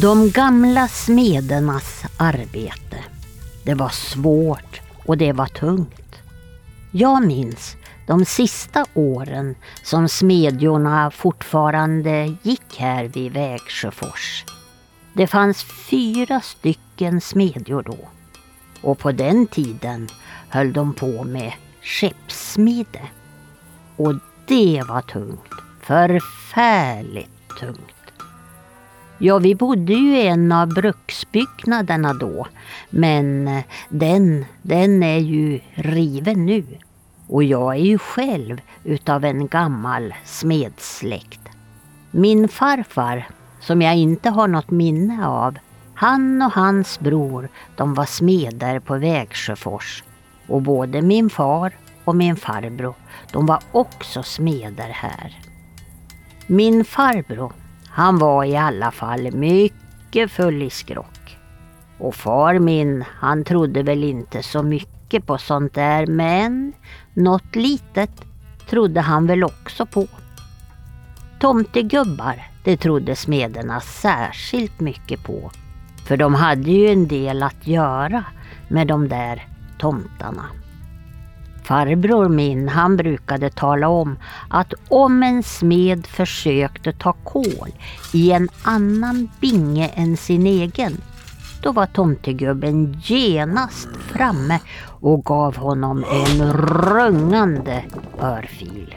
De gamla smedernas arbete. Det var svårt och det var tungt. Jag minns de sista åren som smedjorna fortfarande gick här vid Vägsjöfors. Det fanns fyra stycken smedjor då. Och på den tiden höll de på med skeppssmide. Och det var tungt. Förfärligt tungt. Ja, vi bodde ju i en av bruksbyggnaderna då. Men eh, den, den är ju riven nu. Och jag är ju själv utav en gammal smedsläkt. Min farfar, som jag inte har något minne av, han och hans bror, de var smeder på Vägsjöfors. Och både min far och min farbror, de var också smeder här. Min farbror, han var i alla fall mycket full i skrock. Och far min, han trodde väl inte så mycket på sånt där men något litet trodde han väl också på. Tomtegubbar, det trodde smederna särskilt mycket på. För de hade ju en del att göra med de där tomtarna. Farbror min, han brukade tala om att om en smed försökte ta kol i en annan binge än sin egen, då var tomtegubben genast framme och gav honom en rungande örfil.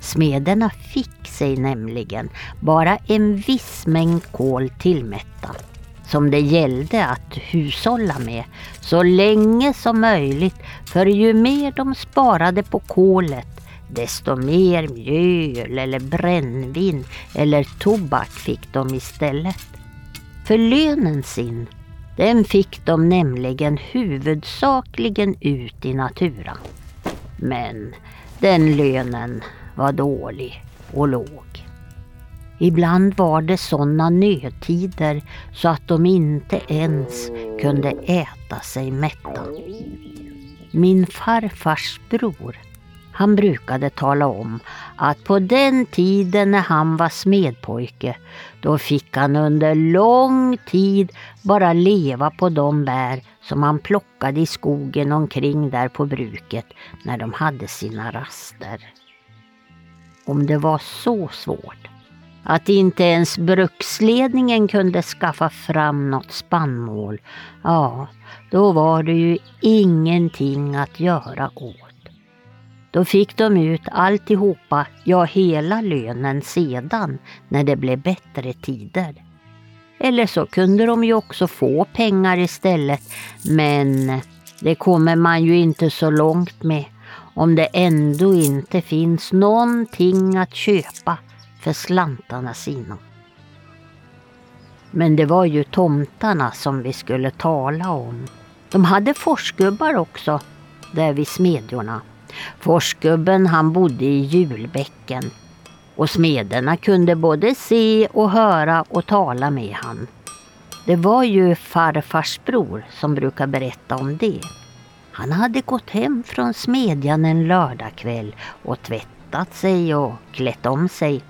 Smederna fick sig nämligen bara en viss mängd kol tillmättat som det gällde att hushålla med så länge som möjligt för ju mer de sparade på kolet desto mer mjöl eller brännvin eller tobak fick de istället. För lönen sin, den fick de nämligen huvudsakligen ut i naturen. Men den lönen var dålig och låg. Ibland var det sådana nödtider så att de inte ens kunde äta sig mätta. Min farfars bror, han brukade tala om att på den tiden när han var smedpojke, då fick han under lång tid bara leva på de bär som han plockade i skogen omkring där på bruket när de hade sina raster. Om det var så svårt att inte ens bruksledningen kunde skaffa fram något spannmål, ja, då var det ju ingenting att göra åt. Då fick de ut alltihopa, ja hela lönen sedan, när det blev bättre tider. Eller så kunde de ju också få pengar istället, men det kommer man ju inte så långt med om det ändå inte finns någonting att köpa för slantarna sina. Men det var ju tomtarna som vi skulle tala om. De hade forsgubbar också, där vid smedjorna. Forsgubben han bodde i julbäcken och smederna kunde både se och höra och tala med han. Det var ju farfars bror som brukar berätta om det. Han hade gått hem från smedjan en lördagkväll och tvättat sig och klätt om sig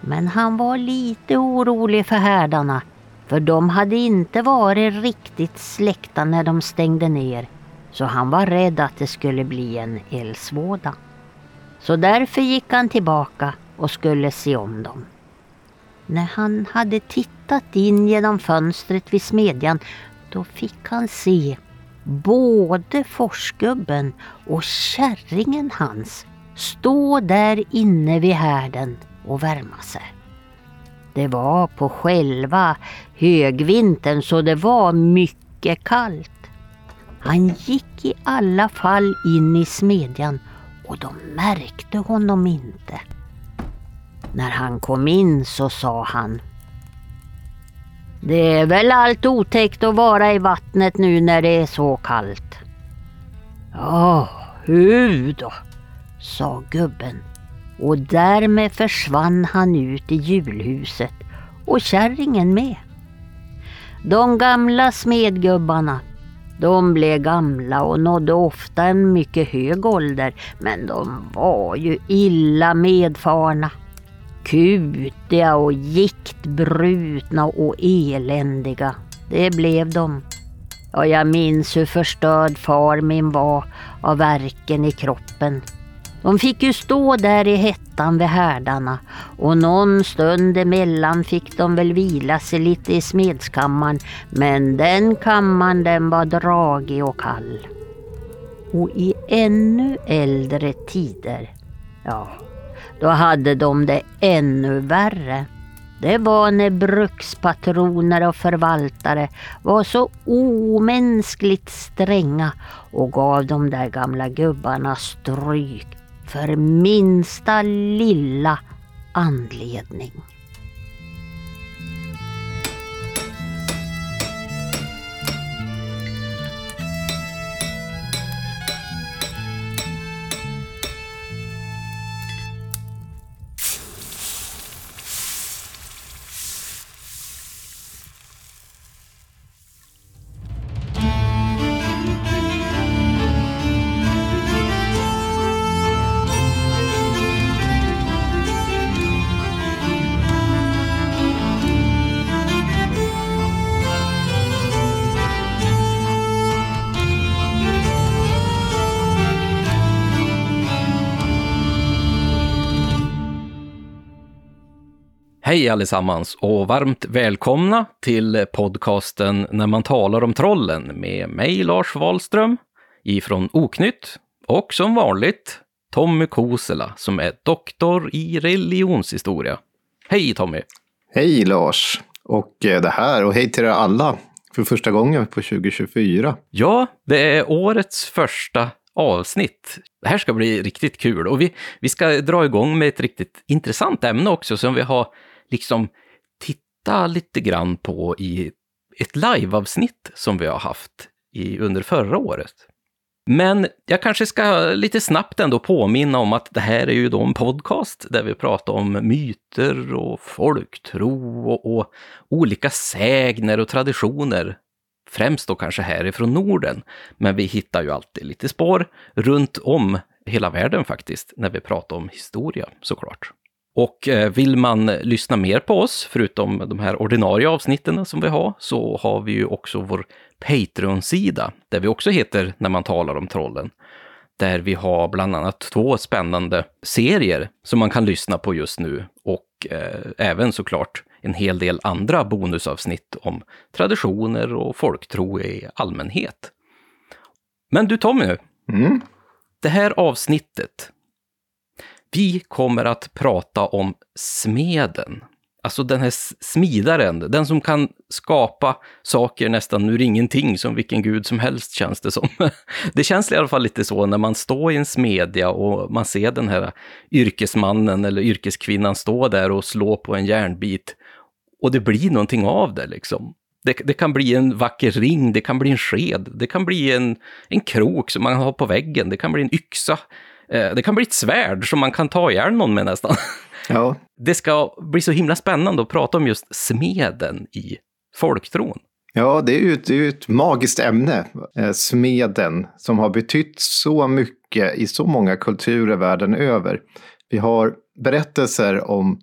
men han var lite orolig för härdarna för de hade inte varit riktigt släckta när de stängde ner så han var rädd att det skulle bli en eldsvåda. Så därför gick han tillbaka och skulle se om dem. När han hade tittat in genom fönstret vid smedjan då fick han se både forsgubben och kärringen hans stå där inne vid härden och värma sig. Det var på själva högvintern så det var mycket kallt. Han gick i alla fall in i smedjan och de märkte honom inte. När han kom in så sa han Det är väl allt otäckt att vara i vattnet nu när det är så kallt. Ja, hur då? sa gubben och därmed försvann han ut i julhuset och kärringen med. De gamla smedgubbarna, de blev gamla och nådde ofta en mycket hög ålder men de var ju illa medfarna. Kutiga och giktbrutna och eländiga. Det blev de. Och jag minns hur förstörd far min var av verken i kroppen. De fick ju stå där i hettan vid härdarna och någon stund emellan fick de väl vila sig lite i smedskammaren men den kammaren den var dragig och kall. Och i ännu äldre tider, ja, då hade de det ännu värre. Det var när brukspatroner och förvaltare var så omänskligt stränga och gav de där gamla gubbarna stryk för minsta lilla anledning. Hej allesammans och varmt välkomna till podcasten När man talar om trollen med mig Lars Wahlström ifrån Oknytt och som vanligt Tommy Kosela som är doktor i religionshistoria. Hej Tommy! Hej Lars! Och eh, det här och hej till er alla för första gången på 2024. Ja, det är årets första avsnitt. Det här ska bli riktigt kul och vi, vi ska dra igång med ett riktigt intressant ämne också som vi har liksom titta lite grann på i ett liveavsnitt som vi har haft i, under förra året. Men jag kanske ska lite snabbt ändå påminna om att det här är ju då en podcast där vi pratar om myter och folktro och, och olika sägner och traditioner. Främst då kanske härifrån Norden, men vi hittar ju alltid lite spår runt om hela världen faktiskt, när vi pratar om historia såklart. Och eh, vill man lyssna mer på oss, förutom de här ordinarie avsnitten som vi har, så har vi ju också vår Patreon-sida, där vi också heter När man talar om trollen. Där vi har bland annat två spännande serier som man kan lyssna på just nu och eh, även såklart en hel del andra bonusavsnitt om traditioner och folktro i allmänhet. Men du Tommy, mm. det här avsnittet, vi kommer att prata om smeden. Alltså den här smidaren, den som kan skapa saker nästan ur ingenting, som vilken gud som helst känns det som. Det känns i alla fall lite så när man står i en smedja och man ser den här yrkesmannen eller yrkeskvinnan stå där och slå på en järnbit och det blir någonting av det liksom. Det, det, kan bli en vacker ring, det kan bli en sked, det kan bli en, en krok som man har på väggen, det kan bli en yxa. Eh, det kan bli ett svärd som man kan ta ihjäl någon med nästan. Ja. Det ska bli så himla spännande att prata om just smeden i folktron. Ja, det är ju, det är ett magiskt ämne, eh, smeden, som har betytt så mycket i så många kulturer världen över. Vi har berättelser om,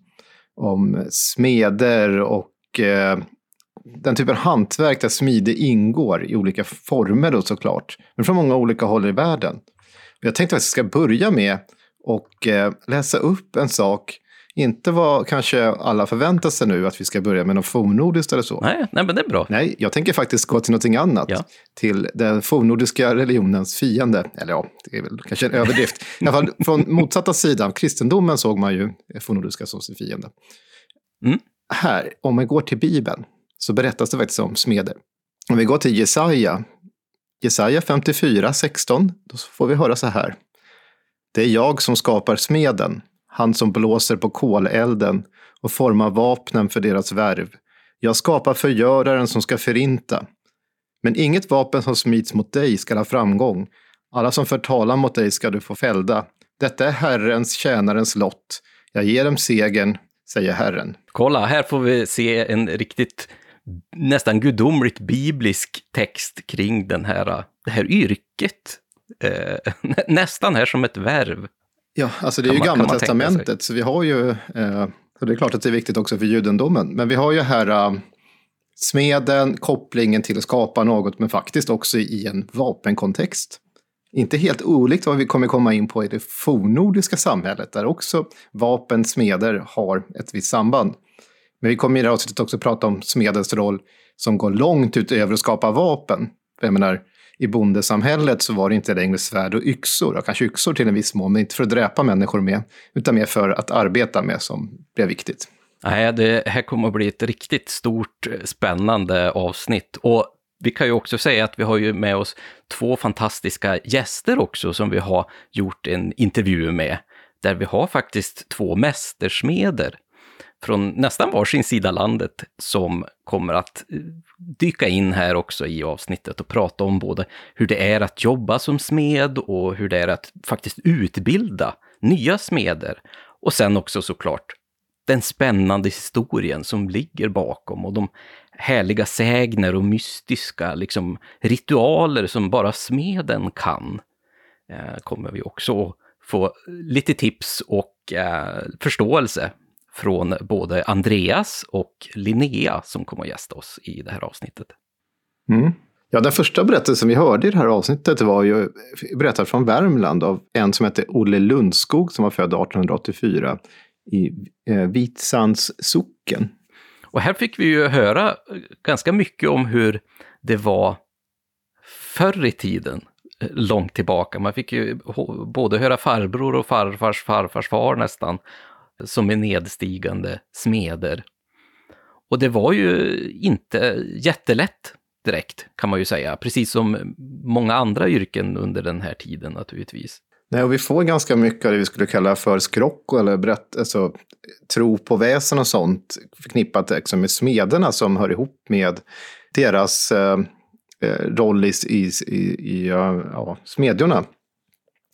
om smeder och eh, den typen av hantverk där smide ingår i olika former då såklart, men från många olika håll i världen. Jag tänkte att jag ska börja med och eh, läsa upp en sak. Inte vad kanske alla förväntar sig nu, att vi ska börja med något fornnordiskt eller så. Nej, nej, men det är bra. Nej, jag tänker faktiskt gå till någonting annat. Ja. Till den fornnordiska religionens fiende. Eller ja, det är väl kanske en överdrift. I alla fall från motsatta sidan, kristendomen såg man ju fornnordiska som sin fiende. Mm. Här, om vi går till Bibeln, så berättas det faktiskt om smeder. Om vi går till Jesaja Jesaja 54, 16, då får vi höra så här. Det är jag som skapar smeden, han som blåser på kolelden och formar vapnen för deras värv. Jag skapar förgöraren som ska förinta. Men inget vapen som smids mot dig ska ha framgång. Alla som förtalar mot dig ska du få fällda. Detta är Herrens, tjänarens lott. Jag ger dem segern, säger Herren. Kolla, här får vi se en riktigt nästan gudomligt biblisk text kring den här, det här yrket. Eh, nästan här som ett verv. Ja, alltså det är ju Gamla Testamentet, så vi har ju eh, Så det är klart att det är viktigt också för judendomen. Men vi har ju här uh, smeden, kopplingen till att skapa något, men faktiskt också i en vapenkontext. Inte helt olikt vad vi kommer komma in på i det fornnordiska samhället, där också vapen, smeder har ett visst samband. Men vi kommer i det här avsnittet också prata om smedens roll som går långt utöver att skapa vapen. Jag menar, i bondesamhället så var det inte längre svärd och yxor, och kanske yxor till en viss mån, men inte för att dräpa människor med, utan mer för att arbeta med som blev viktigt. Nej, det här kommer att bli ett riktigt stort, spännande avsnitt. Och vi kan ju också säga att vi har ju med oss två fantastiska gäster också som vi har gjort en intervju med, där vi har faktiskt två mästersmeder från nästan varsin sida landet som kommer att eh, dyka in här också i avsnittet och prata om både hur det är att jobba som smed och hur det är att faktiskt utbilda nya smeder. Och sen också såklart den spännande historien som ligger bakom och de härliga sägner och mystiska liksom, ritualer som bara smeden kan. Eh, kommer vi också få lite tips och eh, förståelse från både Andreas och Linnea som kommer att gästa oss i det här avsnittet. Mm. Ja, den första berättelsen vi hörde i det här avsnittet var ju berättad från Värmland av en som hette Olle Lundskog som var född 1884 i eh, Vitsands socken. Och här fick vi ju höra ganska mycket om hur det var förr i tiden, eh, långt tillbaka. Man fick ju både höra farbror och farfars farfars far nästan som är nedstigande smeder. Och det var ju inte jättelätt direkt, kan man ju säga, precis som många andra yrken under den här tiden naturligtvis. Nej, och vi får ganska mycket av det vi skulle kalla för skrock, eller berätt, alltså, tro på väsen och sånt förknippat liksom, med smederna som hör ihop med deras eh, eh roll i, i, i ja, smedjorna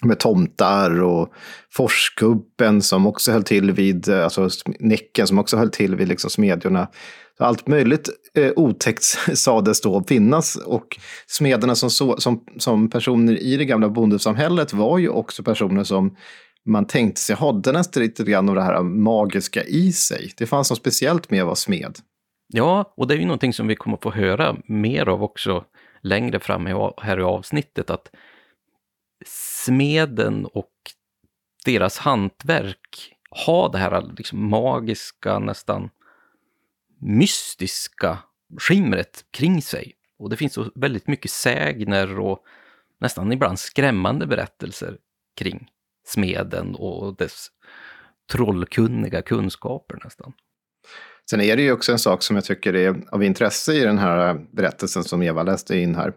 med tomtar och forsgubben som också höll till vid, eh, alltså Näcken som också höll till vid liksom smedjorna. Allt möjligt eh, otäckt sades då finnas och smederna som, så, som, som personer i det gamla bondesamhället var ju också personer som man tänkte sig hade nästan lite grann av det här magiska i sig. Det fanns något speciellt med att vara smed. Ja, och det är ju någonting som vi kommer få höra mer av också längre fram här i avsnittet, att smeden och deras hantverk ha det här liksom magiska, nästan mystiska skimret kring sig. Och det finns så väldigt mycket sägner och nästan ibland skrämmande berättelser kring smeden och dess trollkunniga kunskaper nästan. Sen är det ju också en sak som jag tycker är av intresse i den här berättelsen som Eva läste in här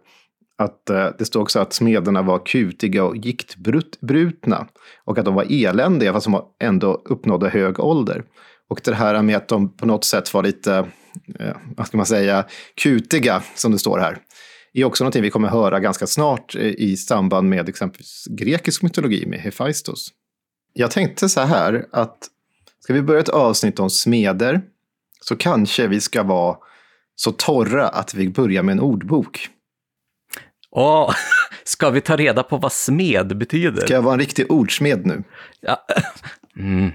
att eh, det står också att smederna var kutiga och giktbrutna. Och att de var eländiga fast de ändå uppnådde hög ålder. Och det här med att de på något sätt var lite, eh, vad ska man säga, kutiga, som det står här, är också någonting vi kommer höra ganska snart eh, i samband med exempelvis grekisk mytologi med Hephaistos. Jag tänkte så här att ska vi börja ett avsnitt om smeder så kanske vi ska vara så torra att vi börjar med en ordbok. Åh, ska vi ta reda på vad smed betyder? Ska jag vara en riktig ordsmed nu? Ja. Mm.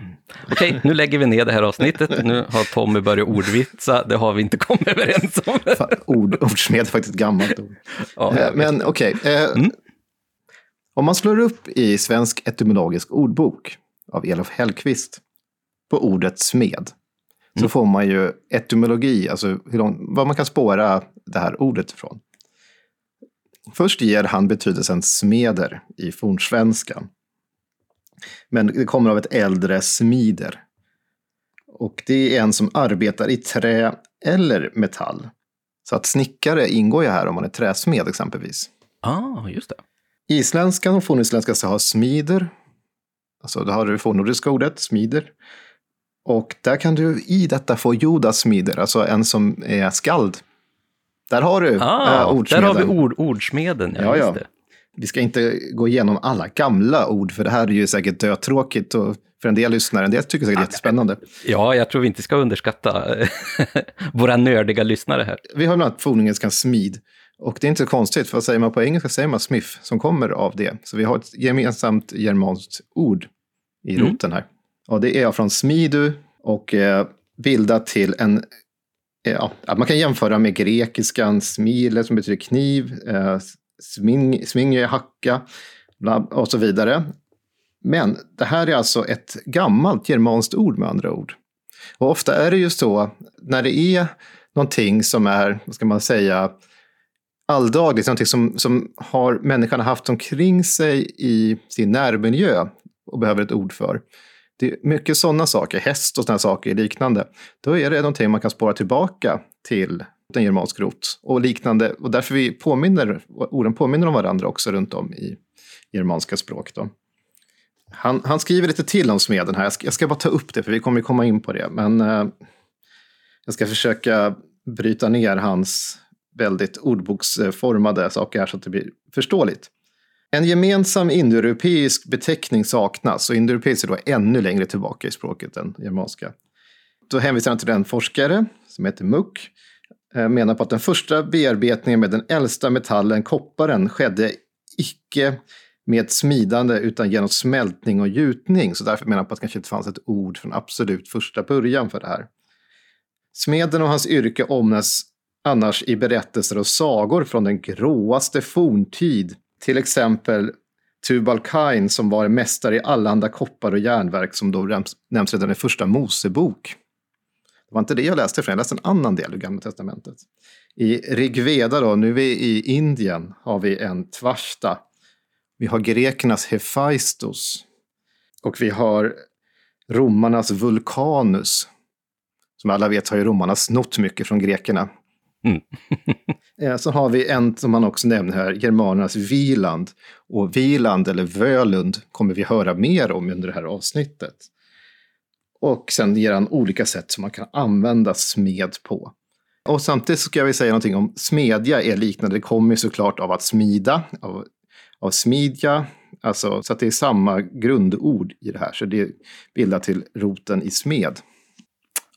Okej, okay, nu lägger vi ner det här avsnittet. Nu har Tommy börjat ordvitsa, det har vi inte kommit överens om. Fan, ord, ordsmed är faktiskt ett gammalt ord. Ja, eh, Men okej, okay. eh, mm. om man slår upp i Svensk etymologisk ordbok av Elof Hellqvist på ordet smed, så mm. får man ju etymologi, alltså hur lång, vad man kan spåra det här ordet ifrån. Först ger han betydelsen smeder i fornsvenskan. Men det kommer av ett äldre smider. Och det är en som arbetar i trä eller metall. Så att snickare ingår ju här om man är träsmed exempelvis. ah, just det. Isländskan och fornisländska ska ha smider. Alltså då har du fornnordiska ordet smider. Och där kan du i detta få jodasmider, alltså en som är skald. Där har du ah, äh, ordsmeden. Där har vi ord, ordsmeden, ja, ja, ja. Vi ska inte gå igenom alla gamla ord, för det här är ju säkert dötråkigt och för en del lyssnare. En del tycker säkert det är jättespännande. Ja, jag tror vi inte ska underskatta våra nördiga lyssnare här. Vi har bland annat fornengelskans smid. Och det är inte så konstigt, för vad säger man på engelska säger man smith, som kommer av det. Så vi har ett gemensamt germanskt ord i mm. roten här. Och det är från smidu, och eh, bildat till en eh, Eh, ja, man kan jämföra med grekiskan smile som betyder kniv, eh, sming, sming hacka och så vidare. Men det här är alltså ett gammalt germanskt ord med andra ord. Och ofta är det ju så när det är någonting som är, vad ska man säga, alldagligt, någonting som, som har människan haft omkring sig i sin närmiljö och behöver ett ord för. Det är mycket sådana saker, häst och sådana saker liknande. Då är det någonting man kan spåra tillbaka till en germansk rot och liknande. Och därför vi påminner, orden påminner om varandra också runt om i germanska språk. Då. Han, han skriver lite till om smeden här. Jag ska, jag ska, bara ta upp det, för vi kommer komma in på det. Men eh, jag ska försöka bryta ner hans väldigt ordboksformade saker här så att det blir förståeligt. En gemensam indoeuropeisk beteckning saknas och indoeuropeisk är då ännu längre tillbaka i språket än germanska. Då hänvisar han till en forskare som heter Muck, eh, menar på att den första bearbetningen med den äldsta metallen, kopparen, skedde icke med smidande utan genom smältning och gjutning. Så därför menar han på att det kanske inte fanns ett ord från absolut första början för det här. Smeden och hans yrke omnämns annars i berättelser och sagor från den gråaste forntid. Till exempel Tubal-Kain som var mästare i allehanda koppar och järnverk som då nämns redan i första Mosebok. Det var inte det jag läste, för jag läste en annan del ur Gamla Testamentet. I Rigveda, då, nu är vi i Indien, har vi en Tvashta. Vi har grekernas Hephaistos. Och vi har romarnas Vulkanus. Som alla vet har ju romarna snott mycket från grekerna. Mm. Eh, så har vi en som man också nämner här, germanernas Viland. Och Viland, eller Völund, kommer vi höra mer om under det här avsnittet. Och sen ger han olika sätt som man kan använda smed på. Och samtidigt ska jag säga någonting om smedja är liknande. Det kommer såklart av att smida, av, av smidja. Alltså, så att det är samma grundord i det här. Så det bildar till roten i smed.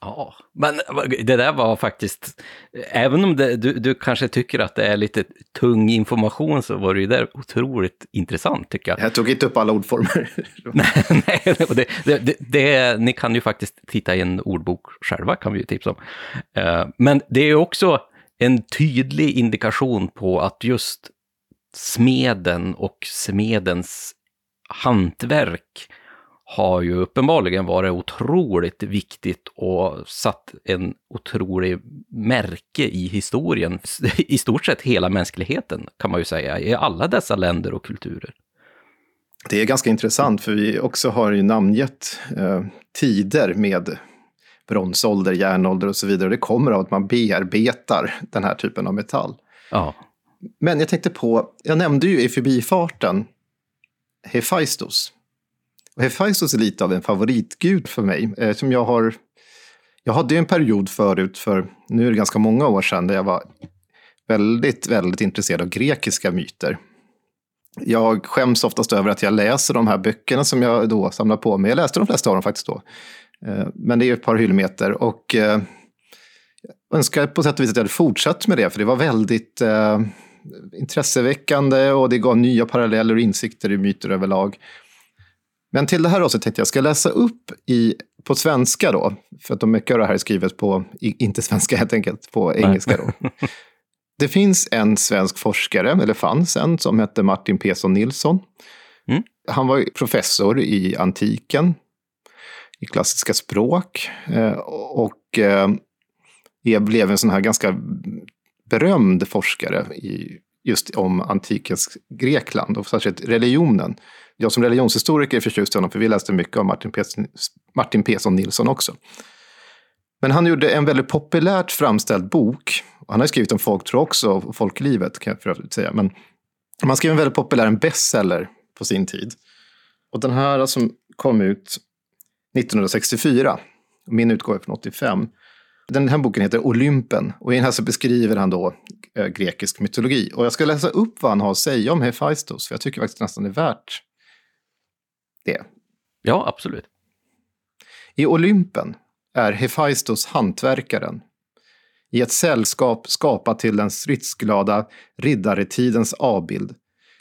Ja, men det där var faktiskt, även om det, du, du kanske tycker att det är lite tung information så var det ju där otroligt intressant tycker jag. Jag tog inte upp alla ordformer. nej, nej det, det, det, det, ni kan ju faktiskt titta i en ordbok själva, kan vi ju tipsa om. Eh, men det är också en tydlig indikation på att just smeden och smedens hantverk har ju uppenbarligen varit otroligt viktigt och satt en otrolig märke i historien, i stort sett hela mänskligheten kan man ju säga, i alla dessa länder och kulturer. Det är ganska intressant för vi också har ju namngett eh, tider med bronsålder, järnålder och så vidare. Det kommer av att man bearbetar den här typen av metall. Ja. Men jag tänkte på, jag nämnde ju i förbifarten Hephaistos. Och Hephaistos är lite av en favoritgud för mig. Eh, som jag har... Jag hade en period förut, för nu är det ganska många år sedan, där jag var väldigt, väldigt intresserad av grekiska myter. Jag skäms oftast över att jag läser de här böckerna som jag då samlar på mig. Jag läste de flesta av dem faktiskt då. Eh, men det är ett par hyllmeter. Och eh, jag önskar på sätt och vis att jag hade fortsatt med det, för det var väldigt eh, intresseväckande och det gav nya paralleller och insikter i myter överlag. Men till det här också tänkte jag ska läsa upp i, på svenska då, för att de mycket av det här är skrivet på, inte svenska helt enkelt, på engelska då. Det finns en svensk forskare, eller fanns en, som hette Martin Pesson Nilsson. Mm. Han var professor i antiken, i klassiska språk, eh, och eh, blev en sån här ganska berömd forskare i, just om antikens Grekland och särskilt religionen jag som religionshistoriker är förtjust i honom, för vi läste mycket av Martin, Pesson, Martin Pesson Nilsson också. Men han gjorde en väldigt populärt framställd bok. Han har skrivit om folktro också, och folklivet kan jag för övrigt säga. Men han skrev en väldigt populär en bestseller på sin tid. Och den här som kom ut 1964, min utgåva är från 85. Den här boken heter Olympen och i den här så beskriver han då eh, grekisk mytologi. Och jag ska läsa upp vad han har att säga om Hephaistos, för jag tycker faktiskt nästan det är värt det? Ja, absolut. I Olympen är Hephaistos hantverkaren. I ett sällskap skapat till den stridsglada riddaretidens avbild.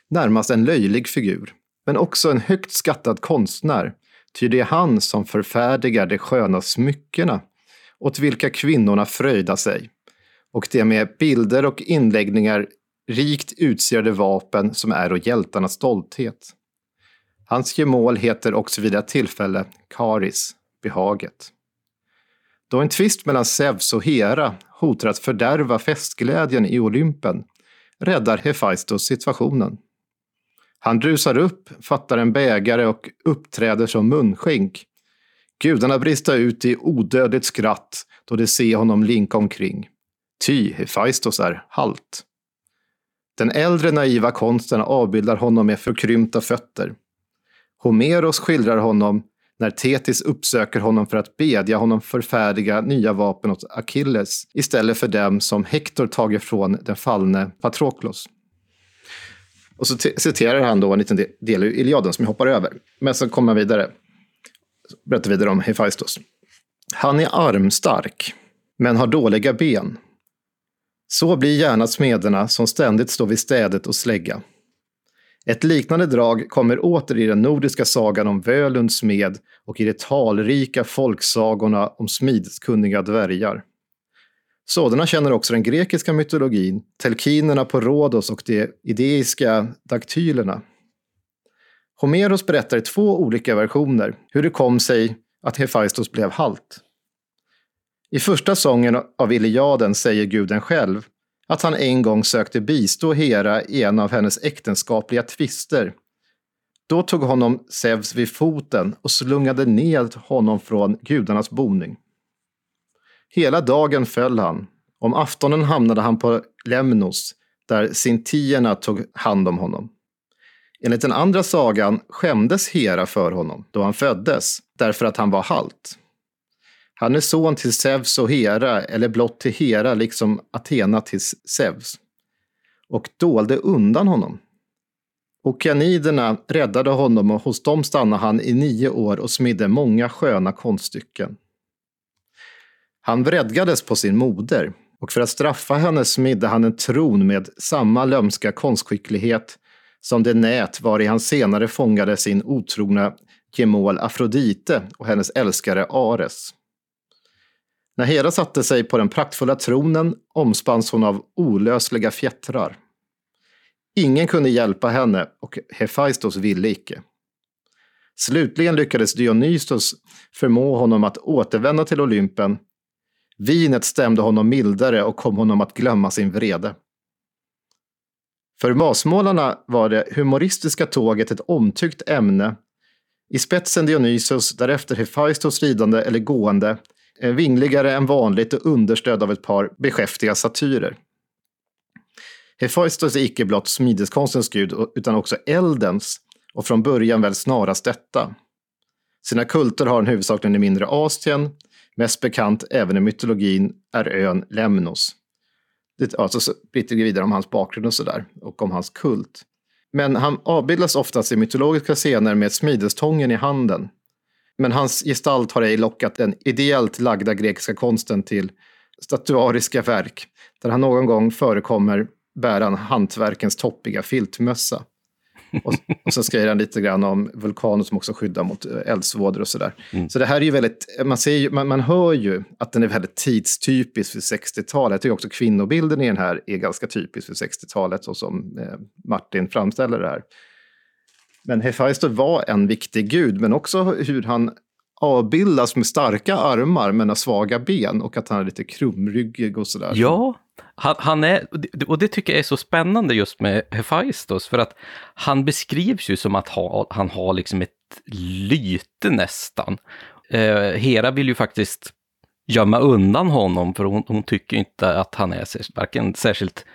Närmast en löjlig figur, men också en högt skattad konstnär ty det är han som förfärdigar de sköna smyckena åt vilka kvinnorna fröjdar sig och det med bilder och inläggningar rikt utsirade vapen som är och hjältarnas stolthet. Hans gemål heter också vid ett tillfälle Karis, behaget. Då en tvist mellan Zeus och Hera hotar att fördärva festglädjen i Olympen räddar Hefaistos situationen. Han rusar upp, fattar en bägare och uppträder som munskänk. Gudarna brister ut i odödligt skratt då de ser honom linka omkring. Ty Hefaistos är halt. Den äldre naiva konsten avbildar honom med förkrympta fötter. Homeros skildrar honom när Tetis uppsöker honom för att bedja honom förfärdiga nya vapen åt Achilles istället för dem som Hektor tagit från den fallne Patroklos. Och så citerar han då en liten del ur Iliaden som jag hoppar över. Men sen kommer han vidare. Berättar vidare om Hephaistos. Han är armstark, men har dåliga ben. Så blir gärna smederna som ständigt står vid städet och slägga. Ett liknande drag kommer åter i den nordiska sagan om Völunds smed och i de talrika folksagorna om smidskunniga dvärgar. Sådana känner också den grekiska mytologin, telkinerna på Rhodos och de ideiska daktylerna. Homeros berättar i två olika versioner hur det kom sig att Hefaistos blev halt. I första sången av Iliaden säger guden själv att han en gång sökte bistå Hera i en av hennes äktenskapliga tvister. Då tog honom Zeus vid foten och slungade ned honom från gudarnas boning. Hela dagen föll han. Om aftonen hamnade han på Lemnos, där sintierna tog hand om honom. Enligt den andra sagan skämdes Hera för honom då han föddes, därför att han var halt. Han är son till Zeus och Hera, eller blott till Hera liksom Athena till Zeus, och dolde undan honom. Okeaniderna räddade honom och hos dem stannade han i nio år och smidde många sköna konststycken. Han vredgades på sin moder och för att straffa henne smidde han en tron med samma lömska konstskicklighet som det nät var i han senare fångade sin otrogna gemål Afrodite och hennes älskare Ares. När Hera satte sig på den praktfulla tronen omspanns hon av olösliga fjättrar. Ingen kunde hjälpa henne och Hefaistos ville icke. Slutligen lyckades Dionysos förmå honom att återvända till Olympen. Vinet stämde honom mildare och kom honom att glömma sin vrede. För masmålarna var det humoristiska tåget ett omtyckt ämne. I spetsen Dionysos, därefter Hefaistos ridande eller gående, Eh, vingligare än vanligt och understödd av ett par beskäftiga satyrer. Hefaistos är icke blott smideskonstens gud, utan också eldens, och från början väl snarast detta. Sina kulter har han huvudsakligen i mindre Asien, mest bekant även i mytologin är ön Lemnos. Det, alltså, lite vidare om hans bakgrund och sådär, och om hans kult. Men han avbildas oftast i mytologiska scener med smidestången i handen, men hans gestalt har ej lockat den ideellt lagda grekiska konsten till statuariska verk, där han någon gång förekommer bära en hantverkens toppiga filtmössa. Och, och så skriver han lite grann om vulkaner som också skyddar mot eh, eldsvådor och sådär. Mm. Så det här är ju väldigt, man, ser ju, man, man hör ju att den är väldigt tidstypisk för 60-talet. Jag tycker också kvinnobilden i den här är ganska typisk för 60-talet, så som eh, Martin framställer det här. Men Hefaisto var en viktig gud, men också hur han avbildas med starka armar men har svaga ben och att han är lite krumryggig och sådär. Ja, han, han, är, och det tycker jag är så spännande just med Hephaistos, för att han beskrivs ju som att ha, han har liksom ett lyte nästan. Eh, Hera vill ju faktiskt gömma undan honom, för hon, hon tycker inte att han är varken särskilt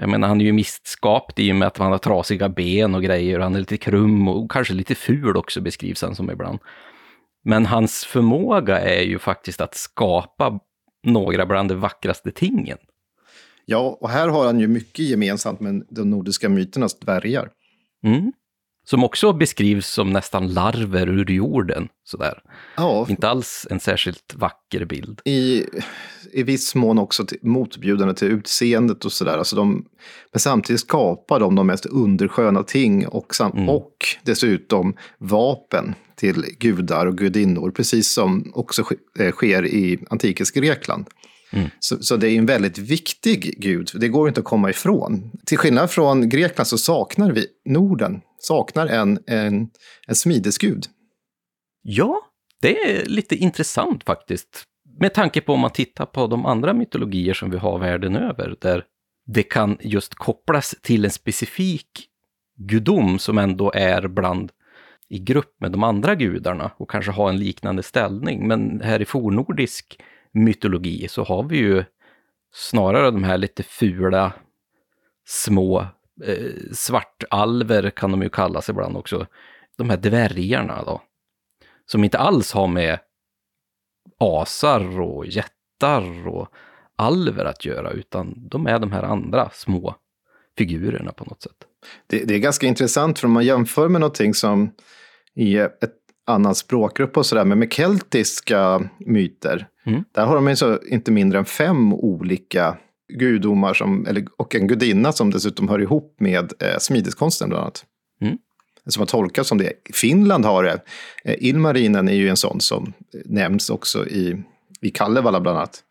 jag menar, han är ju mistskapt i och med att han har trasiga ben och grejer. Han är lite krum och kanske lite ful också beskrivs han som ibland. Men hans förmåga är ju faktiskt att skapa några bland de vackraste tingen. Ja, och här har han ju mycket gemensamt med de nordiska myternas dvärgar. Mm. Som också beskrivs som nästan larver ur jorden. Sådär. Ja. Inte alls en särskilt vacker bild. I, i viss mån också till, motbjudande till utseendet och sådär. Alltså men samtidigt skapar de de mest undersköna ting och, sam, mm. och dessutom vapen till gudar och gudinnor, precis som också eh, sker i antikens Grekland. Mm. Så, så, det är en väldigt viktig gud, det går inte att komma ifrån. Till skillnad från Grekland så saknar vi Norden, saknar en, en, en smidesgud. Ja, det är lite intressant faktiskt. Med tanke på om man tittar på de andra mytologier som vi har världen över, där det kan just kopplas till en specifik gudom som ändå är bland i grupp med de andra gudarna och kanske ha en liknande ställning. Men här i fornordisk mytologi så har vi ju snarare de här lite fula små eh, svartalver kan de ju kallas ibland också. De här dvärgarna då. Som inte alls har med asar och jättar och alver att göra, utan de är de här andra små figurerna på något sätt. Det, det är ganska intressant, för om man jämför med någonting som i ett annan språkgrupp och sådär, men med keltiska myter, mm. där har de så inte mindre än fem olika gudomar som, eller, och en gudinna som dessutom hör ihop med eh, smideskonsten bland annat. Mm. Som har tolkats som det. Finland har det. Eh, Ilmarinen är ju en sån som nämns också i, i Kalevala bland annat.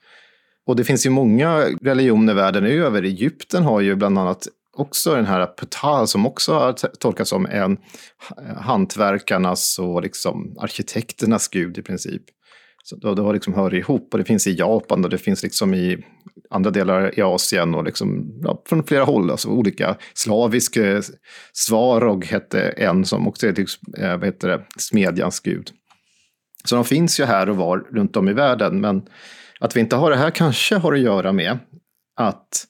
Och det finns ju många religioner världen över. Egypten har ju bland annat också den här Ptah som också har tolkats som en hantverkarnas och liksom arkitekternas gud i princip. Så det har liksom hör ihop och det finns i Japan och det finns liksom i andra delar i Asien och liksom, ja, från flera håll. Alltså olika slavisk eh, Svarog hette en som också är liksom, eh, vad heter det, smedjans gud. Så de finns ju här och var runt om i världen. Men att vi inte har det här kanske har att göra med att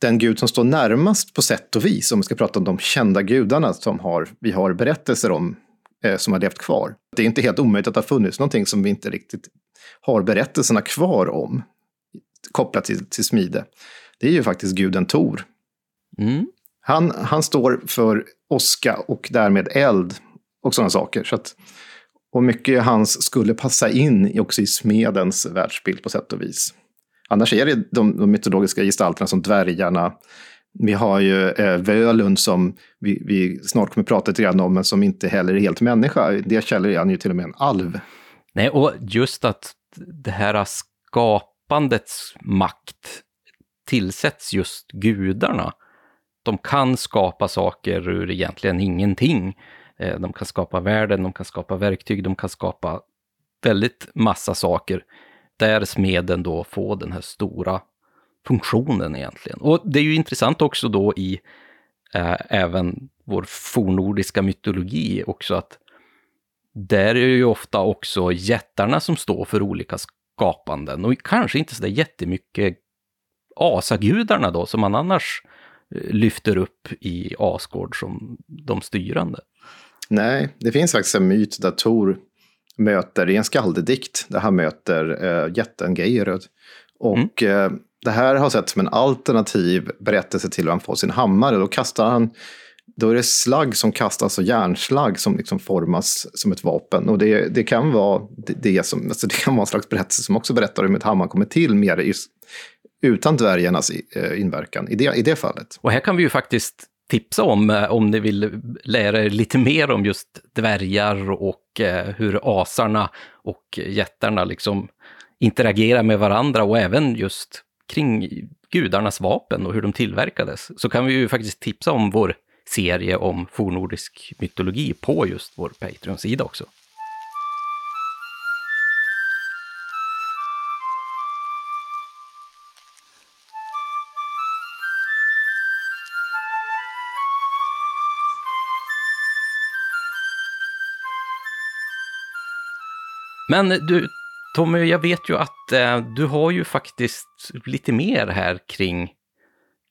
den gud som står närmast på sätt och vis, om vi ska prata om de kända gudarna som har, vi har berättelser om, som har levt kvar. Det är inte helt omöjligt att det har funnits någonting som vi inte riktigt har berättelserna kvar om, kopplat till, till smide. Det är ju faktiskt guden Tor. Mm. Han, han står för åska och därmed eld och sådana saker. Så att, och mycket hans skulle passa in också i smedens världsbild på sätt och vis. Annars är det de, de mytologiska gestalterna som dvärgarna. Vi har ju eh, Völund som vi, vi, snart kommer prata lite grann om, men som inte heller är helt människa. Det källor är han ju till och med en alv. Nej, och just att det här skapandets makt tillsätts just gudarna. De kan skapa saker ur egentligen ingenting. Eh, de kan skapa världen, de kan skapa verktyg, de kan skapa väldigt massa saker där smeden då får den här stora funktionen egentligen. Och det är ju intressant också då i äh, även vår fornordiska mytologi också att där är ju ofta också jättarna som står för olika skapanden och kanske inte så där jättemycket asagudarna då som man annars eh, lyfter upp i Asgård som de styrande. Nej, det finns faktiskt en myt där Tor möter, i en skaldedikt, där han möter äh, jätten Geiröd. Och mm. äh, det här har sett som en alternativ berättelse till hur han får sin hammare. Då kastar han, då är det slagg som kastas och järnslagg som liksom formas som ett vapen. Och det, det kan vara det, det som, alltså det kan vara en slags berättelse som också berättar hur ett hammare kommer till mer just, utan dvärgarnas eh, inverkan i det, i det fallet. Och här kan vi ju faktiskt tipsa om, eh, om ni vill lära er lite mer om just dvärgar och eh, hur asarna och jättarna liksom interagerar med varandra och även just kring gudarnas vapen och hur de tillverkades. Så kan vi ju faktiskt tipsa om vår serie om fornordisk mytologi på just vår Patreon-sida också. Men du, Tommy, jag vet ju att eh, du har ju faktiskt lite mer här kring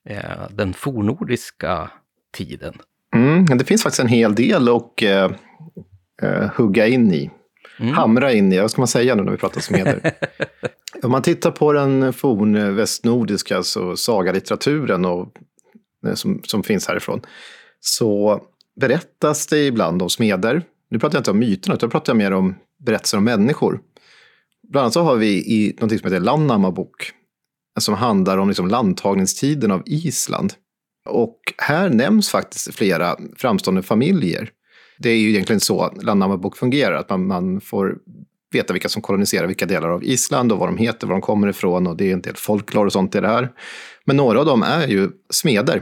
eh, den fornordiska tiden. Mm, det finns faktiskt en hel del att eh, eh, hugga in i. Mm. Hamra in i, vad ska man säga nu när vi pratar smeder? Om man tittar på den fornvästnordiska, alltså sagalitteraturen och, eh, som, som finns härifrån, så berättas det ibland om smeder. Nu pratar jag inte om myterna, utan jag pratar mer om berättelser om människor. Bland annat så har vi i något som heter Lannama bok, som handlar om liksom landtagningstiden av Island. Och här nämns faktiskt flera framstående familjer Det är ju egentligen så Landnamabok fungerar, att man, man får veta vilka som koloniserar vilka delar av Island och vad de heter, var de kommer ifrån och det är en del folklore och sånt i det här. Men några av dem är ju smeder.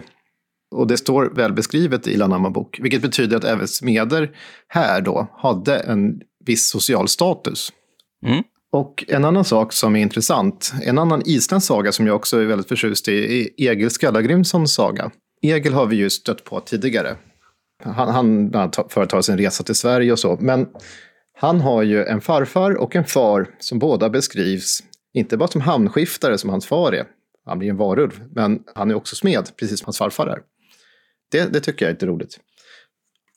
Och det står väl beskrivet i Landnamabok, vilket betyder att även smeder här då hade en viss social status. Mm. Och en annan sak som är intressant, en annan isländsk saga som jag också är väldigt förtjust i, är Egil Skallagrimssons saga. Egil har vi ju stött på tidigare. Han, han företar sin resa till Sverige och så. Men han har ju en farfar och en far som båda beskrivs, inte bara som hamnskiftare som hans far är, han blir en varulv, men han är också smed, precis som hans farfar är. Det, det tycker jag är lite roligt.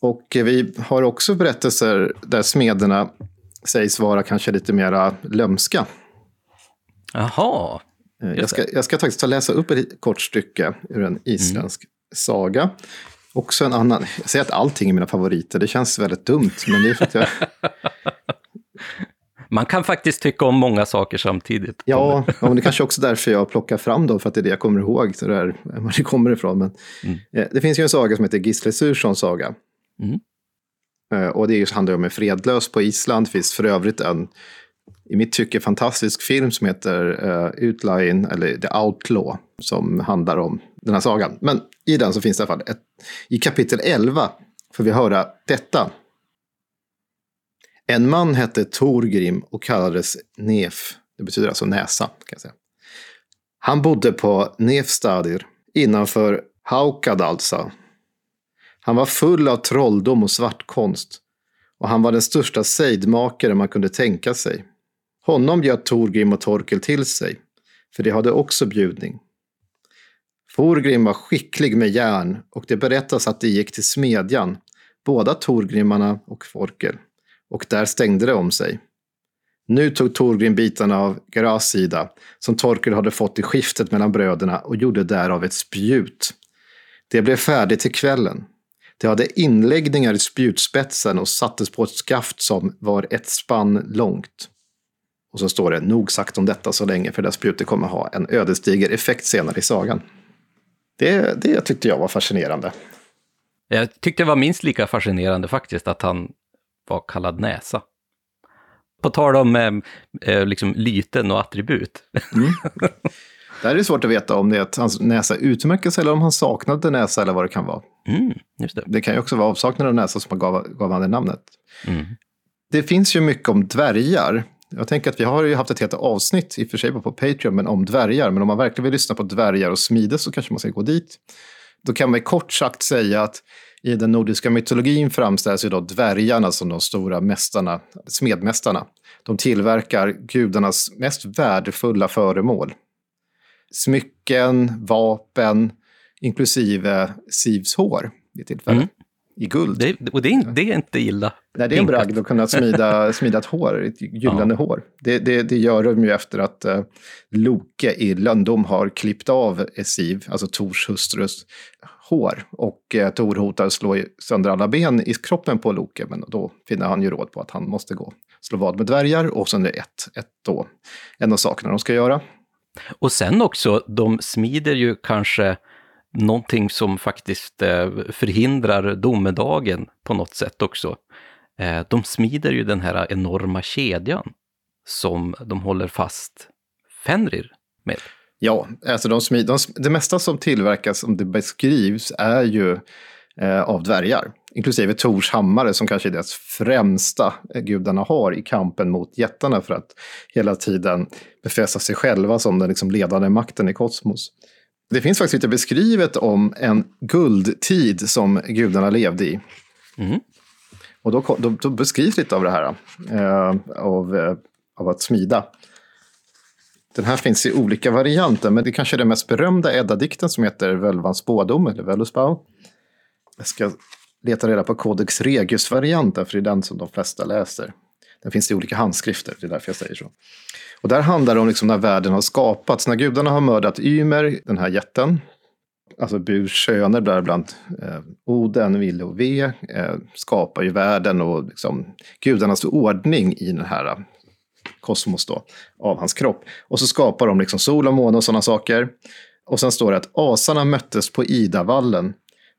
Och vi har också berättelser där smederna sägs vara kanske lite mera lömska. Jaha. Eh, jag ska, jag ska faktiskt ta läsa upp ett kort stycke ur en isländsk mm. saga. Också en annan, jag säger att allting är mina favoriter, det känns väldigt dumt. Men det är för att jag... Man kan faktiskt tycka om många saker samtidigt. Ja, men det är kanske också därför jag plockar fram dem, för att det är det jag kommer ihåg, så där, var det kommer ifrån. Men, mm. eh, det finns ju en saga som heter Gisle Surssons saga. Mm. Eh, och det handlar om en fredlös på Island. Det finns för övrigt en, i mitt tycke, fantastisk film som heter uh, Outline, eller The Outlaw, som handlar om den här sagan. Men i den så finns det i alla fall ett, i kapitel 11 får vi höra detta. En man hette Torgrim och kallades Nef. Det betyder alltså näsa. Kan jag säga. Han bodde på Nefstadir innanför Haukadalsa han var full av trolldom och svartkonst. Och han var den största sejdmakare man kunde tänka sig. Honom bjöd Torgrim och Torkel till sig, för de hade också bjudning. Torgrim var skicklig med järn och det berättas att de gick till smedjan, båda Torgrimmarna och Forkel, och där stängde det om sig. Nu tog Torgrim bitarna av Garas sida, som Torkel hade fått i skiftet mellan bröderna och gjorde därav ett spjut. Det blev färdigt till kvällen. Det hade inläggningar i spjutspetsen och sattes på ett skaft som var ett spann långt. Och så står det nog sagt om detta så länge för det spjutet kommer ha en ödesdiger effekt senare i sagan. Det, det tyckte jag var fascinerande. Jag tyckte det var minst lika fascinerande faktiskt att han var kallad näsa. På tal om eh, eh liksom lyten och attribut. Mm. Där är det svårt att veta om det är att hans näsa utmärker sig eller om han saknade näsa eller vad det kan vara. Mm, det. det. kan ju också vara avsaknad av näsa som gav, gav han det namnet. Mm. Det finns ju mycket om dvärgar. Jag tänker att vi har ju haft ett helt avsnitt, i och för sig på Patreon, men om dvärgar. Men om man verkligen vill lyssna på dvärgar och smide så kanske man ska gå dit. Då kan man kort sagt säga att i den nordiska mytologin framställs ju då dvärgarna som de stora mästarna, smedmästarna. De tillverkar gudarnas mest värdefulla föremål smycken, vapen, inklusive Sivs hår vid tillfälle. Mm. I guld. Det, och det är, det är, inte illa. Nej, det är en bragd att kunna smida, smida ett hår, ett gyllene ja. hår. Det, det, det, gör de ju efter att uh, Loke i Löndom har klippt av Siv, alltså Tors hustrus, hår. Och uh, Tor hotar slå sönder alla ben i kroppen på Loke, men då finner han ju råd på att han måste gå slå vad med dvärgar och sen är det ett, ett då, en av sakerna de ska göra. Och sen också, de smider ju kanske någonting som faktiskt eh, förhindrar domedagen på något sätt också. Eh, de smider ju den här enorma kedjan som de håller fast Fenrir med. Ja, alltså de smid, de, det mesta som tillverkas, som det beskrivs, är ju av dvärgar. Inklusive Tors hammare som kanske är deras främsta gudarna har i kampen mot jättarna för att hela tiden befästa sig själva som den liksom ledande makten i kosmos. Det finns faktiskt lite beskrivet om en guldtid som gudarna levde i. Mm. Och då, då, då, beskrivs lite av det här, eh, av, eh, av att smida. Den här finns i olika varianter, men det kanske är den mest berömda Edda-dikten som heter Völvans spådom, eller Völuspau. Jag ska leta reda på Codex Regius-varianten, för det är den som de flesta läser. Den finns i olika handskrifter, det är därför jag säger så. Och där handlar det om liksom när världen har skapats. När gudarna har mördat Ymer, den här jätten, alltså Burs söner, däribland eh, Oden, Ville och Ve, eh, skapar ju världen och liksom, gudarnas ordning i den här eh, kosmos då, av hans kropp. Och så skapar de liksom sol och måne och sådana saker. Och sen står det att asarna möttes på Idavallen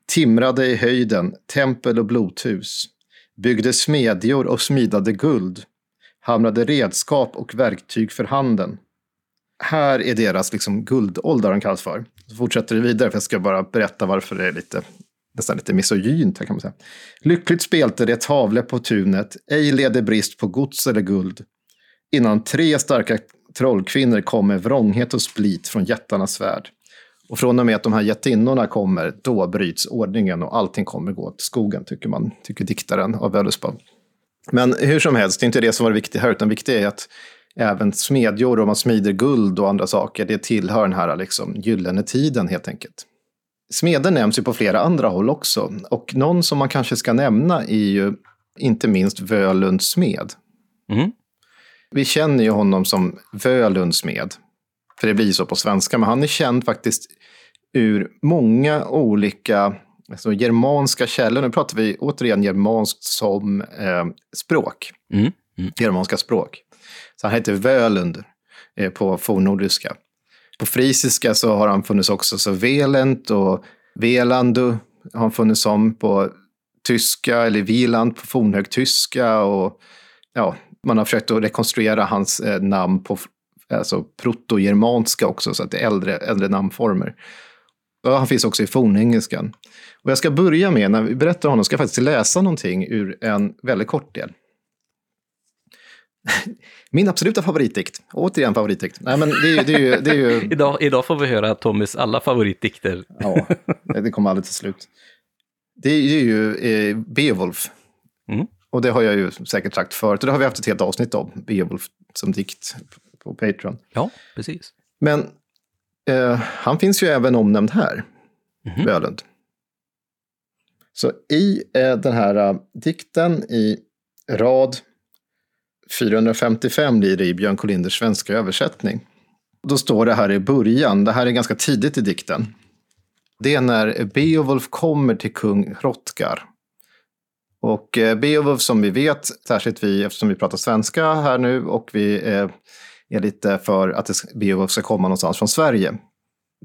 timrade i höjden, tempel och blothus. byggde smedjor och smidade guld, hamrade redskap och verktyg för handen. Här är deras liksom guldålder de kallas för. Så fortsätter det vidare, för jag ska bara berätta varför det är lite, nästan lite misogynt här kan man säga. Lyckligt spelte det tavle på tunet, ej leder brist på gods eller guld, innan tre starka trollkvinnor kom med vrånghet och split från jättarnas värld. Och från och med att de här jättinnorna kommer, då bryts ordningen och allting kommer gå till skogen, tycker man, tycker diktaren av Völuspá. Men hur som helst, det är inte det som var viktigt här, utan viktigt är att även smedjor och man smider guld och andra saker, det tillhör den här liksom, gyllene tiden helt enkelt. Smeden nämns ju på flera andra håll också, och någon som man kanske ska nämna är ju inte minst Völunds smed. Mm. Vi känner ju honom som Völunds smed, för det blir så på svenska, men han är känd faktiskt ur många olika alltså germanska källor. Nu pratar vi återigen germanskt som eh, språk. Mm. Mm. Germanska språk. Så han heter Völund eh, på fornnordiska. På frisiska så har han funnits också så Velent och Velandu har han funnits som på tyska, eller Wieland på fornhögtyska. Och, ja, man har försökt att rekonstruera hans eh, namn på alltså protogermanska också, så att det är äldre, äldre namnformer. Och han finns också i fornengelskan. Och jag ska börja med, när vi berättar om honom, ska jag faktiskt läsa någonting ur en väldigt kort del. Min absoluta favoritdikt. Återigen favoritdikt. Nej, men det, är, det är ju, det är ju... idag, idag får vi höra Tommys alla favoritdikter. ja, det kommer aldrig till slut. Det är, det är ju eh, Beowulf. Mm. Och det har jag ju säkert sagt förut. Och det har vi haft ett helt avsnitt om, Beowulf som dikt på Patreon. Ja, precis. Men eh, han finns ju även omnämnd här, mm. Völund. Så i eh, den här uh, dikten i rad 455 blir det i Björn Kolinders svenska översättning. Då står det här i början, det här är ganska tidigt i dikten. Det är när Beowulf kommer till kung Hrothgar. Och eh, Beowulf som vi vet, särskilt vi eftersom vi pratar svenska här nu och vi eh, är lite för att Beowulf ska komma någonstans från Sverige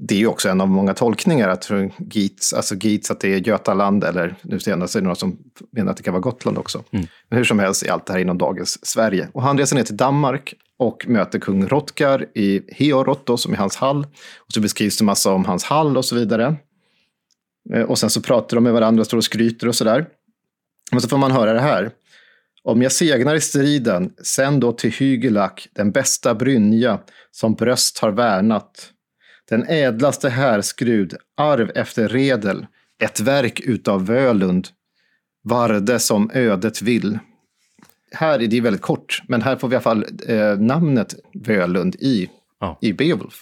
det är ju också en av många tolkningar att Geats, alltså Geats att det är Götaland eller nu senast är det några som menar att det kan vara Gotland också. Mm. Men hur som helst är allt det här inom dagens Sverige. Och han reser ner till Danmark och möter kung Rotgar i Heorot som är hans hall. Och så beskrivs det massa om hans hall och så vidare. Eh, och sen så pratar de med varandra, står och skryter och sådär. Men så får man höra det här. Om jag segnar i striden, sänd då till Hygelak den bästa brynja som bröst har värnat den ädlaste härskrud, arv efter redel, ett verk utav Völund, varde som ödet vill. Här är det väldigt kort, men här får vi i alla fall eh, namnet Völund i, ja. i Beowulf.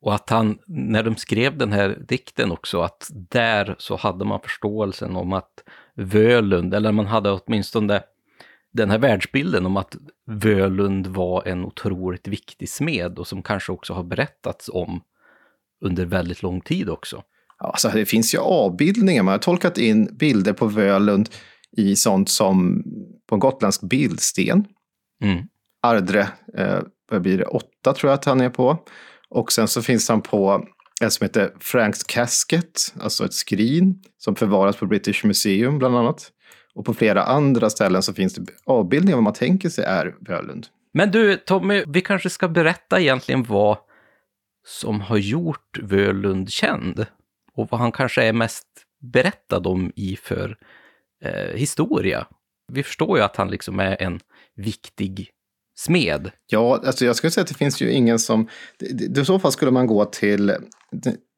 Och att han, när de skrev den här dikten också, att där så hade man förståelsen om att Völund, eller man hade åtminstone den här världsbilden om att Völund var en otroligt viktig smed och som kanske också har berättats om under väldigt lång tid också. Alltså, det finns ju avbildningar, man har tolkat in bilder på Völund i sånt som på en gotländsk bildsten. Mm. Ardre, eh, vad blir det, åtta tror jag att han är på. Och sen så finns han på ett som heter Franks Casket, alltså ett skrin som förvaras på British Museum bland annat. Och på flera andra ställen så finns det avbildningar vad man tänker sig är Völund. Men du, Tommy, vi kanske ska berätta egentligen vad som har gjort Völund känd och vad han kanske är mest berättad om i för eh, historia. Vi förstår ju att han liksom är en viktig smed. Ja, alltså jag skulle säga att det finns ju ingen som... I så fall skulle man gå till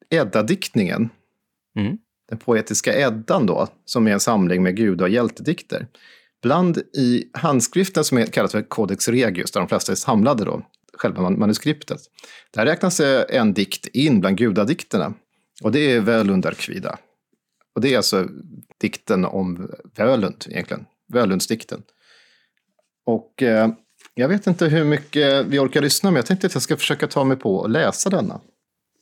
Edda-diktningen. Mm den poetiska Eddan då, som är en samling med gud och hjältedikter. Bland i handskriften som kallas för Codex Regius, där de flesta är samlade då, själva manuskriptet. Där räknas eh, en dikt in bland gudadikterna. Och det är Völundarkvida. Och det är alltså dikten om Völund egentligen, Völundsdikten. Och eh, jag vet inte hur mycket vi orkar lyssna men Jag tänkte att jag ska försöka ta mig på att läsa denna.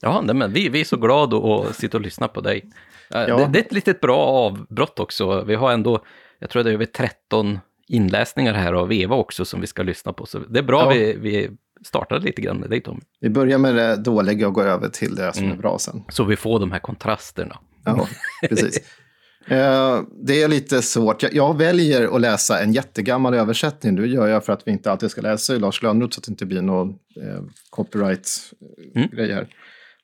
Ja, men vi, vi är så glada att sitta och lyssna på dig. Ja. Det, det, är ett litet bra avbrott också. Vi har ändå, jag tror det är över 13 inläsningar här av Eva också som vi ska lyssna på. Så det är bra ja. vi, vi startade lite grann med dig Tom. Vi börjar med det dåliga och går över till det som mm. är bra sen. Så vi får de här kontrasterna. Ja, precis. Eh, det är lite svårt. Jag, jag, väljer att läsa en jättegammal översättning. Det gör jag för att vi inte alltid ska läsa i Lars Lönnroth så att det inte blir någon eh, copyright-grej mm. här.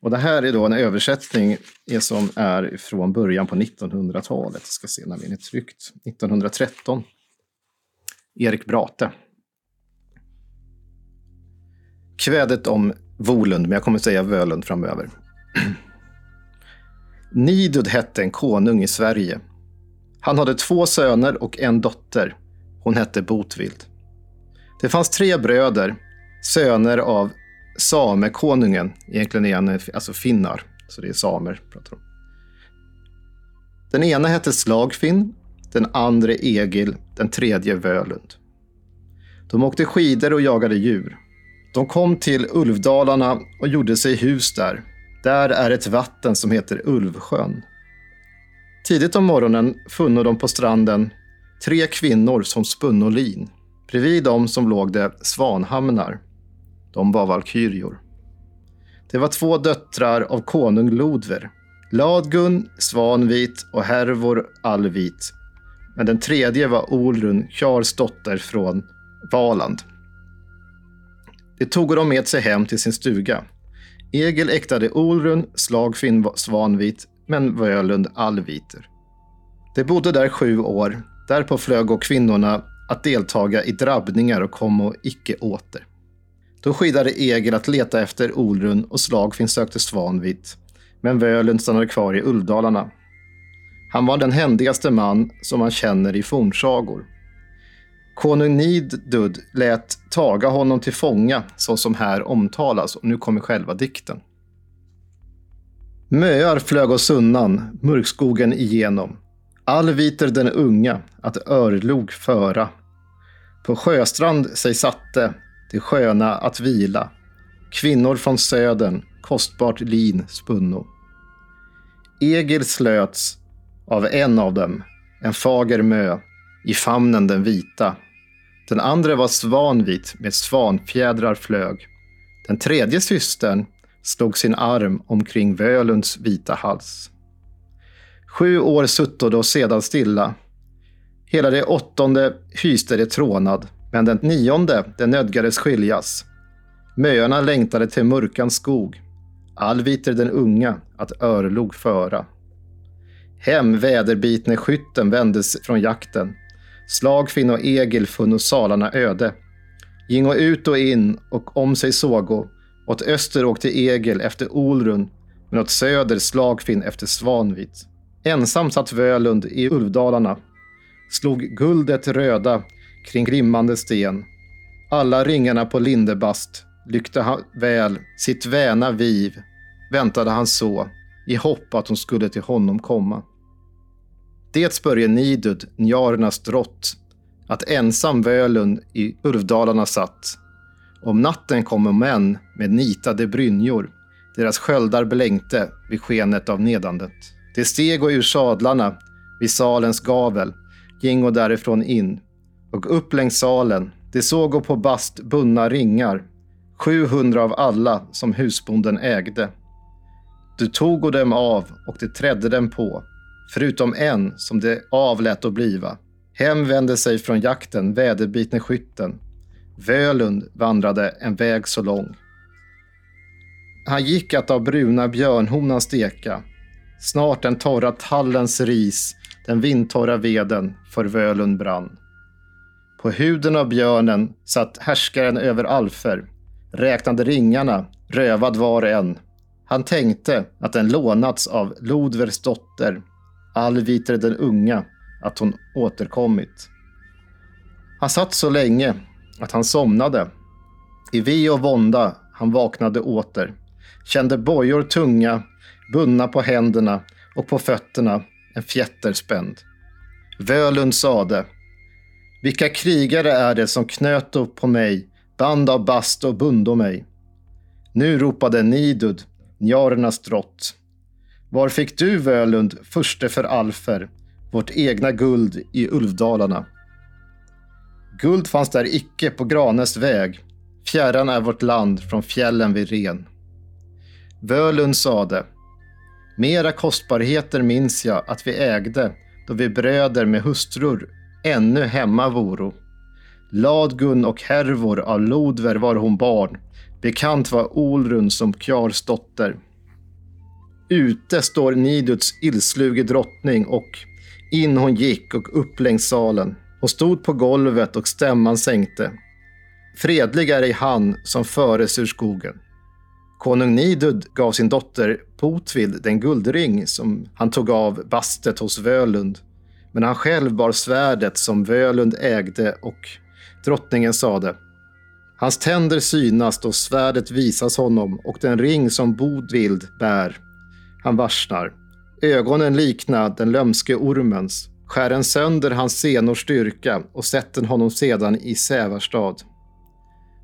Och det här är då en översättning som är från början på 1900-talet. Jag ska se när den är tryckt. 1913. Erik Brate. Kvädet om Volund, men jag kommer säga Völund framöver. Nidud hette en konung i Sverige. Han hade två söner och en dotter. Hon hette Botvild. Det fanns tre bröder, söner av samekonungen. Egentligen är han alltså finnar, så det är samer. Pratar om. Den ena hette Slagfinn, den andra Egil, den tredje Völund. De åkte skidor och jagade djur. De kom till Ulvdalarna och gjorde sig hus där. Där är ett vatten som heter Ulvsjön. Tidigt om morgonen funno de på stranden tre kvinnor som spunnolin. lin. Bredvid dem som låg det svanhamnar. De var valkyrior. Det var två döttrar av konung Lodver. Ladgun, Svanvit och Hervor Alvit. Men den tredje var Olrun, Kjars dotter från Valand. Det tog de med sig hem till sin stuga. Egil äktade Olrun, Slagfinn Svanvit, men Völund Alviter. De bodde där sju år. Därpå flög och kvinnorna att deltaga i drabbningar och kom och icke åter. Då skyddade Egil att leta efter Olrun och Slagfinn sökte Svanvit, men Völund stannade kvar i Ulvdalarna. Han var den händigaste man som man känner i fornsagor. Konung Nidud lät taga honom till fånga, så som här omtalas. Och nu kommer själva dikten. Möar flög oss undan, mörkskogen igenom. Allviter den unga att örlog föra. På sjöstrand sig satte, det sköna att vila. Kvinnor från södern, kostbart lin spunno. Egil slöts av en av dem, en fager mö, i famnen den vita. Den andra var svanvit med svanfjädrar flög. Den tredje systern slog sin arm omkring Völunds vita hals. Sju år sutto då sedan stilla. Hela det åttonde hyste det trånad, men den nionde den nödgades skiljas. Möarna längtade till mörkans skog. Alviter den unga att örlog föra. Hem väderbitne skytten vändes från jakten Slagfinn och Egil funno salarna öde. Gingo ut och in och om sig sågo. Åt öster åkte Egil efter Olrun, men åt söder Slagfinn efter Svanvit. Ensam satt Völund i Ulvdalarna. Slog guldet röda kring glimmande sten. Alla ringarna på Lindebast lyckte han väl sitt väna viv, väntade han så, i hopp att hon skulle till honom komma. Det spörje Nidud, njarernas drott, att ensam Völund i Urvdalarna satt. Om natten kommer män med nitade brynjor, deras sköldar blänkte vid skenet av nedandet. De steg och ur sadlarna vid salens gavel, gingo därifrån in, och upp längs salen, de såg på bast bundna ringar, 700 av alla som husbonden ägde. Du tog dem av och de trädde dem på, förutom en som de avlät att bliva. Hem vände sig från jakten väderbitne skytten. Völund vandrade en väg så lång. Han gick att av bruna björnhonan steka. Snart den torra tallens ris, den vindtorra veden, för Völund brann. På huden av björnen satt härskaren över alfer, räknade ringarna, rövad var en. Han tänkte att den lånats av Lodvers dotter Alviter den unga att hon återkommit. Han satt så länge att han somnade. I ve och vånda han vaknade åter. Kände bojor tunga, bundna på händerna och på fötterna en fjätter spänd. Völund sade. Vilka krigare är det som knöt upp på mig band av bast och bundo mig? Nu ropade Nidud, njarernas drott. Var fick du, Völund, förste för alfer, vårt egna guld i Ulvdalarna? Guld fanns där icke på Granes väg. Fjärran är vårt land från fjällen vid Ren. Völund sade. Mera kostbarheter minns jag att vi ägde då vi bröder med hustrur ännu hemma voro. Ladgun och Hervor av Lodver var hon barn, bekant var Olrun som Kjars dotter. Ute står Niduts illsluge drottning och in hon gick och upp längs salen. Hon stod på golvet och stämman sänkte. Fredlig är ej han som föres ur skogen. Konung Nidud gav sin dotter Potvild den guldring som han tog av bastet hos Völund. Men han själv bar svärdet som Völund ägde och drottningen sade Hans tänder synas då svärdet visas honom och den ring som Bodvild bär. Han varsnar. Ögonen likna den lömske ormens. Skär en sönder hans senors styrka och sätten honom sedan i Sävarstad.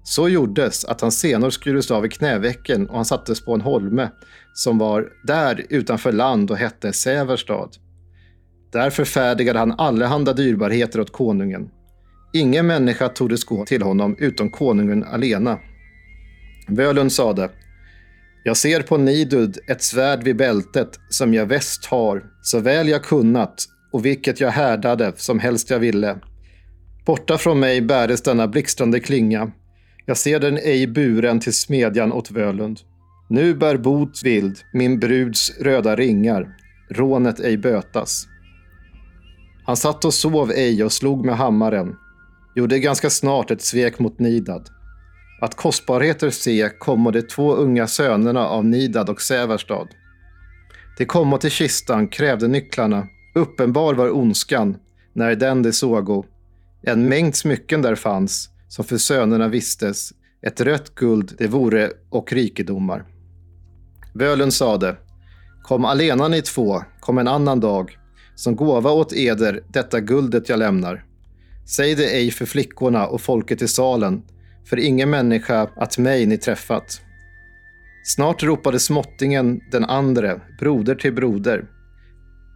Så gjordes att hans senor skurits av i knävecken och han sattes på en holme som var där utanför land och hette Säverstad. Där förfärdigade han allehanda dyrbarheter åt konungen. Ingen människa tordes gå till honom utom konungen alena. Völund sade jag ser på Nidud ett svärd vid bältet som jag väst har, så väl jag kunnat och vilket jag härdade som helst jag ville. Borta från mig bäres denna blixtrande klinga. Jag ser den ej buren till smedjan åt Völund. Nu bär Botvild min bruds röda ringar, rånet ej bötas. Han satt och sov ej och slog med hammaren, gjorde ganska snart ett svek mot Nidad. Att kostbarheter se kommo de två unga sönerna av Nidad och Säverstad. De kommo till kistan, krävde nycklarna. Uppenbar var ondskan, när den de sågo. En mängd smycken där fanns, som för sönerna vistes, ett rött guld det vore och rikedomar. Völund sade, kom alena ni två, kom en annan dag, som gåva åt eder detta guldet jag lämnar. Säg det ej för flickorna och folket i salen, för ingen människa att mig ni träffat. Snart ropade småttingen den andre, broder till broder.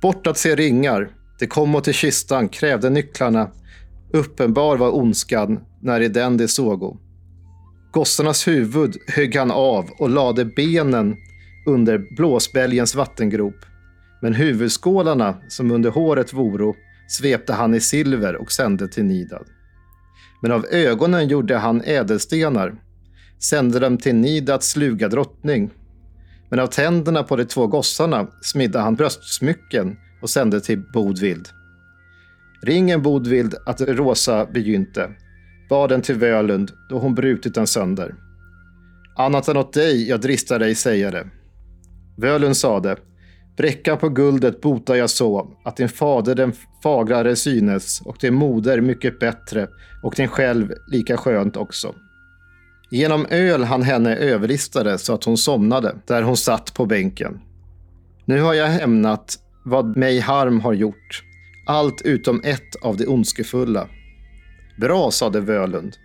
Bort att se ringar, det kom till kistan, krävde nycklarna. Uppenbar var ondskan, när i den de sågo. Gossarnas huvud högg han av och lade benen under blåsbälgens vattengrop. Men huvudskålarna, som under håret voro, svepte han i silver och sände till Nidad. Men av ögonen gjorde han ädelstenar, sände dem till Nidads sluga drottning. Men av tänderna på de två gossarna smidde han bröstsmycken och sände till Bodvild. Ringen Bodvild att Rosa begynte, bad den till Völund då hon brutit den sönder. Annat än åt dig jag dristar dig säga det. Völund sade, Bräcka på guldet botar jag så, att din fader den fagrare synes och din moder mycket bättre och din själv lika skönt också. Genom öl han henne överlistade så att hon somnade där hon satt på bänken. Nu har jag hämnat vad mig harm har gjort, allt utom ett av det ondskefulla. Bra, sade Völund.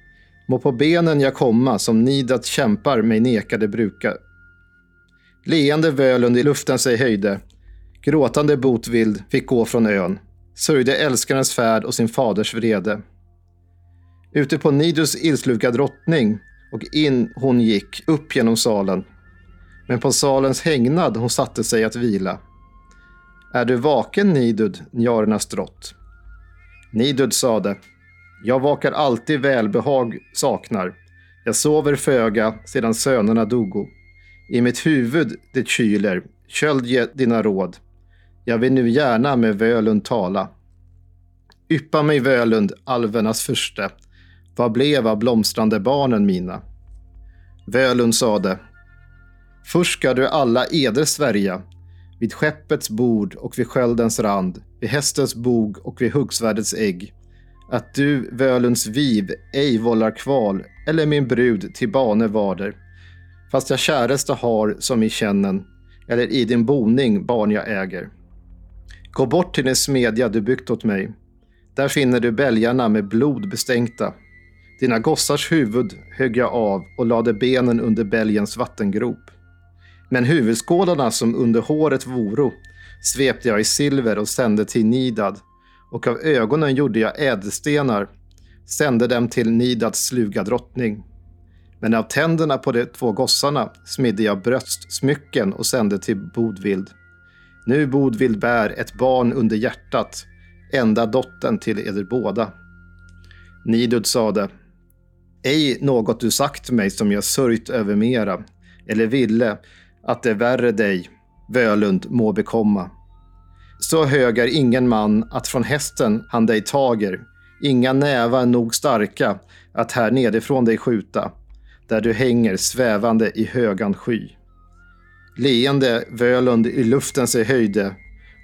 Må på benen jag komma som nidat kämpar mig nekade bruka. Leende Völund i luften sig höjde. Gråtande Botvild fick gå från ön. Sörjde älskarens färd och sin faders vrede. Ute på Nidus ilsluka drottning och in hon gick upp genom salen. Men på salens hägnad hon satte sig att vila. Är du vaken, Nidud, njarernas drott? Nidud sade, jag vakar alltid välbehag saknar. Jag sover föga sedan sönerna dogo. I mitt huvud det kyler, köld ge dina råd. Jag vill nu gärna med Völund tala. Yppa mig Völund, alvernas furste. Vad blev av blomstrande barnen mina? Völund sade. Först ska du alla eder svärja, vid skeppets bord och vid sköldens rand, vid hästens bog och vid huggsvärdets ägg, att du, Völunds viv, ej vållar kval eller min brud till bane varder, fast jag käresta har som i kännen, eller i din boning barn jag äger. Gå bort till den smedja du byggt åt mig. Där finner du bälgarna med blod bestänkta. Dina gossars huvud högg jag av och lade benen under bälgens vattengrop. Men huvudskålarna som under håret voro svepte jag i silver och sände till Nidad och av ögonen gjorde jag ädelstenar, sände dem till Nidads sluga drottning. Men av tänderna på de två gossarna smidde jag bröstsmycken och sände till Bodvild. Nu Bodvild bär ett barn under hjärtat, enda dottern till eder båda. Nidud sade, ej något du sagt mig som jag sörjt över mera, eller ville att det värre dig, Völund, må bekomma. Så hög är ingen man att från hästen han dig tager, inga nävar nog starka att här nedifrån dig skjuta, där du hänger svävande i högan sky. Leende Völund i luften sig höjde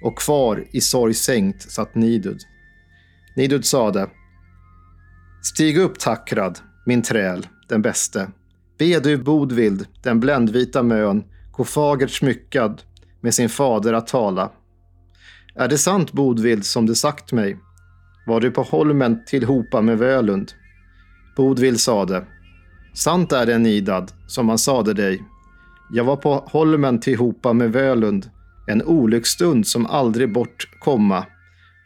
och kvar i sorg sänkt satt Nidud. Nidud sade Stig upp Takrad, min träl, den bäste. Be du Bodvild, den bländvita mön, gå fagert smyckad med sin fader att tala. Är det sant, Bodvild, som du sagt mig? Var du på holmen tillhopa med Völund? Bodvild sade. Sant är det, Nidad, som han sade dig. Jag var på holmen tillhopa med Völund, en olycksstund som aldrig bort komma.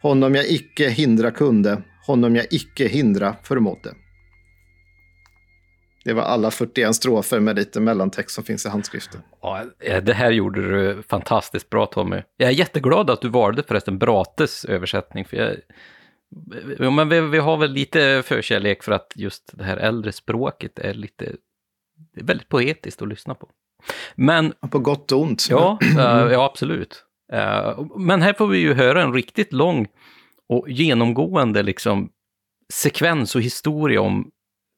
Honom jag icke hindra kunde, honom jag icke hindra förmådde. Det var alla 41 strofer med lite mellantext som finns i handskriften. Ja, eh, det här gjorde du fantastiskt bra Tommy. Jag är jätteglad att du valde förresten Brates översättning. För jag, ja, men vi, vi, har väl lite förkärlek för att just det här äldre språket är lite det är väldigt poetiskt att lyssna på. Men, på gott och ont. Ja, äh, ja absolut. Äh, men här får vi ju höra en riktigt lång och genomgående liksom sekvens och historia om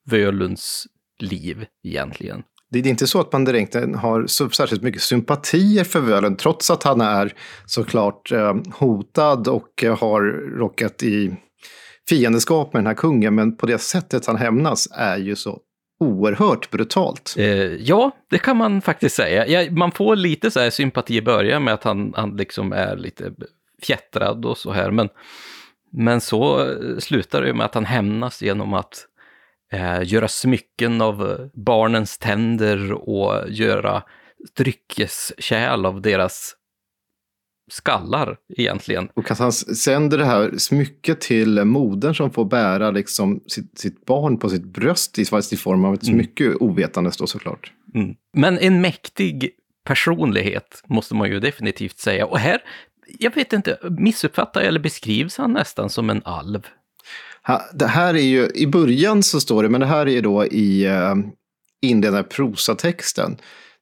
Völunds liv egentligen. Det är inte så att man direkt har särskilt mycket sympatier för Völund, trots att han är såklart eh, hotad och har råkat i fiendeskap med den här kungen. Men på det sättet han hämnas är ju så oerhört brutalt. Eh, ja, det kan man faktiskt säga. Ja, man får lite så här sympati i början med att han, han liksom är lite fjättrad och så här. Men, men så eh, slutar det med att han hämnas genom att eh, göra smycken av eh, barnens tänder och göra dryckeskärl av deras skallar egentligen. Och att han sänder det här smycket till modern som får bära liksom sitt, sitt barn på sitt bröst i, i form av ett mm. smycke, mm. ovetandes då såklart. Mm. Men en mäktig personlighet måste man ju definitivt säga. Och här, jag vet inte, missuppfattar eller beskrivs han nästan som en alv? Det här är ju, i början så står det, men det här är ju då i uh, inledande prosatexten.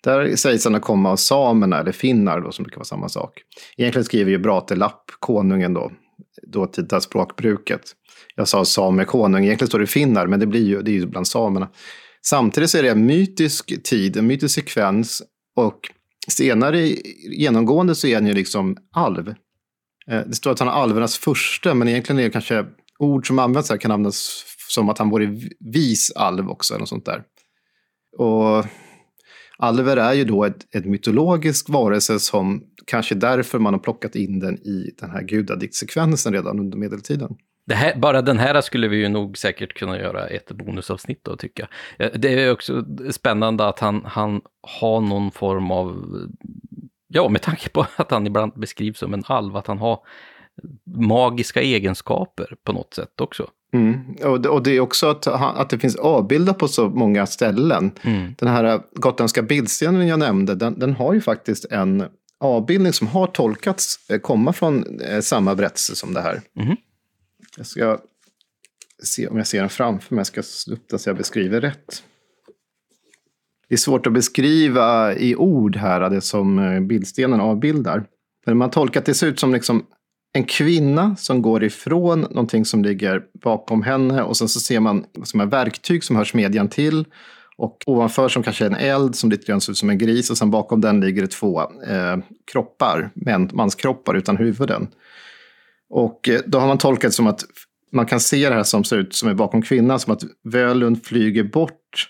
Där sägs han komma av samerna, eller finnar då, som brukar vara samma sak. Egentligen skriver ju Bratelapp, konungen då, dåtida språkbruket. Jag sa samekonung, egentligen står det finnar, men det blir ju, det är ju bland samerna. Samtidigt så är det en mytisk tid, en mytisk sekvens. Och senare genomgående så är han ju liksom alv. Eh, det står att han är alvernas första, men egentligen är det kanske ord som används här kan användas som att han vore vis alv också, eller något sånt där. Och alver är ju då ett, ett mytologisk varelse som kanske därför man har plockat in den i den här gudadiktsekvensen redan under medeltiden. Här, bara den här skulle vi ju nog säkert kunna göra ett bonusavsnitt då, tycker jag. Eh, det är också spännande att han, han har någon form av, ja, med tanke på att han ibland beskrivs som en alv, att han har magiska egenskaper på något sätt också. Mm. Och, det, och, det, är också att, att det finns avbildat på så många ställen. Mm. Den här gotländska bildstenen jag nämnde, den, den, har ju faktiskt en avbildning som har tolkats eh, komma från eh, samma berättelse som det här. Mm. Jag ska se om jag ser den framför mig, jag ska slå upp den så jag beskriver rätt. Det är svårt att beskriva i ord här, det som eh, bildstenen avbildar. Men man tolkar att det ser ut som liksom en kvinna som går ifrån någonting som ligger bakom henne och sen så ser man som ett verktyg som hör smedjan till. Och ovanför som kanske är en eld som lite grann ser ut som en gris och sen bakom den ligger det två eh, kroppar, män, manskroppar utan huvuden. Och eh, då har man tolkat som att man kan se det här som ser ut som är bakom kvinnan, som att Völund flyger bort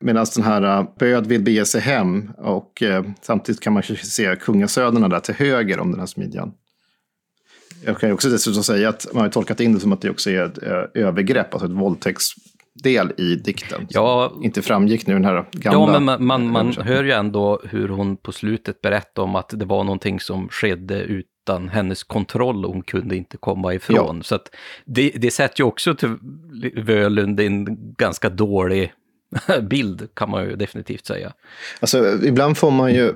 medan den här uh, Böd vill bege sig hem och eh, samtidigt kan man se kungasönerna där till höger om den här smidjan. Jag kan ju också dessutom säga att man har tolkat in det som att det också är ett eh, övergrepp, alltså ett våldtäktsdel i dikten. Ja, inte framgick nu den här gamla... Ja, men man, man, man hör ju ändå hur hon på slutet berättar om att det var någonting som skedde utan hennes kontroll och hon kunde inte komma ifrån. Ja. Så att det, det sätter ju också till Völund en ganska dålig bild kan man ju definitivt säga. Alltså ibland får man ju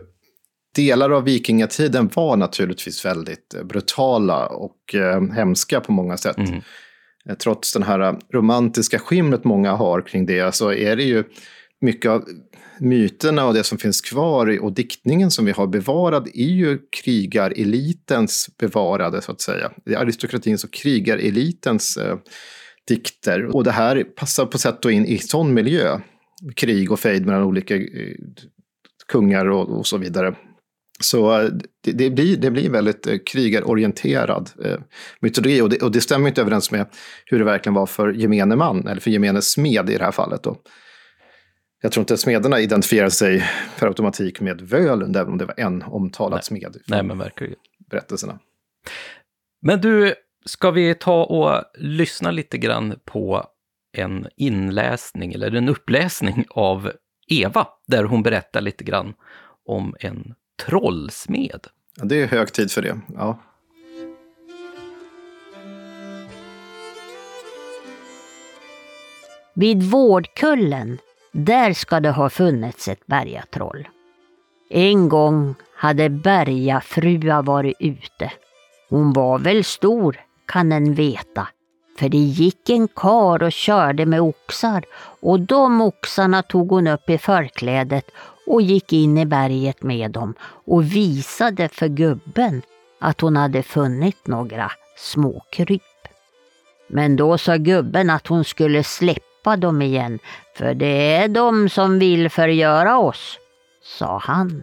delar av vikingatiden var naturligtvis väldigt brutala och eh, hemska på många sätt. Mm. Eh, trots den här romantiska skimret många har kring det så är det ju mycket av myterna och det som finns kvar och diktningen som vi har bevarad är ju krigarelitens bevarade, så att säga. Det är aristokratins och krigarelitens eh, dikter. Och det här passar på sätt och in i sån miljö. Krig och fejd mellan olika eh, kungar och, och så vidare. Så eh, det, det, blir, det blir väldigt eh, krigarorienterad eh, mytologi och det, och det stämmer inte överens med hur det verkligen var för gemene man, eller för gemene smed i det här fallet. Då. Jag tror inte att smederna identifierar sig per automatik med Völund, även om det var en omtalad Nej. smed. Nej, men verkligen. Berättelserna. Men du, ska vi ta och lyssna lite grann på en inläsning, eller en uppläsning av Eva, där hon berättar lite grann om en trollsmed. Ja, det är hög tid för det, ja. Vid Vårdkullen, där ska det ha funnits ett bergatroll. En gång hade bergafrua varit ute. Hon var väl stor, kan en veta, för det gick en kar och körde med oxar och de oxarna tog hon upp i förklädet och gick in i berget med dem och visade för gubben att hon hade funnit några småkryp. Men då sa gubben att hon skulle släppa dem igen, för det är de som vill förgöra oss, sa han.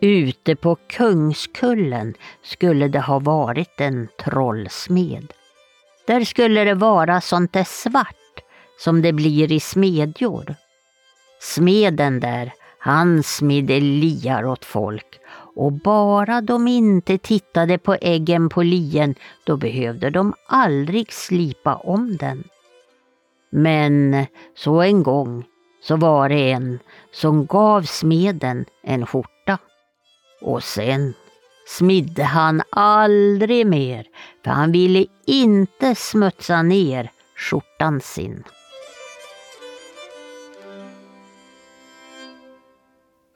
Ute på Kungskullen skulle det ha varit en trollsmed. Där skulle det vara sånt där svart som det blir i smedjor. Smeden där, han smidde liar åt folk och bara de inte tittade på äggen på lien, då behövde de aldrig slipa om den. Men så en gång så var det en som gav smeden en skjorta. Och sen smidde han aldrig mer, för han ville inte smutsa ner skjortan sin.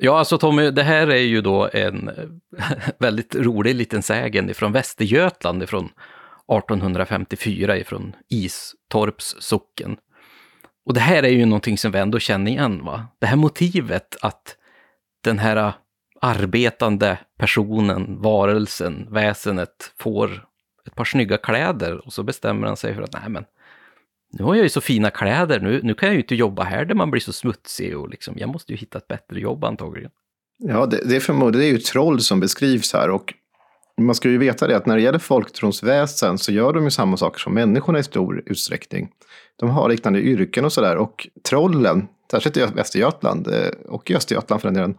Ja, alltså Tommy, det här är ju då en väldigt rolig liten sägen från Västergötland ifrån 1854 ifrån Istorps socken. Och det här är ju någonting som vi ändå känner igen, va? Det här motivet att den här arbetande personen, varelsen, väsenet får ett par snygga kläder och så bestämmer han sig för att nej men nu har jag ju så fina kläder, nu, nu kan jag ju inte jobba här där man blir så smutsig och liksom, jag måste ju hitta ett bättre jobb antagligen. Ja, det, det är förmodligen, det är ju troll som beskrivs här och man ska ju veta det att när det gäller folktronsväsen så gör de ju samma saker som människorna i stor utsträckning. De har liknande yrken och sådär och trollen, särskilt i Västergötland eh, och i Östergötland för den delen,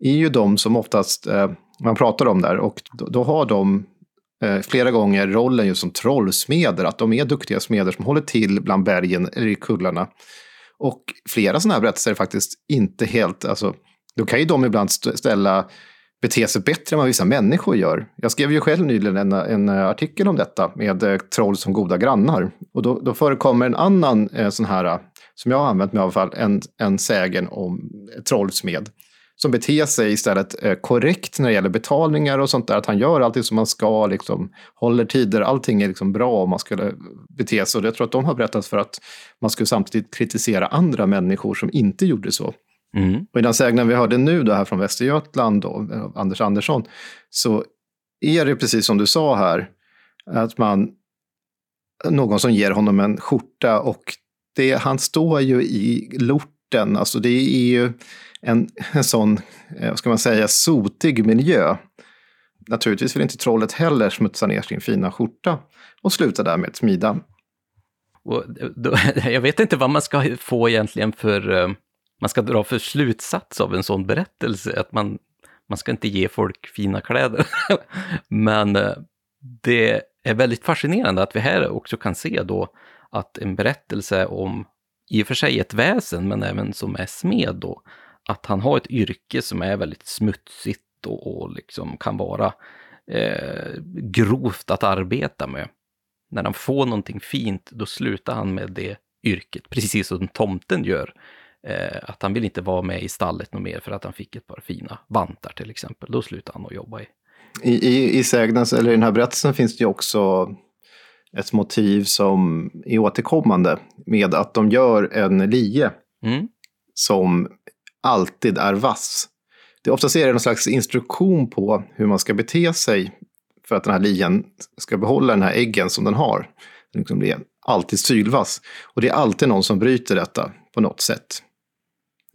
är ju de som oftast eh, man pratar om där och då, då har de Eh, flera gånger rollen just som trollsmeder, att de är duktiga smeder som håller till bland bergen eller i kullarna. Och flera sådana här berättelser är faktiskt inte helt, alltså, då kan ju de ibland ställa bete sig bättre än vad vissa människor gör. Jag skrev ju själv nyligen en, en artikel om detta med eh, troll som goda grannar. Och då, då förekommer en annan eh, sån här, som jag har använt mig av i alla fall, en, en sägen om trollsmed som beter sig istället eh, korrekt när det gäller betalningar och sånt där. Att han gör allting som man ska, liksom, håller tider, allting är liksom bra om man skulle bete sig. Och jag tror att de har berättat för att man skulle samtidigt kritisera andra människor som inte gjorde så. Mm. Och i den sägnen vi hörde nu då här från Västergötland, då, Anders Andersson, så är det precis som du sa här, att man, någon som ger honom en skjorta och det, han står ju i lorten, alltså det är ju en, en sån, eh, vad ska man säga, sotig miljö. Naturligtvis vill inte trollet heller smutsa ner sin fina skjorta och sluta därmed smida. Och eh, då, jag vet inte vad man ska få egentligen för, eh, man ska dra för slutsats av en sån berättelse, att man, man ska inte ge folk fina kläder. Men det är väldigt fascinerande att vi här också kan se då att en berättelse om i och för sig ett väsen, men även som är smed då, att han har ett yrke som är väldigt smutsigt och, och liksom kan vara eh, grovt att arbeta med. När han får någonting fint, då slutar han med det yrket, precis som tomten gör. Eh, att han vill inte vara med i stallet något mer för att han fick ett par fina vantar till exempel. Då slutade han att jobba i. I, i, i sägnen, eller i den här berättelsen finns det ju också ett motiv som är återkommande med att de gör en lie mm. som alltid är vass. Det oftast är det någon slags instruktion på hur man ska bete sig för att den här lien ska behålla den här äggen som den har. Liksom blir är alltid sylvass. Och det är alltid någon som bryter detta på något sätt.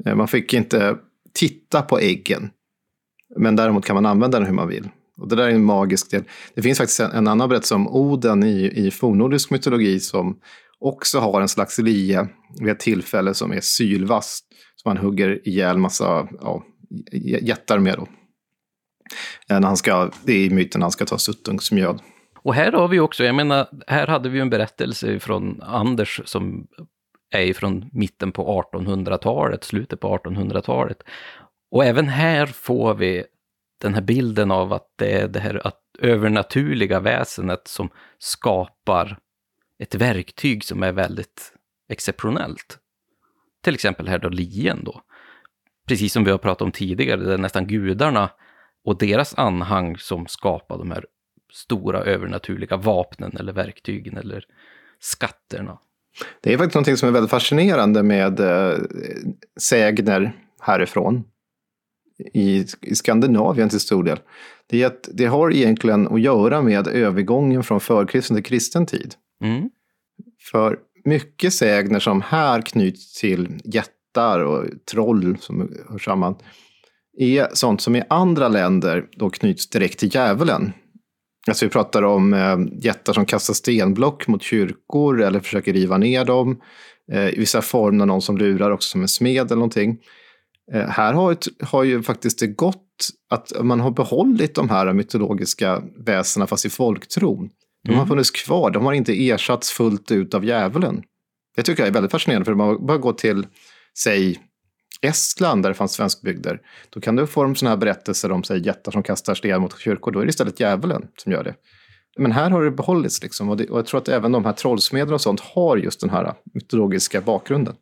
Eh, man fick inte titta på äggen. Men däremot kan man använda den hur man vill. Och det där är en magisk del. Det finns faktiskt en, en annan berättelse om Oden i, i fornnordisk mytologi som också har en slags lie vid ett tillfälle som är sylvass. Som han hugger ihjäl massa ja, jättar med. Då. Eh, när han ska, det är i myten han ska ta suttungsmjöd. Och här har vi också, jag menar, här hade vi en berättelse från Anders som är från mitten på 1800-talet, slutet på 1800-talet. Och även här får vi den här bilden av att det är det här att övernaturliga väsenet som skapar ett verktyg som är väldigt exceptionellt. Till exempel här då lien då. Precis som vi har pratat om tidigare, det är nästan gudarna och deras anhang som skapar de här stora övernaturliga vapnen eller verktygen eller skatterna. Det är faktiskt någonting som är väldigt fascinerande med eh, sägner härifrån. I, I Skandinavien till stor del. Det, är att det har egentligen att göra med övergången från förkristen till kristen tid. Mm. För mycket sägner som här knyts till jättar och troll som hör samman är sånt som i andra länder då knyts direkt till djävulen. Alltså vi pratar om eh, jättar som kastar stenblock mot kyrkor eller försöker riva ner dem. Eh, I vissa former någon som lurar också som en smed eller någonting. Eh, här har, ett, har ju faktiskt det gått att man har behållit de här mytologiska väsena fast i folktron. De har mm. funnits kvar, de har inte ersatts fullt ut av djävulen. Det tycker jag är väldigt fascinerande för man bara gå till, säg, Estland där det fanns svenskbygder, då kan du få sådana här berättelser om säg, jättar som kastar sten mot kyrkor. Då är det istället djävulen som gör det. Men här har det behållits liksom. Och, det, och jag tror att även de här trollsmederna och sånt har just den här mytologiska bakgrunden.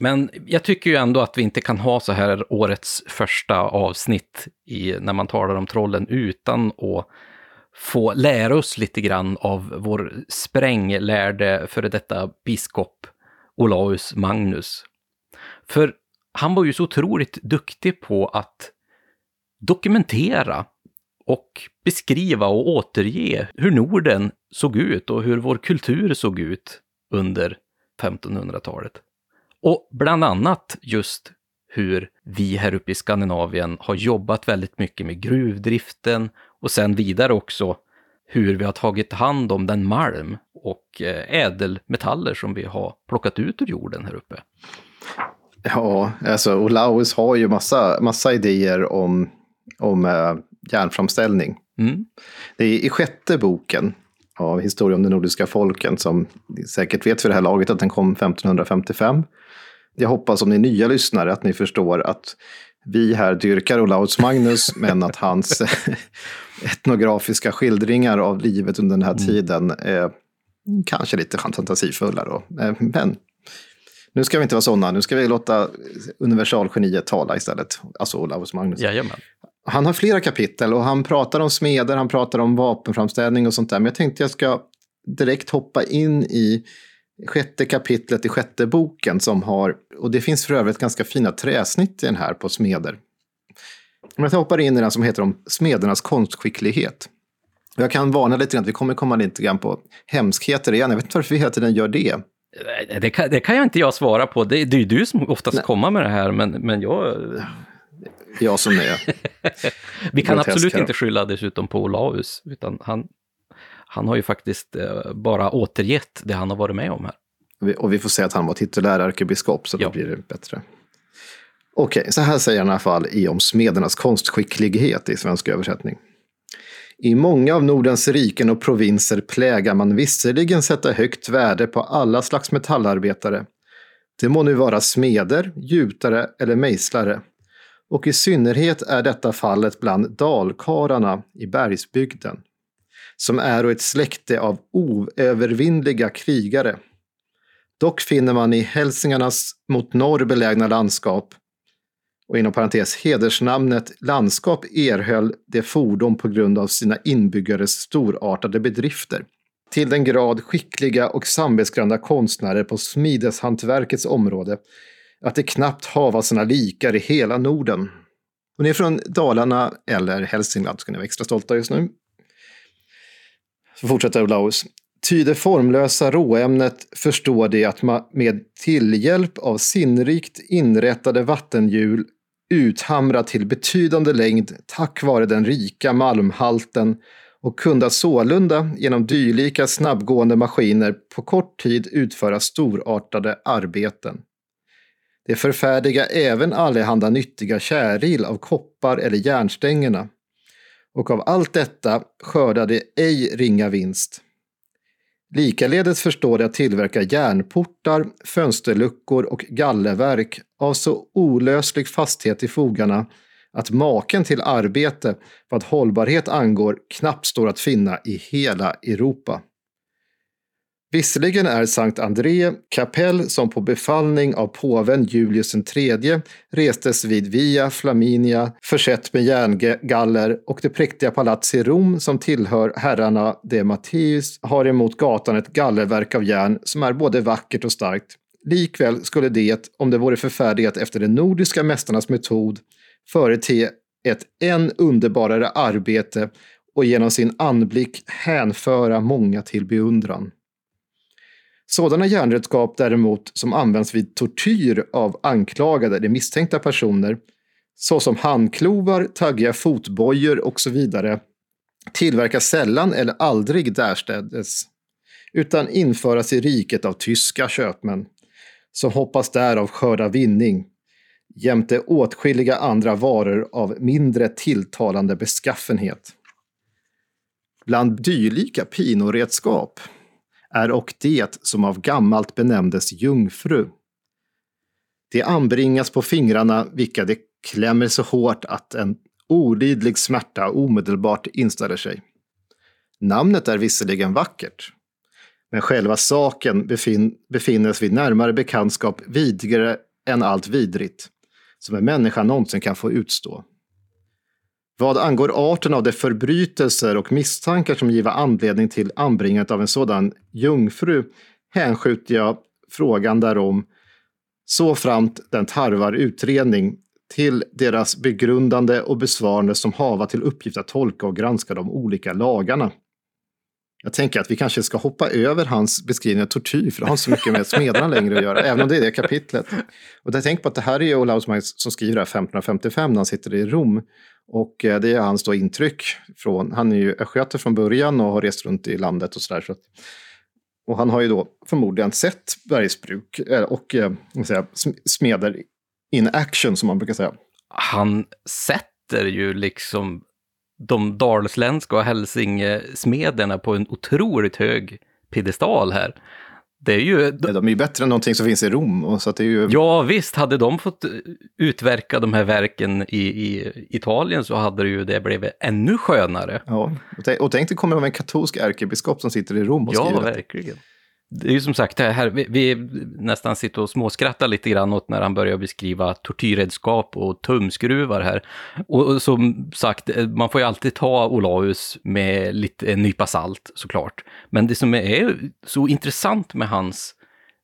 Men jag tycker ju ändå att vi inte kan ha så här årets första avsnitt i, när man talar om trollen utan att få lära oss lite grann av vår spränglärde före detta biskop Olaus Magnus. För han var ju så otroligt duktig på att dokumentera och beskriva och återge hur Norden såg ut och hur vår kultur såg ut under 1500-talet. Och bland annat just hur vi här uppe i Skandinavien har jobbat väldigt mycket med gruvdriften och sen vidare också hur vi har tagit hand om den malm och eh, ädelmetaller som vi har plockat ut ur jorden här uppe. Ja, alltså Olaus har ju massa, massa idéer om, om äh, järnframställning. Mm. Det är i sjätte boken av Historia om de nordiska folken som ni säkert vet för det här laget att den kom 1555. Jag hoppas om ni är nya lyssnare att ni förstår att vi här dyrkar Olaus Magnus men att hans etnografiska skildringar av livet under den här mm. tiden är kanske lite fantasifulla. Då. Eh, men nu ska vi inte vara sådana, nu ska vi låta universalgeniet tala istället. Alltså Olaus Magnus. Jajamän. Han har flera kapitel och han pratar om smeder, han pratar om vapenframställning och sånt där. Men jag tänkte jag ska direkt hoppa in i sjätte kapitlet i sjätte boken som har, och det finns för övrigt ganska fina träsnitt i den här på smeder. Om jag hoppar in i den som heter om smedernas konstskicklighet. Jag kan varna lite grann vi kommer komma lite grann på hemskheter igen. Jag vet inte varför vi hela tiden gör det. Det kan, det kan jag inte jag svara på. Det, det är ju du som oftast Nej. kommer med det här, men, men jag... Jag som är... Vi kan absolut inte skylla dessutom på Olaus, utan han, han har ju faktiskt eh, bara återgett det han har varit med om här. Och vi får säga att han var titulär ärkebiskop, så då ja. blir det bättre. Okej, okay, så här säger han i alla fall i om smedernas konstskicklighet i svensk översättning. I många av Nordens riken och provinser plägar man visserligen sätta högt värde på alla slags metallarbetare. Det må nu vara smeder, gjutare eller mejslare. Och i synnerhet är detta fallet bland dalkararna i bergsbygden, som är ett släkte av oövervinnliga krigare. Dock finner man i hälsingarnas mot norr belägna landskap och inom parentes hedersnamnet landskap erhöll det fordon på grund av sina inbyggares storartade bedrifter. Till den grad skickliga och samvetsgranna konstnärer på smideshantverkets område att det knappt hava sina likar i hela Norden. Och ni är från Dalarna eller Hälsingland ska ni vara extra stolta just nu. Så fortsätter Olaus. Ty det formlösa råämnet förstår det att man med tillhjälp av sinnrikt inrättade vattenhjul uthamra till betydande längd tack vare den rika malmhalten och kunde sålunda genom dylika snabbgående maskiner på kort tid utföra storartade arbeten. Det förfärdiga även allehanda nyttiga käril av koppar eller järnstängerna och av allt detta skördade ej ringa vinst. Likaledes förstår de att tillverka järnportar, fönsterluckor och gallerverk av så olöslig fasthet i fogarna att maken till arbete vad hållbarhet angår knappt står att finna i hela Europa. Visserligen är Sankt André kapell som på befallning av påven Julius III restes vid Via Flaminia försett med järngaller och det präktiga palats i Rom som tillhör herrarna de Matteus har emot gatan ett gallerverk av järn som är både vackert och starkt. Likväl skulle det, om det vore förfärdigat efter de nordiska mästarnas metod, förete ett än underbarare arbete och genom sin anblick hänföra många till beundran. Sådana järnredskap däremot som används vid tortyr av anklagade eller misstänkta personer, såsom handklovar, taggiga fotbojor och så vidare, tillverkas sällan eller aldrig därstädes, utan införas i riket av tyska köpmän, som hoppas därav skörda vinning, jämte åtskilliga andra varor av mindre tilltalande beskaffenhet. Bland dylika pinoredskap är och det som av gammalt benämndes jungfru. Det anbringas på fingrarna vilka det klämmer så hårt att en olidlig smärta omedelbart inställer sig. Namnet är visserligen vackert, men själva saken befin befinnes vid närmare bekantskap vidrigare än allt vidrigt som en människa någonsin kan få utstå. Vad angår arten av de förbrytelser och misstankar som giva anledning till anbringandet av en sådan jungfru hänskjuter jag frågan därom så framt den tarvar utredning till deras begrundande och besvarande som hava till uppgift att tolka och granska de olika lagarna. Jag tänker att vi kanske ska hoppa över hans beskrivning av tortyr, för det har inte så mycket med smederna längre att göra, även om det är det kapitlet. Och jag tänker på att det här är Olaus Magnus som skriver det här 1555 när han sitter i Rom. Och eh, det är hans då intryck från, han är ju östgöte från början och har rest runt i landet och sådär. Så och han har ju då förmodligen sett bergsbruk eh, och eh, säga, smeder in action som man brukar säga. Han sätter ju liksom de dalsländska och hälsingesmederna på en otroligt hög piedestal här. Det är ju... Ja, de är ju bättre än någonting som finns i Rom. Och så att det är ju... Ja visst, hade de fått utverka de här verken i, i Italien så hade det ju det blivit ännu skönare. Ja, och tänk dig kommer det en katolsk ärkebiskop som sitter i Rom och skriver Ja, verkligen. Det det är ju som sagt det här, vi, vi nästan sitter och småskrattar lite grann åt när han börjar beskriva tortyrredskap och tumskruvar här. Och, och som sagt, eh, man får ju alltid ta Olaus med lite en nypa salt såklart. Men det som är så intressant med hans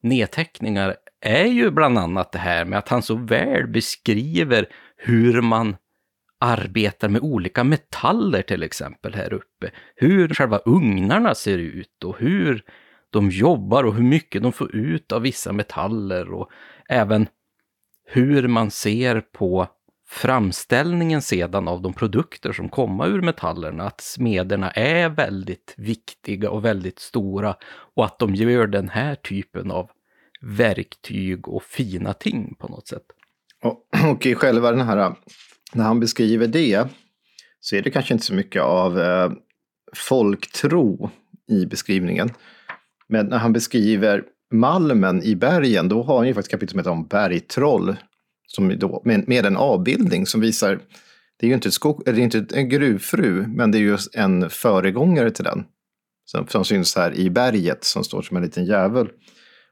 nedteckningar är ju bland annat det här med att han så väl beskriver hur man arbetar med olika metaller till exempel här uppe. Hur själva ugnarna ser ut och hur de jobbar och hur mycket de får ut av vissa metaller och även hur man ser på framställningen sedan av de produkter som kommer ur metallerna, att smederna är väldigt viktiga och väldigt stora och att de gör den här typen av verktyg och fina ting på något sätt. Och, och i själva den här, när han beskriver det, så är det kanske inte så mycket av eh, folktro i beskrivningen. Men när han beskriver malmen i bergen, då har han ju faktiskt kapitel som heter om bergtroll. Som då, med, med en avbildning som visar, det är ju inte, ett skog, det är inte en gruvfru, men det är ju en föregångare till den. Som, som syns här i berget, som står som en liten djävul.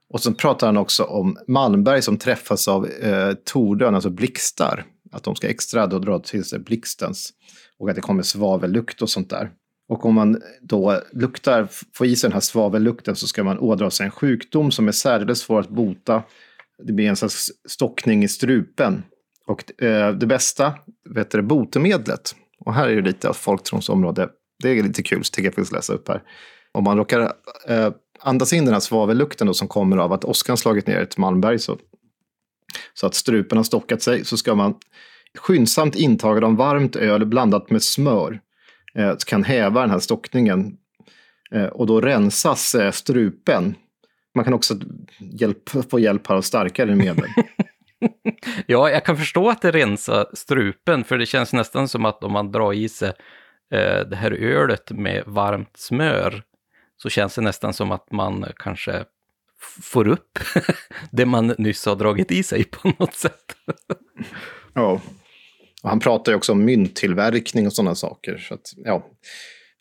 Och så pratar han också om Malmberg som träffas av eh, tordön, alltså blixtar. Att de ska extra då dra till sig blixtens. Och att det kommer svavellukt och sånt där. Och om man då luktar, får i sig den här svavellukten så ska man ådra sig en sjukdom som är särdeles svår att bota. Det blir en slags stockning i strupen. Och eh, det bästa, vet du, botemedlet, och här är det lite av folktronsområde, det är lite kul, så tänker jag faktiskt läsa upp här. Om man råkar eh, andas in den här svavellukten då, som kommer av att åskan slagit ner ett malmberg så, så att strupen har stockat sig, så ska man skyndsamt intaga dem varmt öl blandat med smör. Eh, kan häva den här stockningen. Eh, och då rensas eh, strupen. Man kan också hjälp, få hjälp av starkare medel. ja, jag kan förstå att det rensar strupen, för det känns nästan som att om man drar i sig eh, det här ölet med varmt smör, så känns det nästan som att man kanske får upp det man nyss har dragit i sig på något sätt. ja, och han pratar ju också om mynttillverkning och sådana saker. Så att, ja,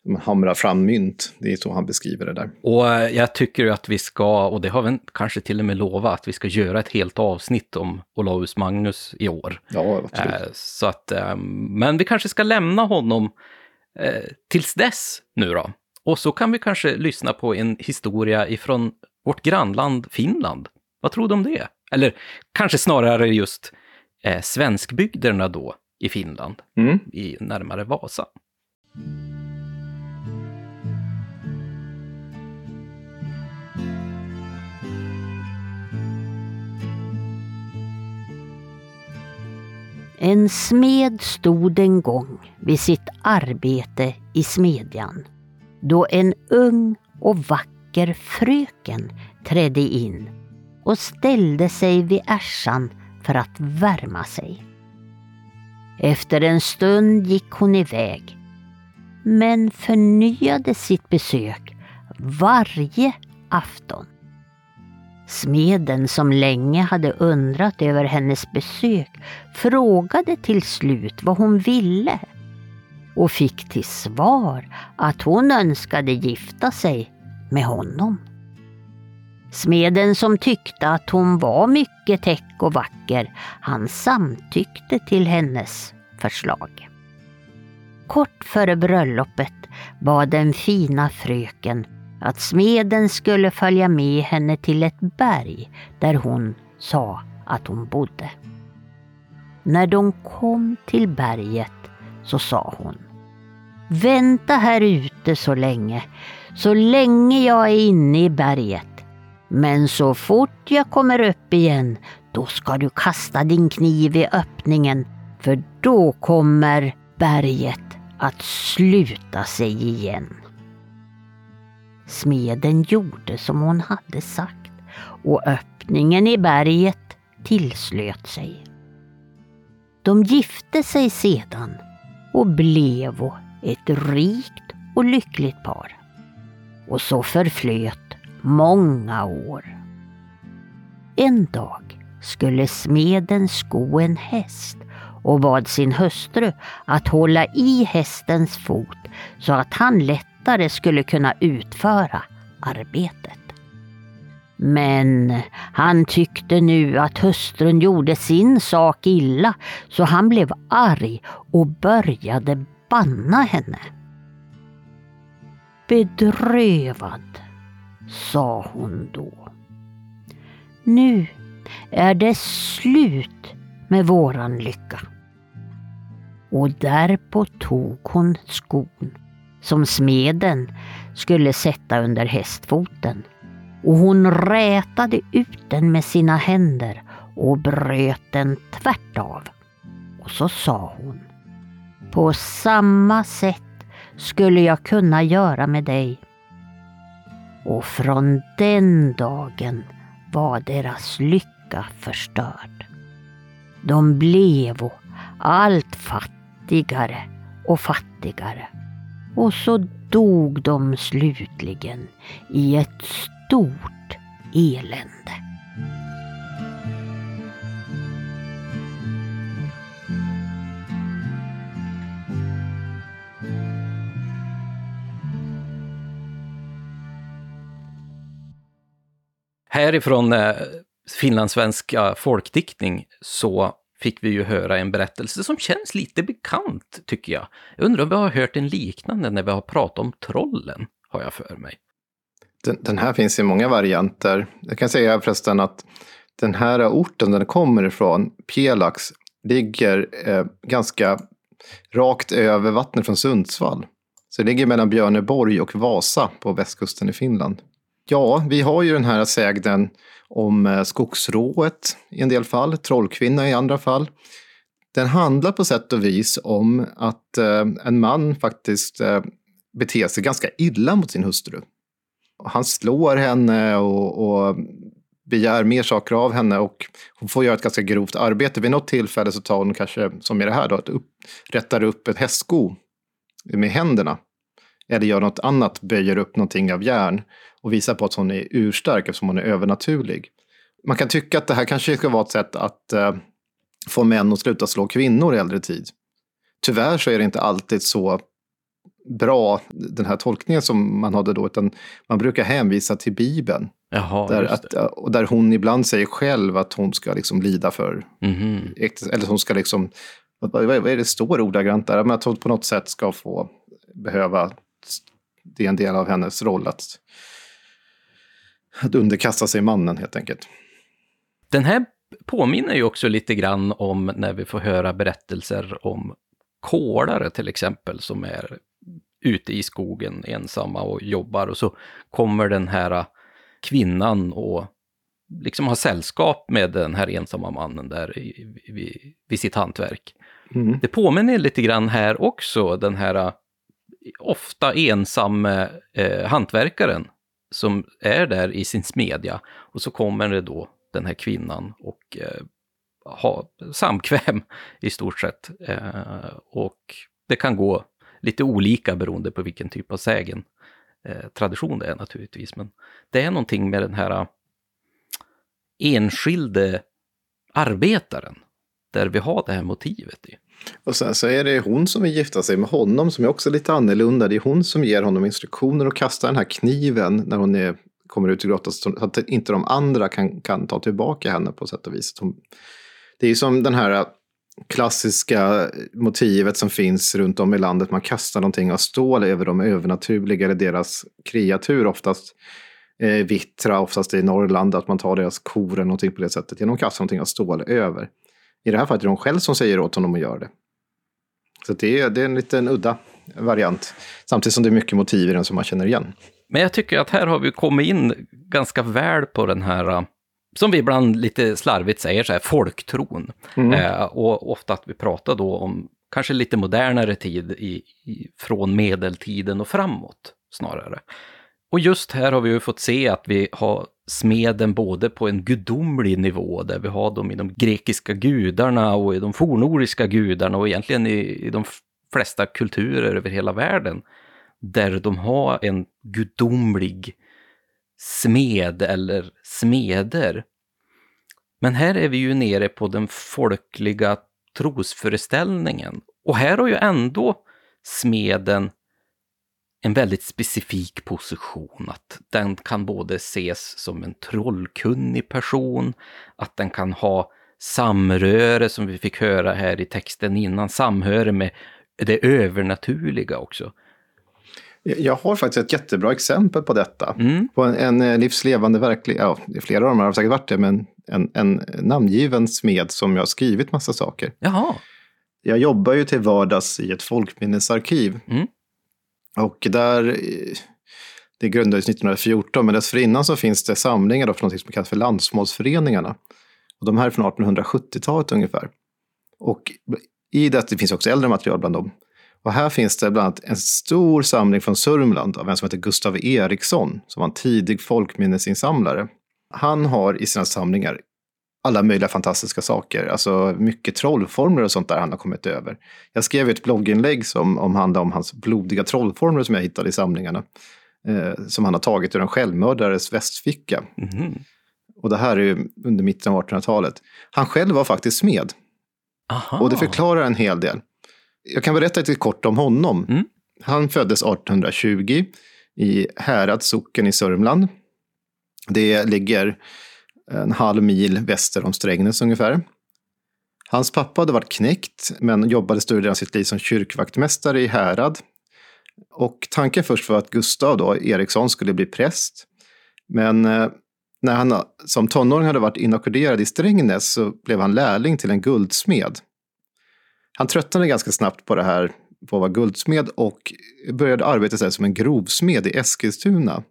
man hamrar fram mynt. Det är så han beskriver det där. Och eh, jag tycker att vi ska, och det har vi kanske till och med lovat, att vi ska göra ett helt avsnitt om Olaus Magnus i år. Ja, absolut. Eh, så att, eh, men vi kanske ska lämna honom tills dess nu då. Och så kan vi kanske lyssna på en historia ifrån vårt grannland Finland. Vad tror du om det? Eller kanske snarare just eh, svenskbygderna då i Finland, mm. i närmare Vasa. En smed stod en gång vid sitt arbete i smedjan då en ung och vacker fröken trädde in och ställde sig vid ärsan för att värma sig. Efter en stund gick hon iväg, men förnyade sitt besök varje afton. Smeden som länge hade undrat över hennes besök frågade till slut vad hon ville och fick till svar att hon önskade gifta sig med honom. Smeden som tyckte att hon var mycket täck och vacker, han samtyckte till hennes förslag. Kort före bröllopet bad den fina fröken att smeden skulle följa med henne till ett berg där hon sa att hon bodde. När de kom till berget så sa hon Vänta här ute så länge, så länge jag är inne i berget. Men så fort jag kommer upp igen, då ska du kasta din kniv i öppningen, för då kommer berget att sluta sig igen. Smeden gjorde som hon hade sagt och öppningen i berget tillslöt sig. De gifte sig sedan och blev ett rikt och lyckligt par. Och så förflöt många år. En dag skulle smeden sko en häst och bad sin hustru att hålla i hästens fot så att han lättare skulle kunna utföra arbetet. Men han tyckte nu att hustrun gjorde sin sak illa så han blev arg och började banna henne. Bedrövad, sa hon då. Nu är det slut med våran lycka. Och därpå tog hon skon som smeden skulle sätta under hästfoten och hon rätade ut den med sina händer och bröt den tvärt av. Och så sa hon på samma sätt skulle jag kunna göra med dig. Och från den dagen var deras lycka förstörd. De blev allt fattigare och fattigare. Och så dog de slutligen i ett stort elände. Härifrån eh, finlandssvenska folkdiktning så fick vi ju höra en berättelse som känns lite bekant, tycker jag. Jag undrar om vi har hört en liknande när vi har pratat om trollen, har jag för mig. Den, den här finns i många varianter. Jag kan säga förresten att den här orten den kommer ifrån, Pielax, ligger eh, ganska rakt över vattnet från Sundsvall. Så det ligger mellan Björneborg och Vasa på västkusten i Finland. Ja, vi har ju den här sägden om eh, skogsrået i en del fall, trollkvinna i andra fall. Den handlar på sätt och vis om att eh, en man faktiskt eh, beter sig ganska illa mot sin hustru. Han slår henne och, och begär mer saker av henne och hon får göra ett ganska grovt arbete. Vid något tillfälle så tar hon kanske, som i det här då, upp, rättar upp ett hästsko med händerna. Eller gör något annat, böjer upp någonting av järn och visar på att hon är urstark eftersom hon är övernaturlig. Man kan tycka att det här kanske ska vara ett sätt att uh, få män att sluta slå kvinnor i äldre tid. Tyvärr så är det inte alltid så bra, den här tolkningen som man hade då, utan man brukar hänvisa till Bibeln. Jaha, där, att, och där hon ibland säger själv att hon ska liksom lida för, mm eller hon ska liksom, vad, vad är det står ordagrant där? Men att hon på något sätt ska få behöva, det är en del av hennes roll att, att underkasta sig mannen helt enkelt. Den här påminner ju också lite grann om när vi får höra berättelser om kolare till exempel, som är ute i skogen ensamma och jobbar och så kommer den här kvinnan och liksom har sällskap med den här ensamma mannen där i, vid, vid sitt hantverk. Mm. Det påminner lite grann här också, den här ofta ensamme eh, hantverkaren som är där i sin smedja. Och så kommer det då den här kvinnan och eh, har samkväm i stort sett. Eh, och det kan gå lite olika beroende på vilken typ av sägen eh, tradition det är naturligtvis. Men det är någonting med den här eh, enskilde arbetaren där vi har det här motivet i. Och sen så är det hon som vill gifta sig med honom som är också lite annorlunda. Det är hon som ger honom instruktioner och kastar den här kniven när hon är, kommer ut i grottan så att inte de andra kan, kan ta tillbaka henne på sätt och vis. Det är ju som den här klassiska motivet som finns runt om i landet. Man kastar någonting av stål över de övernaturliga eller deras kreatur. Oftast eh, vittra, oftast i Norrland, att man tar deras kor eller någonting på det sättet. Genom att kasta någonting av stål över. I det här fallet är det de själv som säger åt honom att göra det. Så det är, det är en liten udda variant. Samtidigt som det är mycket motiv i den som man känner igen. Men jag tycker att här har vi kommit in ganska väl på den här som vi ibland lite slarvigt säger, så här, folktron. Mm. Eh, och ofta att vi pratar då om kanske lite modernare tid i, i, från medeltiden och framåt snarare. Och just här har vi ju fått se att vi har smeden både på en gudomlig nivå, där vi har dem i de grekiska gudarna och i de fornoriska gudarna och egentligen i, i de flesta kulturer över hela världen, där de har en gudomlig smed eller smeder. Men här är vi ju nere på den folkliga trosföreställningen. Och här har ju ändå smeden en väldigt specifik position. Att den kan både ses som en trollkunnig person, att den kan ha samröre, som vi fick höra här i texten innan, samhöre med det övernaturliga också. Jag har faktiskt ett jättebra exempel på detta. Mm. På en, en eh, livslevande verklig, ja, flera av dem har säkert varit det, men en, en namngiven smed som jag har skrivit massa saker. Jaha. Jag jobbar ju till vardags i ett folkminnesarkiv. Mm. Och där, eh, det grundades 1914, men dessförinnan så finns det samlingar då för något som kallas för landsmålsföreningarna. Och de här är från 1870-talet ungefär. Och i det, det finns också äldre material bland dem. Och här finns det bland annat en stor samling från Sörmland av en som heter Gustav Eriksson, som var en tidig folkminnesinsamlare. Han har i sina samlingar alla möjliga fantastiska saker, alltså mycket trollformler och sånt där han har kommit över. Jag skrev ett blogginlägg som om handlade om hans blodiga trollformler som jag hittade i samlingarna. Eh, som han har tagit ur en självmördares västficka. Mm. Och det här är under mitten av 1800-talet. Han själv var faktiskt smed. Aha. Och det förklarar en hel del. Jag kan berätta lite kort om honom. Mm. Han föddes 1820 i Härad socken i Sörmland. Det ligger en halv mil väster om Strängnäs ungefär. Hans pappa hade varit knäckt, men jobbade större delen av sitt liv som kyrkvaktmästare i Härad. Och tanken först var att Gustav då, Eriksson skulle bli präst. Men eh, när han som tonåring hade varit inackorderad i Strängnäs så blev han lärling till en guldsmed. Han tröttnade ganska snabbt på det här, på att vara guldsmed och började arbeta sig som en grovsmed i Eskilstuna.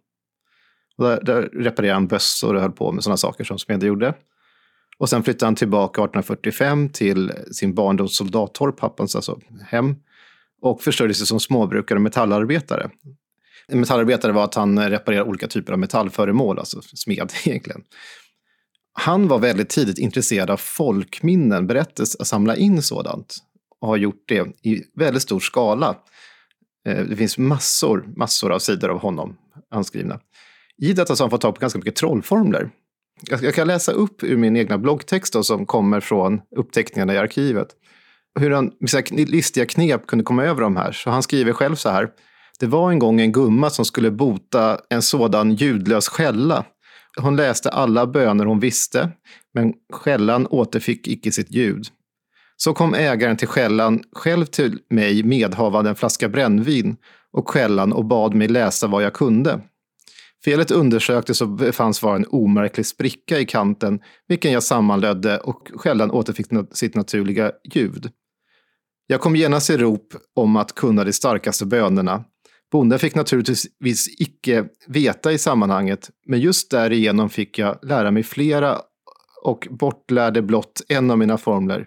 Och där, där reparerade han bössor och höll på med sådana saker som smeder gjorde. Och sen flyttade han tillbaka 1845 till sin barndoms soldattorp, pappans alltså hem. Och försörjde sig som småbrukare och metallarbetare. En metallarbetare var att han reparerade olika typer av metallföremål, alltså smed egentligen. Han var väldigt tidigt intresserad av folkminnen, berättelser, att samla in sådant. Och har gjort det i väldigt stor skala. Eh, det finns massor, massor av sidor av honom anskrivna. I detta så har han fått tag på ganska mycket trollformler. Jag kan läsa upp ur min egna bloggtext då, som kommer från uppteckningarna i arkivet. Hur han med listiga knep kunde komma över de här. Så han skriver själv så här. Det var en gång en gumma som skulle bota en sådan ljudlös skälla. Hon läste alla böner hon visste, men skällan återfick icke sitt ljud. Så kom ägaren till skällan själv till mig medhavande en flaska brännvin och skällan och bad mig läsa vad jag kunde. Felet undersöktes och befanns vara en omärklig spricka i kanten, vilken jag sammanlödde och skällan återfick sitt naturliga ljud. Jag kom genast i rop om att kunna de starkaste bönerna. Bonden fick naturligtvis icke veta i sammanhanget, men just därigenom fick jag lära mig flera och bortlärde blott en av mina formler.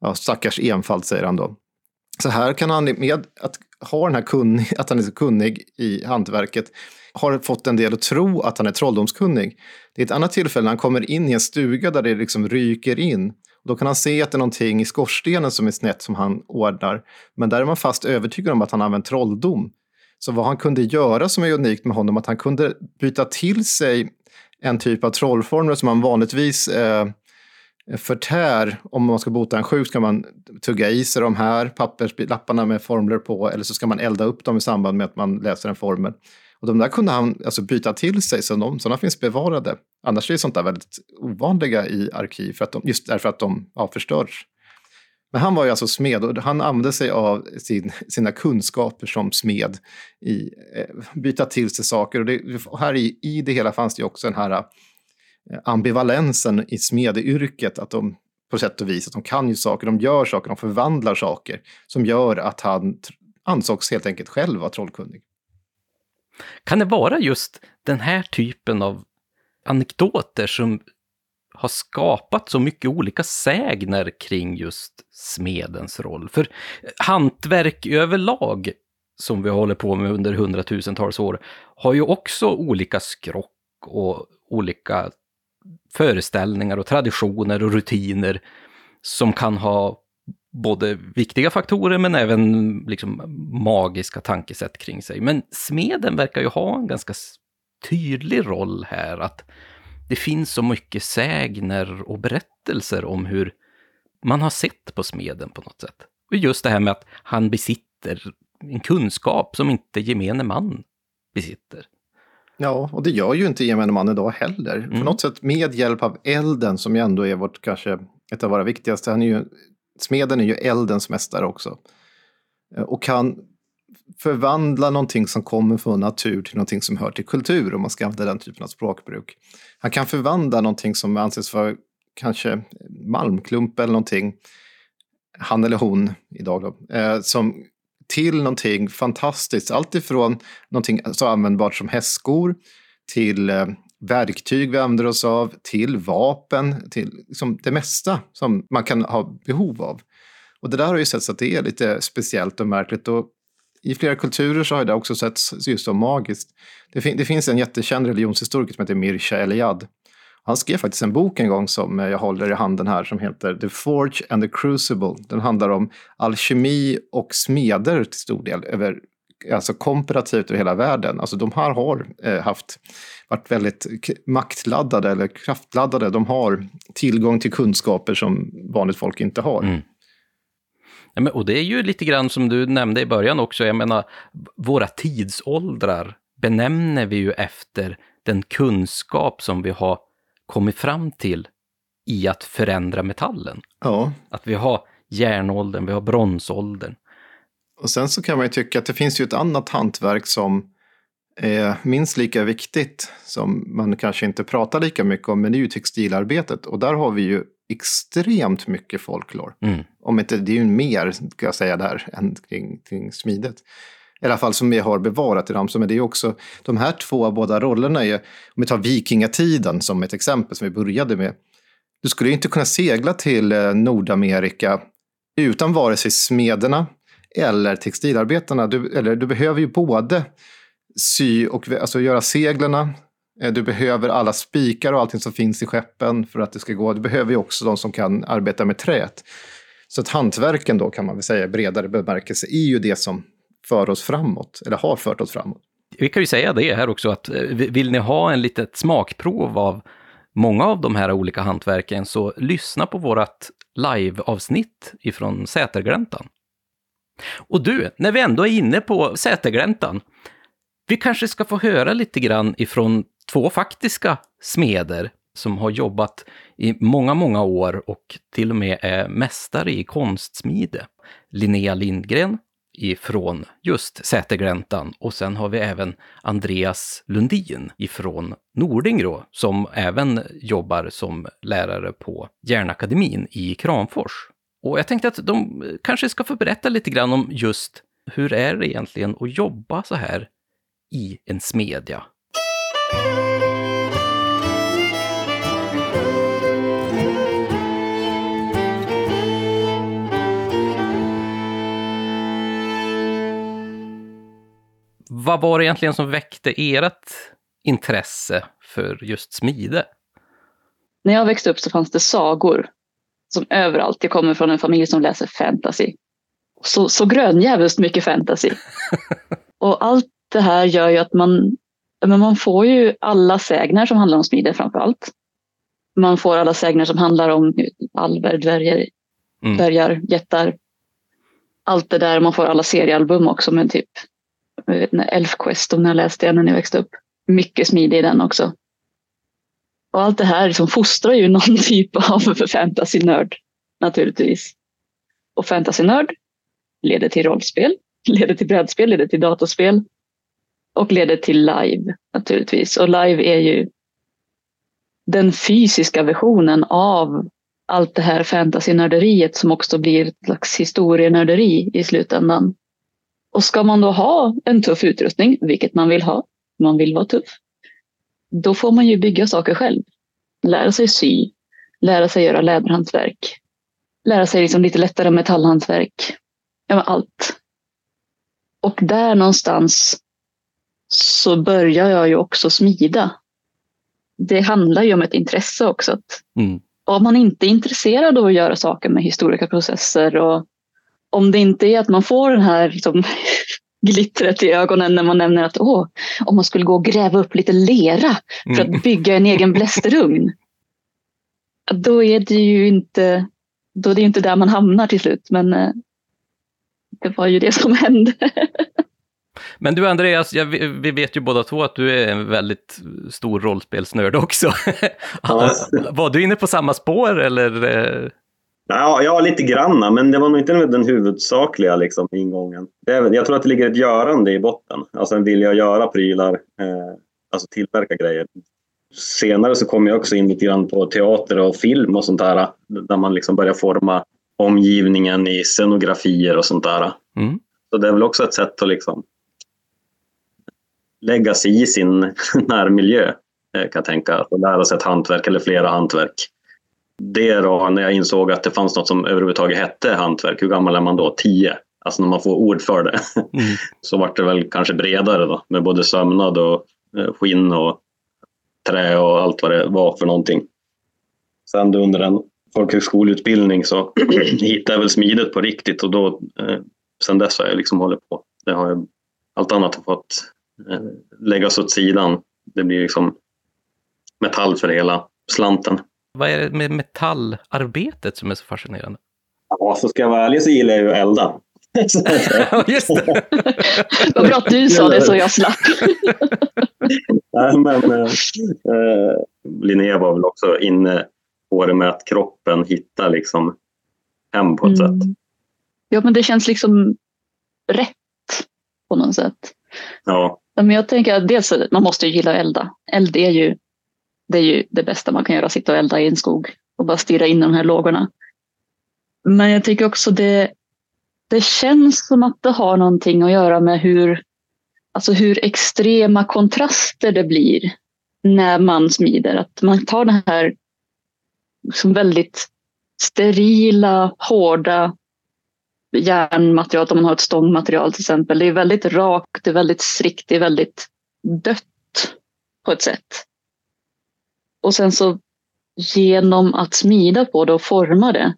Ja, stackars enfald, säger han då. Så här kan han med att ha den här kunnig, att han är så kunnig i hantverket har fått en del att tro att han är trolldomskunnig. Det är ett annat tillfälle när han kommer in i en stuga där det liksom ryker in. Då kan han se att det är någonting i skorstenen som är snett som han ordnar. Men där är man fast övertygad om att han använt trolldom. Så vad han kunde göra som är unikt med honom, att han kunde byta till sig en typ av trollformler som man vanligtvis eh, förtär. Om man ska bota en sjuk ska man tugga i sig de här papperslapparna med formler på eller så ska man elda upp dem i samband med att man läser en formel. Och de där kunde han alltså byta till sig, så de, sådana finns bevarade. Annars är sånt där väldigt ovanliga i arkiv, för att de, just därför att de ja, förstörs. Men han var ju alltså smed och han använde sig av sin, sina kunskaper som smed i eh, byta till sig saker. Och, det, och här i, i det hela fanns det ju också den här eh, ambivalensen i smedeyrket, att de på sätt och vis att de kan ju saker, de gör saker, de förvandlar saker som gör att han ansågs helt enkelt själv vara trollkunnig. Kan det vara just den här typen av anekdoter som har skapat så mycket olika sägner kring just smedens roll? För hantverk överlag, som vi håller på med under hundratusentals år, har ju också olika skrock och olika föreställningar och traditioner och rutiner som kan ha både viktiga faktorer men även liksom magiska tankesätt kring sig. Men smeden verkar ju ha en ganska tydlig roll här, att det finns så mycket sägner och berättelser om hur man har sett på smeden på något sätt. Och just det här med att han besitter en kunskap som inte gemene man besitter. Ja, och det gör ju inte gemene man idag heller. Mm. På något sätt med hjälp av elden som ju ändå är vårt kanske ett av våra viktigaste. Han är ju smeden är ju eldens mästare också. Eh, och kan förvandla någonting som kommer från natur till någonting som hör till kultur, om man ska använda den typen av språkbruk. Han kan förvandla någonting som anses vara kanske malmklump eller någonting, han eller hon idag då, eh, som till någonting fantastiskt. Alltifrån någonting så användbart som hästskor till eh, verktyg vi använder oss av, till vapen, till liksom det mesta som man kan ha behov av. Och det där har ju setts att det är lite speciellt och märkligt. Och I flera kulturer så har det också setts just som magiskt. Det, fin det finns en jättekänd religionshistoriker som heter Mircea Eliade. Han skrev faktiskt en bok en gång som jag håller i handen här som heter The Forge and the Crucible. Den handlar om alkemi och smeder till stor del över alltså komparativt över hela världen. Alltså de här har eh, haft, varit väldigt maktladdade eller kraftladdade. De har tillgång till kunskaper som vanligt folk inte har. Mm. Ja, men, och det är ju lite grann som du nämnde i början också, jag menar, våra tidsåldrar benämner vi ju efter den kunskap som vi har kommit fram till i att förändra metallen. Ja. Att vi har järnåldern, vi har bronsåldern. Och sen så kan man ju tycka att det finns ju ett annat hantverk som är minst lika viktigt, som man kanske inte pratar lika mycket om, men det är ju textilarbetet. Och där har vi ju extremt mycket folklore. Mm. Om inte, det är ju mer, ska jag säga där, än kring, kring smidet. I alla fall som vi har bevarat i Ramsö. Men det är också, de här två båda rollerna är, om vi tar vikingatiden som ett exempel som vi började med. Du skulle ju inte kunna segla till eh, Nordamerika utan vare sig smederna eller textilarbetarna. Du, eller, du behöver ju både sy och alltså göra seglerna. Eh, du behöver alla spikar och allting som finns i skeppen för att det ska gå. Du behöver ju också de som kan arbeta med träet. Så att hantverken då kan man väl säga bredare bemärkelse är ju det som för oss framåt, eller har fört oss framåt. Vi kan ju säga det här också att eh, vill ni ha en litet smakprov av många av de här olika hantverken så lyssna på vårt live-avsnitt ifrån Sätergläntan. Och du, när vi ändå är inne på Sätergläntan, vi kanske ska få höra lite grann ifrån två faktiska smeder som har jobbat i många, många år och till och med är mästare i konstsmide. Linnea Lindgren ifrån just Sätergläntan och sen har vi även Andreas Lundin ifrån Nordingrå som även jobbar som lärare på Järnakademin i Kramfors. Och jag tänkte att de kanske ska få berätta lite grann om just hur är det egentligen att jobba så här i en smedja? Vad var det egentligen som väckte ert intresse för just smide? När jag växte upp så fanns det sagor som överallt. Jag kommer från en familj som läser fantasy. Så, så grönjävulskt mycket fantasy. Och allt det här gör ju att man, men man får ju alla sägner som handlar om smide framför allt. Man får alla sägner som handlar om alver, dvärgar, mm. dvärgar, jättar. Allt det där. Man får alla seriealbum också med typ Elfquest, om jag läste det när ni växte upp. Mycket smide i den också. Och allt det här liksom fostrar ju någon typ av fantasy-nörd naturligtvis. Och fantasy-nörd leder till rollspel, leder till brädspel, leder till datorspel och leder till live naturligtvis. Och live är ju den fysiska versionen av allt det här fantasy-nörderiet som också blir ett slags historienörderi i slutändan. Och ska man då ha en tuff utrustning, vilket man vill ha, man vill vara tuff, då får man ju bygga saker själv. Lära sig sy, lära sig göra läderhantverk, lära sig liksom lite lättare metallhantverk. Ja, allt. Och där någonstans så börjar jag ju också smida. Det handlar ju om ett intresse också. Mm. Om man inte är intresserad av att göra saker med historiska processer och om det inte är att man får den här liksom, glittret i ögonen när man nämner att åh, om man skulle gå och gräva upp lite lera för mm. att bygga en egen blästerugn. Då är det ju inte, då är det inte där man hamnar till slut. Men eh, det var ju det som hände. Men du Andreas, jag, vi vet ju båda två att du är en väldigt stor rollspelsnörd också. Ja. var du inne på samma spår eller? Ja, ja, lite granna, men det var nog inte den huvudsakliga liksom, ingången. Är, jag tror att det ligger ett görande i botten, alltså en vilja att göra prylar, eh, alltså tillverka grejer. Senare så kom jag också in lite grann på teater och film och sånt där, där man liksom börjar forma omgivningen i scenografier och sånt där. Mm. Så det är väl också ett sätt att liksom lägga sig i sin närmiljö, eh, kan jag tänka, och lära sig ett hantverk eller flera hantverk det då, när jag insåg att det fanns något som överhuvudtaget hette hantverk, hur gammal är man då? Tio? Alltså när man får ord för det. Mm. Så vart det väl kanske bredare då, med både sömnad och eh, skinn och trä och allt vad det var för någonting. Sen under en folkhögskoleutbildning så hittade jag väl smidet på riktigt och då eh, sen dess har jag liksom hållit på. Det har jag, allt annat har fått eh, läggas åt sidan. Det blir liksom metall för hela slanten. Vad är det med metallarbetet som är så fascinerande? Ja, så ska jag vara ärlig så gillar jag ju att elda. Just det. Vad bra att du sa det så jag slapp. Nej, men eh, eh, Linnea var väl också inne på det med att kroppen hittar liksom hem på ett mm. sätt. Ja, men det känns liksom rätt på något sätt. Ja. Men jag tänker att dels man måste gilla att elda. Eld är ju det, är ju det bästa man kan göra, sitta och elda i en skog och bara stirra in i de här lågorna. Men jag tycker också det, det känns som att det har någonting att göra med hur, alltså hur extrema kontraster det blir när man smider. Att man tar det här liksom väldigt sterila, hårda järnmaterial, om man har ett stångmaterial till exempel. Det är väldigt rakt, det är väldigt strikt, det är väldigt dött på ett sätt. Och sen så genom att smida på det och forma det.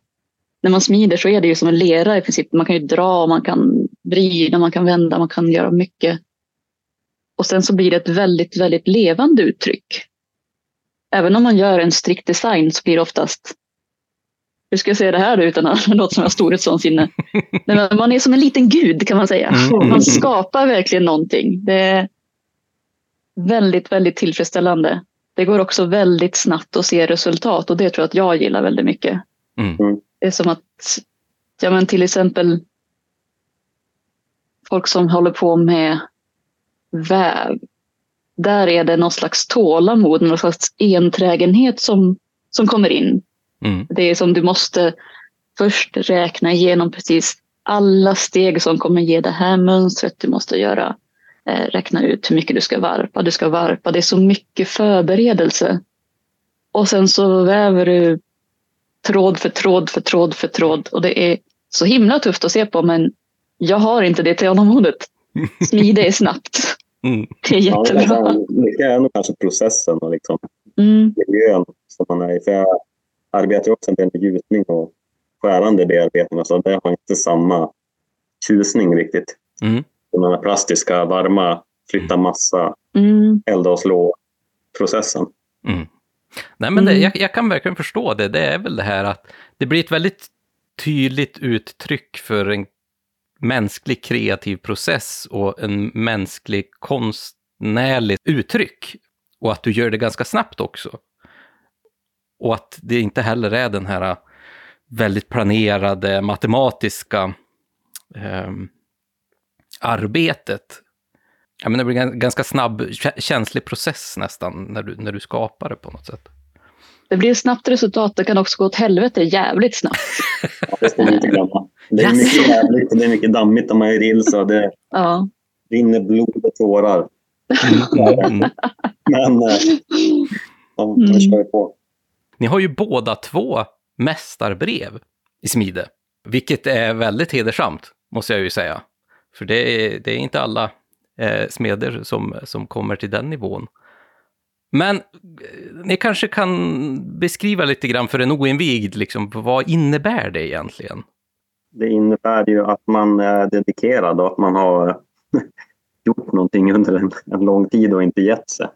När man smider så är det ju som en lera i princip. Man kan ju dra, man kan vrida, man kan vända, man kan göra mycket. Och sen så blir det ett väldigt, väldigt levande uttryck. Även om man gör en strikt design så blir det oftast hur ska jag säga det här utan att låta som jag har storhetsvansinne? man är som en liten gud kan man säga. Mm. Man skapar verkligen någonting. Det är väldigt, väldigt tillfredsställande. Det går också väldigt snabbt att se resultat och det tror jag att jag gillar väldigt mycket. Mm. mm. Det är som att, ja men till exempel folk som håller på med väv. Där är det någon slags tålamod, någon slags enträgenhet som, som kommer in. Mm. Det är som du måste först räkna igenom precis alla steg som kommer ge det här mönstret. Du måste göra, räkna ut hur mycket du ska varpa. Du ska varpa. Det är så mycket förberedelse. Och sen så väver du tråd för tråd för tråd för tråd. Och det är så himla tufft att se på men jag har inte det tålamodet. Smide är snabbt. Mm. Det är jättebra. Ja, mycket är nog kanske processen och liksom mm. miljön som man är i. För jag arbetar också en del med gjutning och skärande bearbetning, så det har inte samma tjusning riktigt. Mm. Den här plastiska, varma, flytta massa, mm. elda och slå-processen. Mm. Nej, men det, mm. jag, jag, kan verkligen förstå det. Det är väl det här att det blir ett väldigt tydligt uttryck för en mänsklig kreativ process och en mänsklig konstnärligt uttryck. Och att du gör det ganska snabbt också. Och att det inte heller är den här väldigt planerade matematiska eh, arbetet. Jag menar, det blir en ganska snabb, känslig process nästan när du, när du skapar det på något sätt. Det blir ett snabbt resultat, det kan också gå åt helvete jävligt snabbt. ja, det glömma. Det är mycket jävligt och det är mycket dammigt om man är ill så det ja. rinner blod och tårar. Mm. Men eh, de, de kör på. Ni har ju båda två mästarbrev i smide, vilket är väldigt hedersamt, måste jag ju säga. För det är, det är inte alla eh, smeder som, som kommer till den nivån. Men eh, ni kanske kan beskriva lite grann för en oinvigd, liksom, vad innebär det egentligen? Det innebär ju att man eh, är dedikerad och att man har gjort någonting under en, en lång tid och inte gett sig.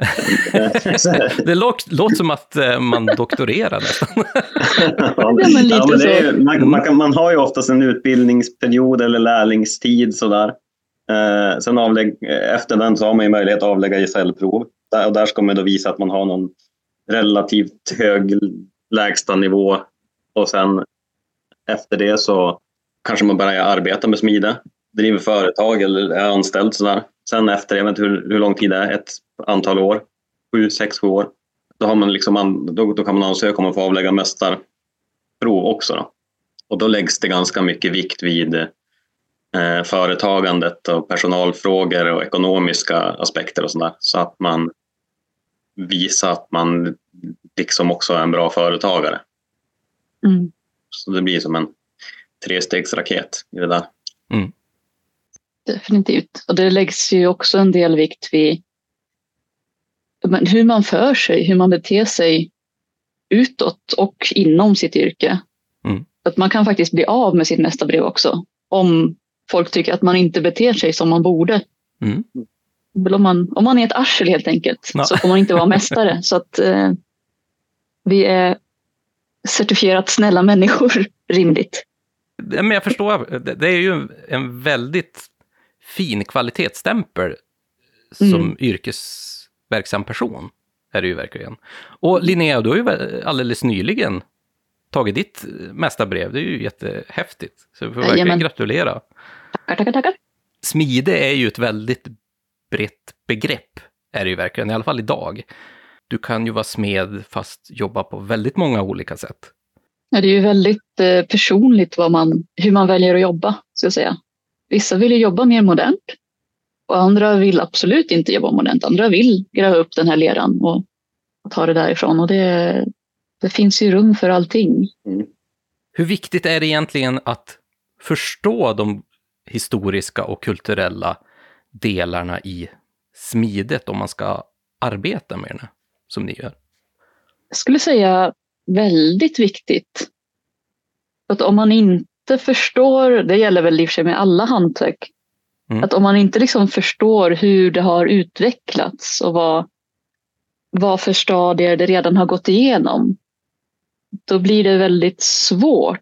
det låter som att eh, man doktorerar nästan. ja, men ja, men är, man, man, kan, man, har ju oftast en utbildningsperiod eller lärlingstid sådär. Eh, sen avlägg, efter den så har man ju möjlighet att avlägga gesällprov. Där, och där ska man då visa att man har någon relativt hög lägstanivå. Och sen efter det så kanske man börjar arbeta med smide, driver företag eller är anställd. Sådär. Sen efter, jag vet inte hur, hur lång tid det är, ett antal år, sju, sex, sju år, då, har man liksom, då, då kan man ansöka om att få avlägga mästarprov också. Då. Och då läggs det ganska mycket vikt vid eh, företagandet och personalfrågor och ekonomiska aspekter och sådär. Så att man visar att man liksom också är en bra företagare. Mm. Så det blir som en trestegsraket i det där. Mm. Definitivt. Och det läggs ju också en del vikt vid hur man för sig, hur man beter sig utåt och inom sitt yrke. Mm. Att man kan faktiskt bli av med sitt nästa brev också. Om folk tycker att man inte beter sig som man borde. Mm. Om, man, om man är ett arsel helt enkelt no. så får man inte vara mästare. så att eh, vi är certifierat snälla människor rimligt. Men jag förstår, det är ju en väldigt fin kvalitetsstämpel som mm. Yrkesverksam person. Är det ju verkligen. Och Linnea, du har ju alldeles nyligen tagit ditt mästarbrev. Det är ju jättehäftigt. Så vi får verkligen Jajamän. gratulera. Tackar, tackar, tackar. Smide är ju ett väldigt brett begrepp, är det ju verkligen, i alla fall idag. Du kan ju vara smed fast jobba på väldigt många olika sätt. Ja, det är ju väldigt eh, personligt man, hur man väljer att jobba, ska jag säga. Vissa vill ju jobba mer modernt och andra vill absolut inte jobba modernt. Andra vill gräva upp den här leran och, och ta det därifrån. Och det, det finns ju rum för allting. Mm. Hur viktigt är det egentligen att förstå de historiska och kulturella delarna i smidet om man ska arbeta med det, som ni gör? Jag skulle säga väldigt viktigt. Att om man inte förstår, det gäller väl i och för sig med alla hantverk, mm. att om man inte liksom förstår hur det har utvecklats och vad, vad för stadier det redan har gått igenom, då blir det väldigt svårt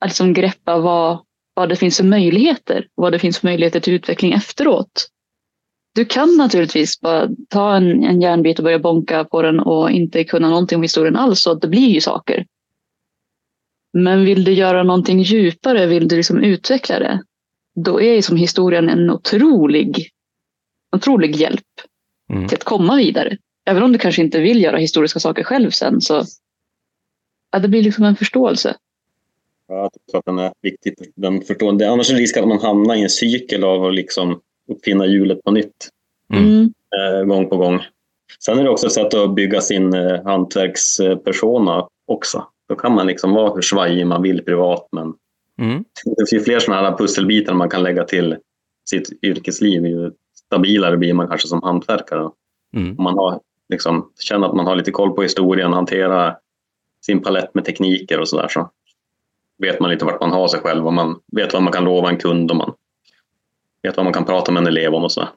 att liksom greppa vad, vad det finns för möjligheter, vad det finns för möjligheter till utveckling efteråt. Du kan naturligtvis bara ta en, en järnbit och börja bonka på den och inte kunna någonting om historien alls, så att det blir ju saker. Men vill du göra någonting djupare, vill du liksom utveckla det, då är som historien en otrolig, otrolig hjälp mm. till att komma vidare. Även om du kanske inte vill göra historiska saker själv sen, så ja, det blir liksom en förståelse. Ja, jag tror att den är viktig. Den förstående. Annars är det risk att man hamnar i en cykel av att liksom uppfinna hjulet på nytt. Mm. Eh, gång på gång. Sen är det också ett sätt att bygga sin eh, hantverkspersona också. Då kan man liksom vara hur svajig man vill privat, men mm. det finns fler sådana här pusselbitar man kan lägga till sitt yrkesliv. Ju stabilare blir man kanske som hantverkare. Mm. Man har, liksom, känner att man har lite koll på historien, hanterar sin palett med tekniker och sådär. Så vet man lite vart man har sig själv och man vet vad man kan lova en kund och man vet vad man kan prata med en elev om och sådär.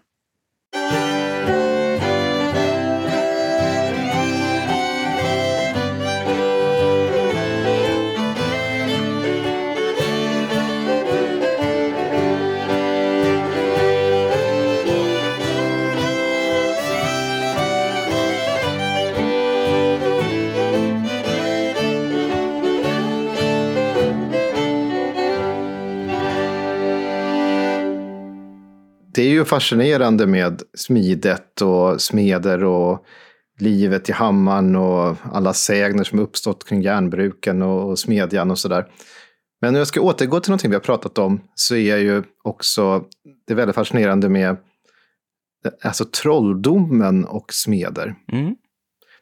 Det är ju fascinerande med smidet och smeder och livet i hammaren och alla sägner som uppstått kring järnbruken och smedjan och sådär. Men när jag ska återgå till någonting vi har pratat om så är ju också det väldigt fascinerande med alltså trolldomen och smeder. Mm.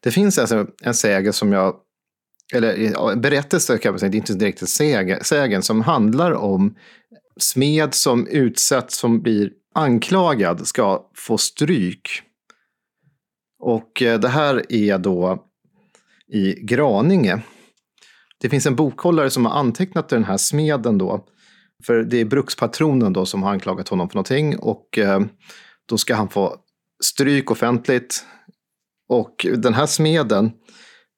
Det finns alltså en sägen som jag, eller en berättelse kan man säga, det är inte direkt en sägen, sägen som handlar om smed som utsätts, som blir anklagad ska få stryk. Och eh, det här är då i Graninge. Det finns en bokhållare som har antecknat den här smeden då. För det är brukspatronen då som har anklagat honom för någonting och eh, då ska han få stryk offentligt. Och den här smeden,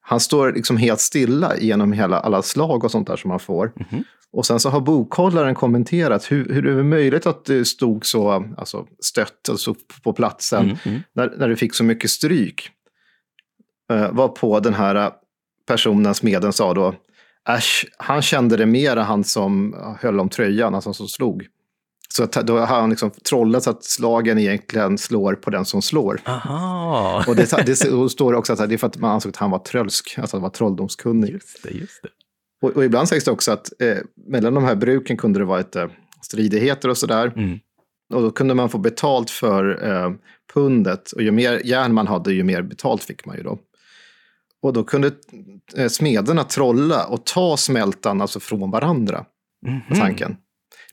han står liksom helt stilla genom hela, alla slag och sånt där som han får. Mm -hmm. Och sen så har bokhållaren kommenterat hur, hur det är möjligt att du stod så alltså, stött alltså, på platsen mm, mm. När, när du fick så mycket stryk. Uh, var på den här personen, smeden, sa då Äsch, han kände det mer han som höll om tröjan, alltså som slog. Så att, då har han liksom trollat så att slagen egentligen slår på den som slår. Aha. Och det, det står också att det är för att man ansåg att han var trölsk, alltså han var trolldomskunnig. Just det, just det. Och, och, ibland sägs det också att eh, mellan de här bruken kunde det vara ett, eh, stridigheter och sådär. Mm. Och då kunde man få betalt för eh, pundet. Och ju mer järn man hade, ju mer betalt fick man ju då. Och då kunde eh, smederna trolla och ta smältan alltså från varandra. Mm -hmm. Tanken.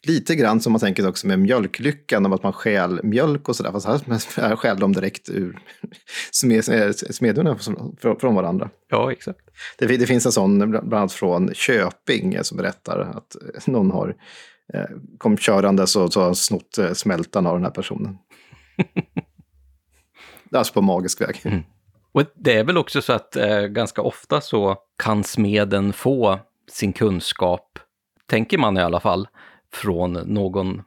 Lite grann som man tänker också med mjölklyckan, om att man stjäl mjölk och sådär. Fast här stjäl de direkt ur smedjorna från varandra. Ja, exakt. Det, det, finns en sån, bland annat från Köping, som berättar att någon har eh, kom körandes och så har snott eh, smältan av den här personen. alltså på magisk väg. Mm. Och det är väl också så att eh, ganska ofta så kan smeden få sin kunskap tänker man i alla fall, från någon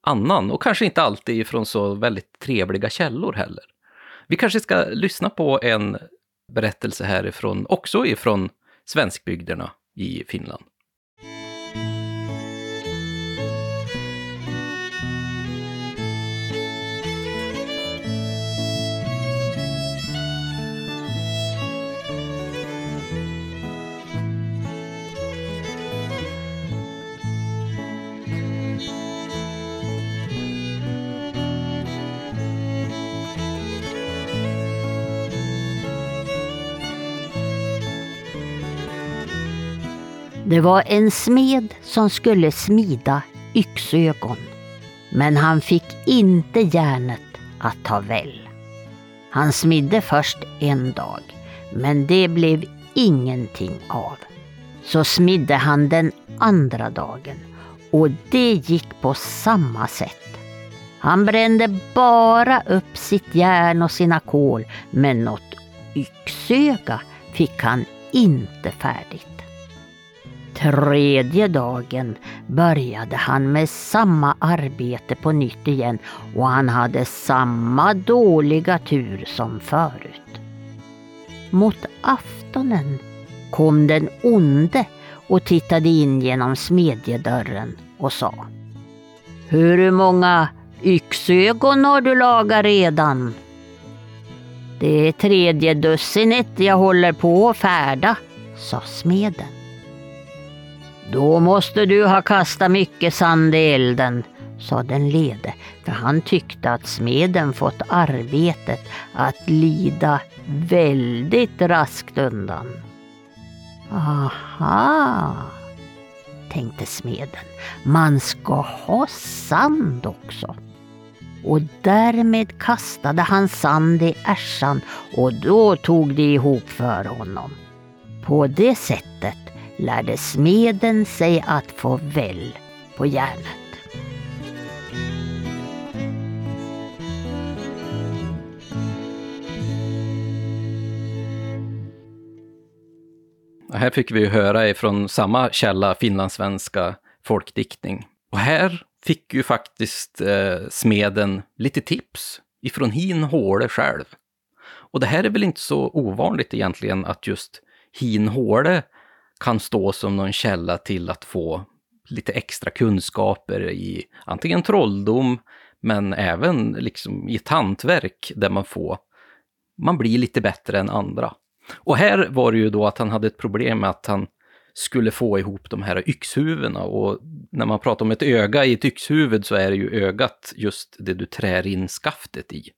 annan och kanske inte alltid från så väldigt trevliga källor heller. Vi kanske ska lyssna på en berättelse härifrån, också ifrån svenskbygderna i Finland. Det var en smed som skulle smida yxögon. Men han fick inte järnet att ta väl. Han smidde först en dag, men det blev ingenting av. Så smidde han den andra dagen och det gick på samma sätt. Han brände bara upp sitt järn och sina kol, men något yxöga fick han inte färdigt. Tredje dagen började han med samma arbete på nytt igen och han hade samma dåliga tur som förut. Mot aftonen kom den onde och tittade in genom smedjedörren och sa Hur många yxögon har du lagat redan? Det är tredje dussinet jag håller på att färda, sa smeden. Då måste du ha kastat mycket sand i elden, sa den lede, för han tyckte att smeden fått arbetet att lida väldigt raskt undan. Aha, tänkte smeden, man ska ha sand också. Och därmed kastade han sand i ärsan och då tog det ihop för honom. På det sättet lärde smeden sig att få väll på järnet. Här fick vi höra ifrån samma källa, finlandssvenska folkdiktning. Och här fick ju faktiskt eh, smeden lite tips ifrån Hin Håle själv. Och det här är väl inte så ovanligt egentligen att just Hin Håle kan stå som någon källa till att få lite extra kunskaper i antingen trolldom, men även liksom i ett hantverk där man får, man blir lite bättre än andra. Och här var det ju då att han hade ett problem med att han skulle få ihop de här yxhuvudena och när man pratar om ett öga i ett yxhuvud så är det ju ögat just det du trär in skaftet i.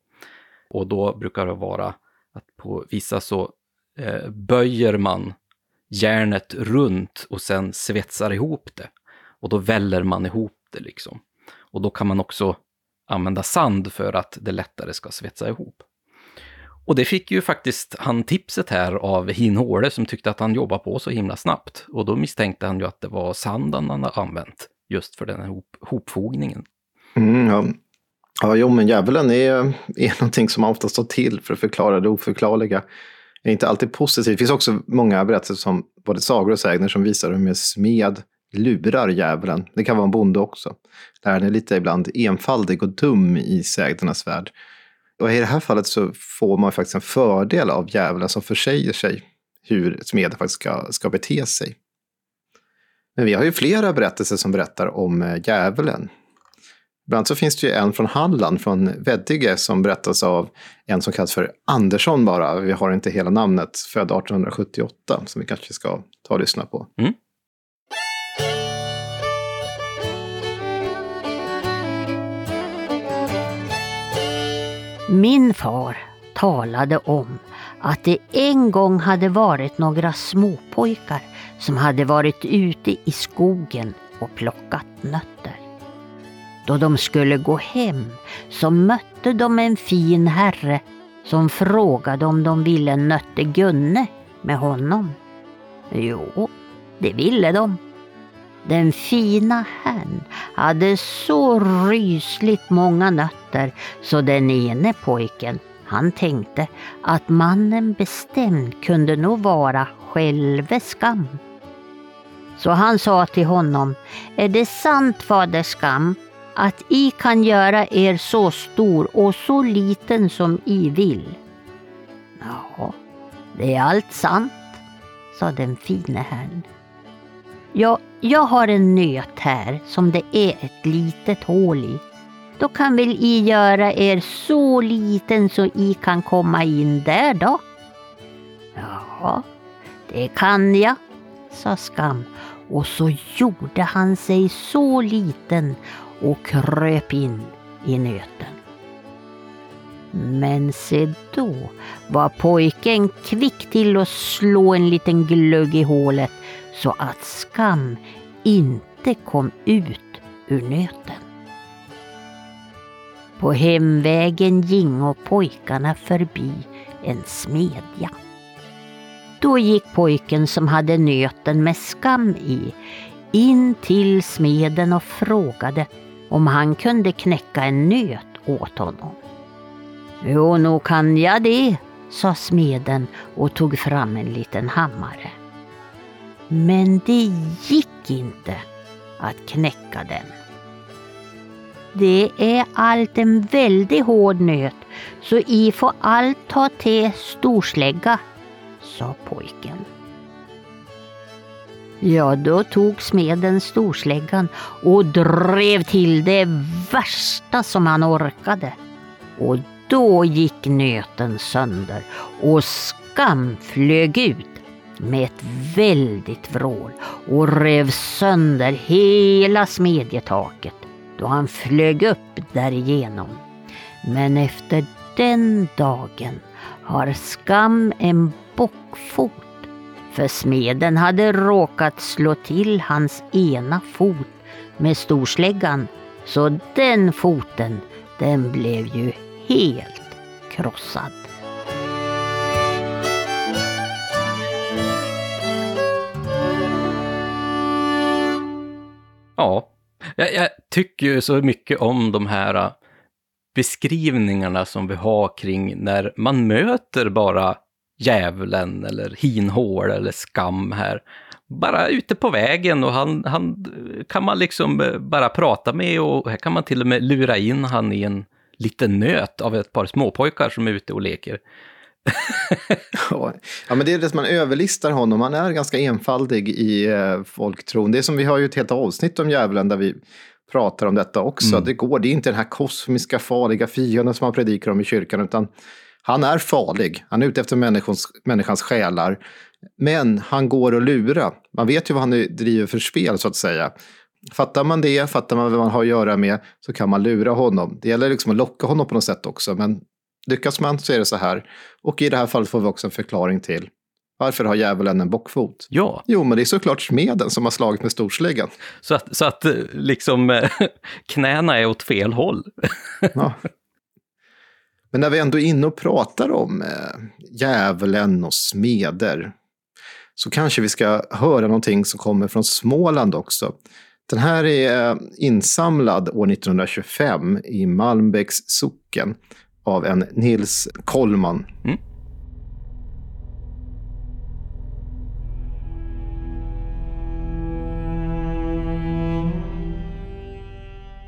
Och då brukar det vara att på vissa så eh, böjer man järnet runt och sen svetsar ihop det. Och då väller man ihop det liksom. Och då kan man också använda sand för att det lättare ska svetsa ihop. Och det fick ju faktiskt han tipset här av Hin Håle som tyckte att han jobbade på så himla snabbt. Och då misstänkte han ju att det var sanden han hade använt just för den här hop hopfogningen. Mm, ja. ja, jo men djävulen är, är någonting som man oftast tar till för att förklara det oförklarliga är inte alltid positivt. Det finns också många berättelser som både sagor och sägner som visar hur med smed lurar djävulen. Det kan vara en bonde också. Där är lite ibland enfaldig och dum i sägnernas värld. Och i det här fallet så får man faktiskt en fördel av djävulen som försäger sig hur smeden faktiskt ska, ska bete sig. Men vi har ju flera berättelser som berättar om eh, djävulen. Bland annat så finns det ju en från Halland, från Veddige, som berättas av en som kallas för Andersson bara. Vi har inte hela namnet, född 1878, som vi kanske ska ta och lyssna på. Mm. Min far talade om att det en gång hade varit några småpojkar som hade varit ute i skogen och plockat nötter. Då de skulle gå hem så mötte de en fin herre som frågade om de ville nötte Gunne med honom. Jo, det ville de. Den fina herrn hade så rysligt många nötter så den ene pojken, han tänkte att mannen bestämt kunde nog vara själve skam. Så han sa till honom, är det sant fader Skam att I kan göra er så stor och så liten som I vill? Ja, det är allt sant, sa den fine herrn. Ja, jag har en nöt här som det är ett litet hål i. Då kan väl I göra er så liten så I kan komma in där då? Ja, det kan jag, sa Skam och så gjorde han sig så liten och kröp in i nöten. Men se då var pojken kvick till att slå en liten glugg i hålet så att skam inte kom ut ur nöten. På hemvägen gingo pojkarna förbi en smedja. Då gick pojken som hade nöten med skam i in till smeden och frågade om han kunde knäcka en nöt åt honom. Jo, nog kan jag det, sa smeden och tog fram en liten hammare. Men det gick inte att knäcka den. Det är allt en väldigt hård nöt, så i får allt ta till storslägga, sa pojken. Ja, då tog smeden storsläggan och drev till det värsta som han orkade. Och då gick nöten sönder och skam flög ut med ett väldigt vrål och rev sönder hela smedjetaket då han flög upp därigenom. Men efter den dagen har skam en bockfot för smeden hade råkat slå till hans ena fot med storsläggan så den foten den blev ju helt krossad. Ja, jag, jag tycker ju så mycket om de här äh, beskrivningarna som vi har kring när man möter bara djävulen eller hinhål eller skam här. Bara ute på vägen och han, han kan man liksom äh, bara prata med och här kan man till och med lura in han i en liten nöt av ett par småpojkar som är ute och leker. ja, men det är det som man överlistar honom. Han är ganska enfaldig i eh, folktron. Det är som vi har ju ett helt avsnitt om djävulen där vi pratar om detta också. Mm. Det går, det är inte den här kosmiska farliga fienden som man predikar om i kyrkan, utan han är farlig. Han är ute efter människans, människans själar. Men han går att lura. Man vet ju vad han driver för spel så att säga. Fattar man det, fattar man vad man har att göra med, så kan man lura honom. Det gäller liksom att locka honom på något sätt också. Men lyckas man så är det så här. Och i det här fallet får vi också en förklaring till varför har djävulen en bockfot? Ja. Jo, men det är såklart smeden som har slagit med storsläggan. Så att, så att liksom knäna är åt fel håll. ja. Men när vi ändå är inne och pratar om eh, djävulen och smeder så kanske vi ska höra någonting som kommer från Småland också. Den här är eh, insamlad år 1925 i Malmbäcks socken av en Nils Kollman. Mm.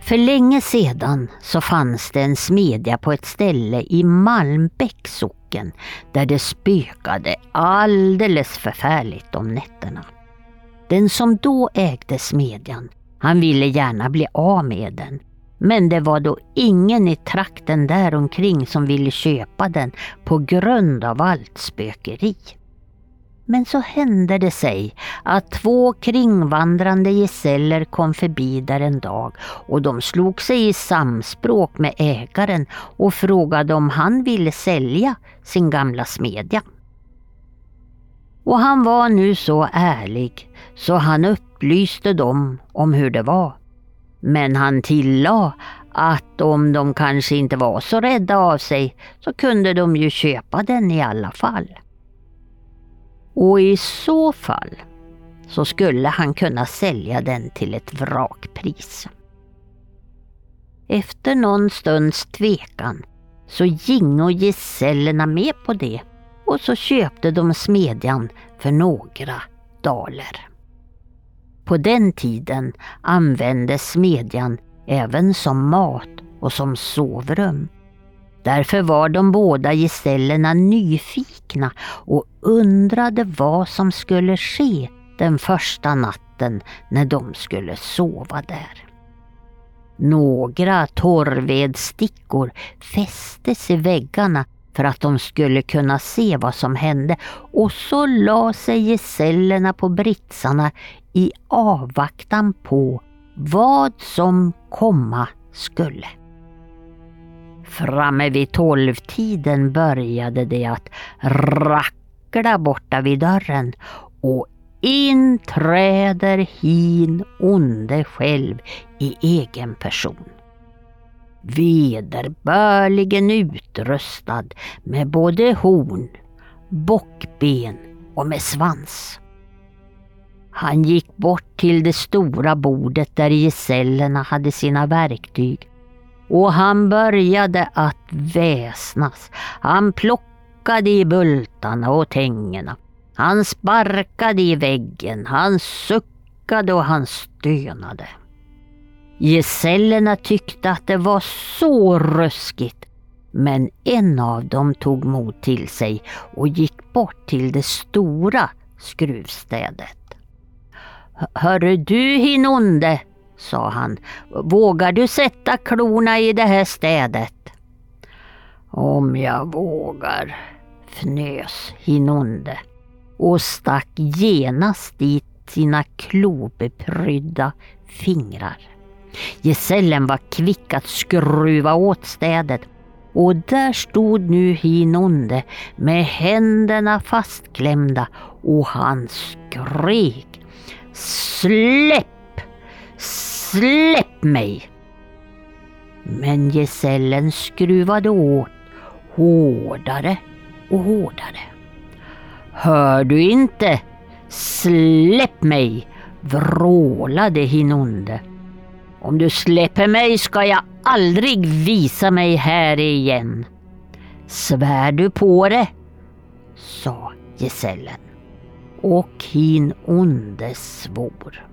För länge sedan så fanns det en smedja på ett ställe i Malmbäck socken där det spökade alldeles förfärligt om nätterna. Den som då ägde smedjan, han ville gärna bli av med den. Men det var då ingen i trakten där omkring som ville köpa den på grund av allt spökeri. Men så hände det sig att två kringvandrande gesäller kom förbi där en dag och de slog sig i samspråk med ägaren och frågade om han ville sälja sin gamla smedja. Och han var nu så ärlig så han upplyste dem om hur det var. Men han tillade att om de kanske inte var så rädda av sig så kunde de ju köpa den i alla fall. Och i så fall så skulle han kunna sälja den till ett vrakpris. Efter någon stunds tvekan så gingo gesällerna med på det och så köpte de smedjan för några daler. På den tiden användes smedjan även som mat och som sovrum. Därför var de båda gesällerna nyfikna och undrade vad som skulle ske den första natten när de skulle sova där. Några torrvedstickor fästes i väggarna för att de skulle kunna se vad som hände och så la sig gesällerna på britsarna i avvaktan på vad som komma skulle. Framme vid tolvtiden började det att rackla borta vid dörren och in träder hin onde själv i egen person. Vederbörligen utrustad med både horn, bockben och med svans. Han gick bort till det stora bordet där gesällerna hade sina verktyg och han började att väsnas. Han plockade i bultarna och tängerna. Han sparkade i väggen, han suckade och han stönade. Gesällerna tyckte att det var så ruskigt men en av dem tog mod till sig och gick bort till det stora skruvstädet. Hörru du Hinonde, sa han, vågar du sätta klorna i det här städet? Om jag vågar, fnös Hinonde och stack genast dit sina klobeprydda fingrar. Gesällen var kvick att skruva åt städet och där stod nu Hinonde med händerna fastklämda och han skrek Släpp! Släpp mig! Men gesällen skruvade åt hårdare och hårdare. Hör du inte? Släpp mig! vrålade Hinonde. Om du släpper mig ska jag aldrig visa mig här igen. Svär du på det? sa gesällen och hin onde svor.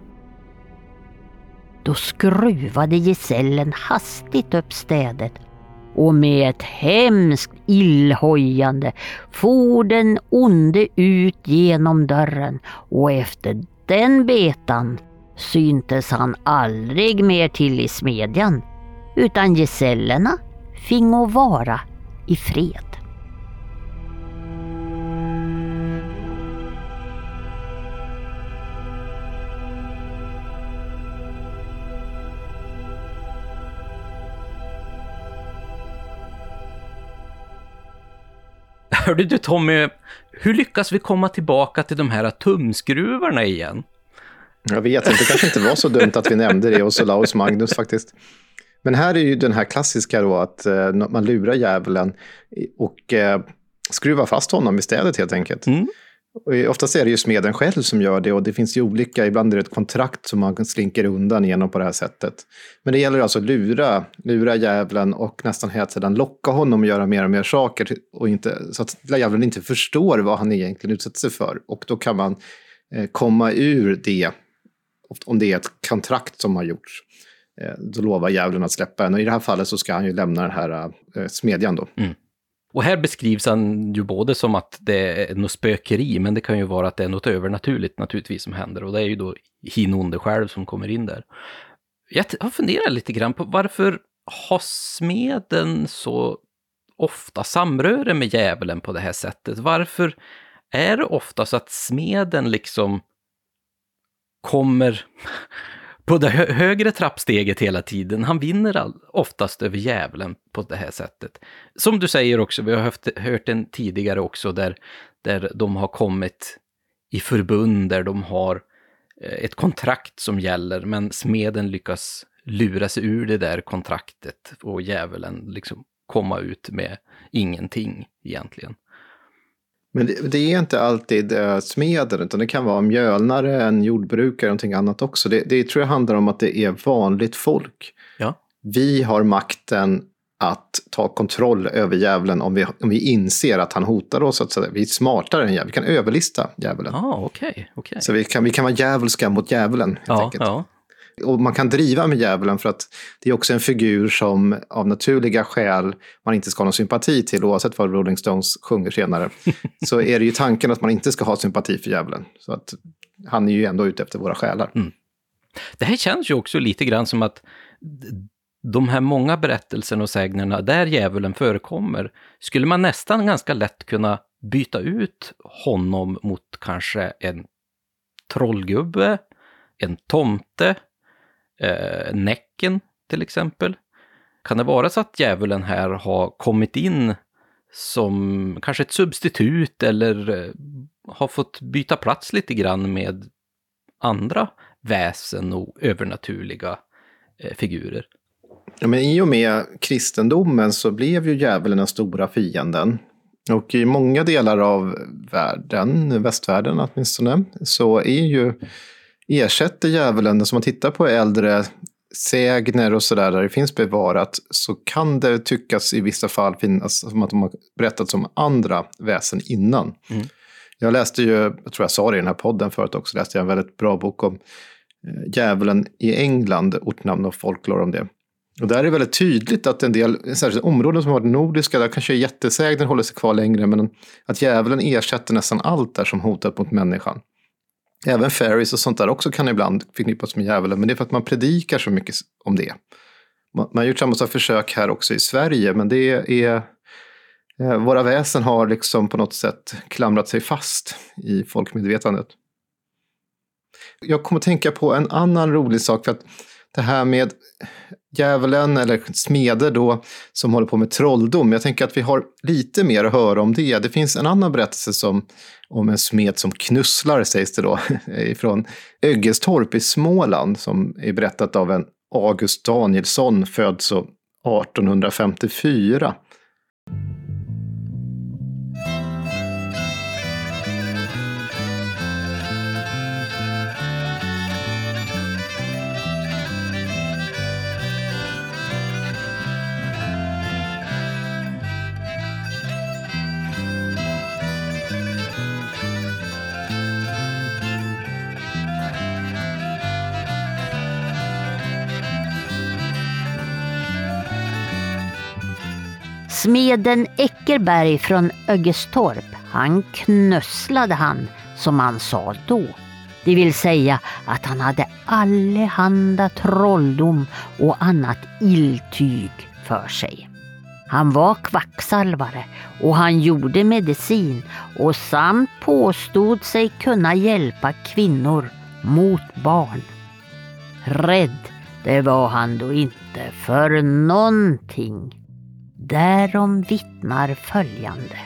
Då skruvade gesällen hastigt upp städet och med ett hemskt illhojande for den onde ut genom dörren och efter den betan syntes han aldrig mer till i smedjan utan gesällerna fingo vara i fred. Hörde du Tommy, hur lyckas vi komma tillbaka till de här tumskruvarna igen? Jag vet inte, det kanske inte var så dumt att vi nämnde det hos Olaus Magnus faktiskt. Men här är ju den här klassiska då att uh, man lurar djävulen och uh, skruvar fast honom i städet helt enkelt. Mm. Oftast är det ju smeden själv som gör det och det finns ju olika, ibland är det ett kontrakt som man slinker undan genom på det här sättet. Men det gäller alltså att lura, lura djävulen och nästan hela tiden locka honom att göra mer och mer saker och inte, så att djävulen inte förstår vad han egentligen utsätter sig för. Och då kan man eh, komma ur det, om det är ett kontrakt som har gjorts. Eh, då lovar djävulen att släppa en och i det här fallet så ska han ju lämna den här eh, smedjan då. Mm. Och här beskrivs han ju både som att det är något spökeri, men det kan ju vara att det är något övernaturligt naturligtvis som händer. Och det är ju då Hinonde själv som kommer in där. Jag har funderat lite grann på varför har smeden så ofta samröre med djävulen på det här sättet? Varför är det ofta så att smeden liksom kommer på det högre trappsteget hela tiden. Han vinner all, oftast över djävulen på det här sättet. Som du säger också, vi har haft, hört den tidigare också, där, där de har kommit i förbund, där de har eh, ett kontrakt som gäller, men smeden lyckas lura sig ur det där kontraktet och djävulen liksom komma ut med ingenting egentligen. Men det, det, är inte alltid uh, smeden, utan det kan vara mjölnare, en jordbrukare någonting annat också. Det, det tror jag handlar om att det är vanligt folk. Ja. Vi har makten att ta kontroll över djävulen om vi, om vi inser att han hotar oss. Att vi är smartare än djävulen. Vi kan överlista djävulen. Ah, okay, okay. Så vi kan, vi kan vara djävulska mot djävulen. Helt ja, enkelt. Ja. Och man kan driva med djävulen för att det är också en figur som av naturliga skäl man inte ska ha någon sympati till oavsett vad Rolling Stones sjunger senare. så är det ju tanken att man inte ska ha sympati för djävulen. Så att han är ju ändå ute efter våra själar. Mm. Det här känns ju också lite grann som att de här många berättelserna och sägnerna där djävulen förekommer, skulle man nästan ganska lätt kunna byta ut honom mot kanske en trollgubbe, en tomte, eh, Näcken till exempel. Kan det vara så att djävulen här har kommit in som kanske ett substitut eller eh, har fått byta plats lite grann med andra väsen och övernaturliga eh, figurer? Ja, men I och med kristendomen så blev ju djävulen den stora fienden. Och i många delar av världen, västvärlden åtminstone, så är ju ersätter djävulen, som man tittar på äldre sägner och sådär, där det finns bevarat, så kan det tyckas i vissa fall finnas som att de har berättats om andra väsen innan. Mm. Jag läste ju, jag tror jag sa det i den här podden förut också, läste jag en väldigt bra bok om eh, djävulen i England, ortnamn och folklore om det. Och där är det väldigt tydligt att en del särskilt områden som har varit nordiska, där kanske jättesägner håller sig kvar längre, men att djävulen ersätter nästan allt där som hotat mot människan. Även fairies och sånt där också kan ibland förknippas med djävulen, men det är för att man predikar så mycket om det. Man, man har gjort samma sak försök här också i Sverige, men det är eh, våra väsen har liksom på något sätt klamrat sig fast i folkmedvetandet. Jag kommer att tänka på en annan rolig sak, för att det här med djävulen eller smeder då som håller på med trolldom. Jag tänker att vi har lite mer att höra om det. Det finns en annan berättelse som, om en smed som knusslar, sägs det då, från Öggestorp i Småland som är berättat av en August Danielsson, född så 1854. Smeden Eckerberg från Öggestorp, han knösslade han, som han sa då. Det vill säga att han hade allehanda trolldom och annat illtyg för sig. Han var kvacksalvare och han gjorde medicin och samt påstod sig kunna hjälpa kvinnor mot barn. Rädd, det var han då inte för någonting. Därom vittnar följande.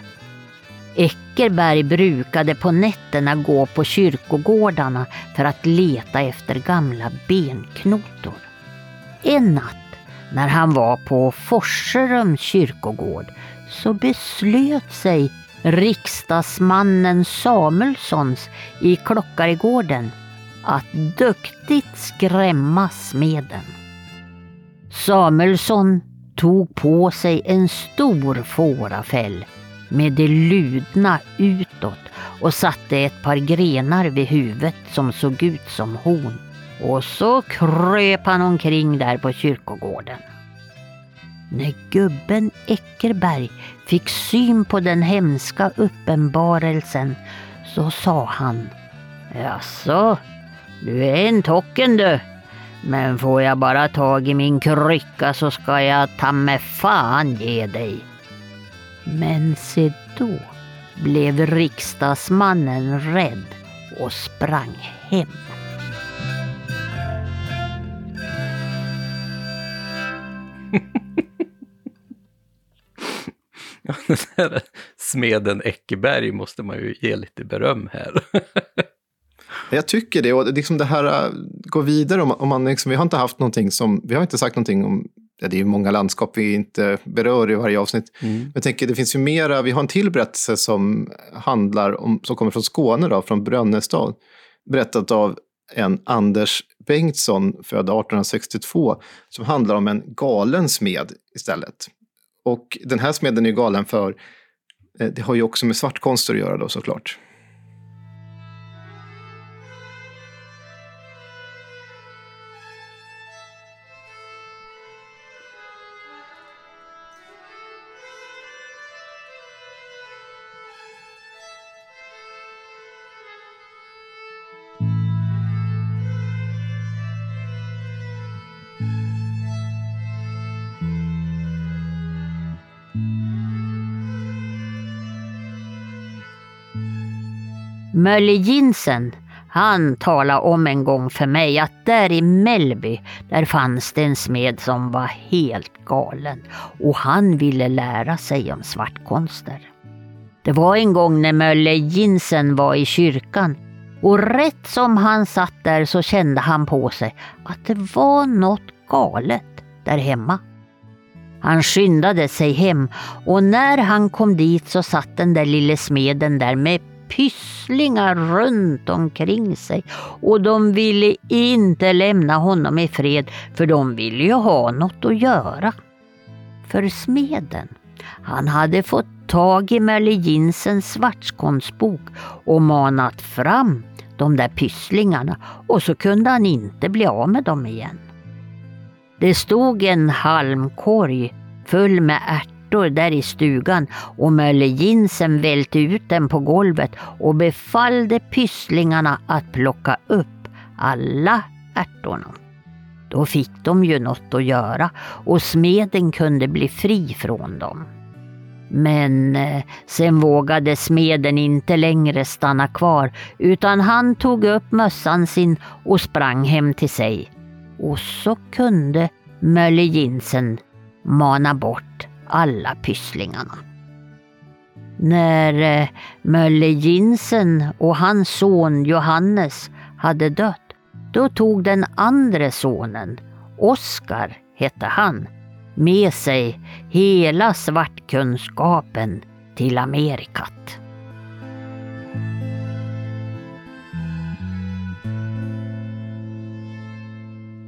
Eckerberg brukade på nätterna gå på kyrkogårdarna för att leta efter gamla benknotor. En natt när han var på Forserums kyrkogård så beslöt sig riksdagsmannen Samuelssons i Klockaregården att duktigt skrämma smeden. Samuelsson tog på sig en stor fårafäll med det ludna utåt och satte ett par grenar vid huvudet som såg ut som horn. Och så kröp han omkring där på kyrkogården. När gubben Eckerberg fick syn på den hemska uppenbarelsen så sa han Jaså, du är en tocken du. Men får jag bara tag i min krycka så ska jag ta med fan ge dig. Men se då blev riksdagsmannen rädd och sprang hem. Den här smeden Eckerberg måste man ju ge lite beröm här. Jag tycker det. Och liksom det här äh, går vidare. Om, om man liksom, vi har inte haft någonting som... Vi har inte sagt någonting om... Ja, det är ju många landskap vi inte berör i varje avsnitt. Mm. Jag tänker det finns ju mera. Vi har en till berättelse som handlar om... Som kommer från Skåne då, från Brönnestad. Berättat av en Anders Bengtsson, född 1862. Som handlar om en galen smed istället. Och den här smeden är galen för eh, det har ju också med svartkonster att göra då såklart. Mölle Jinsen, han talade om en gång för mig att där i Mellby, där fanns det en smed som var helt galen och han ville lära sig om svartkonster. Det var en gång när Mölle Jinsen var i kyrkan och rätt som han satt där så kände han på sig att det var något galet där hemma. Han skyndade sig hem och när han kom dit så satt den där lille smeden där med pysslingar runt omkring sig och de ville inte lämna honom i fred för de ville ju ha något att göra. För smeden, han hade fått tag i Merle Jinsens svartkonstbok och manat fram de där pysslingarna och så kunde han inte bli av med dem igen. Det stod en halmkorg full med ärtor skjortor där i stugan och Mölle Jinsen välte ut den på golvet och befallde pysslingarna att plocka upp alla ärtorna. Då fick de ju något att göra och smeden kunde bli fri från dem. Men eh, sen vågade smeden inte längre stanna kvar utan han tog upp mössan sin och sprang hem till sig. Och så kunde Mölle Jinsen mana bort alla pysslingarna. När eh, Mölle Jinsen och hans son Johannes hade dött, då tog den andra sonen, Oskar hette han, med sig hela svartkunskapen till Amerikat.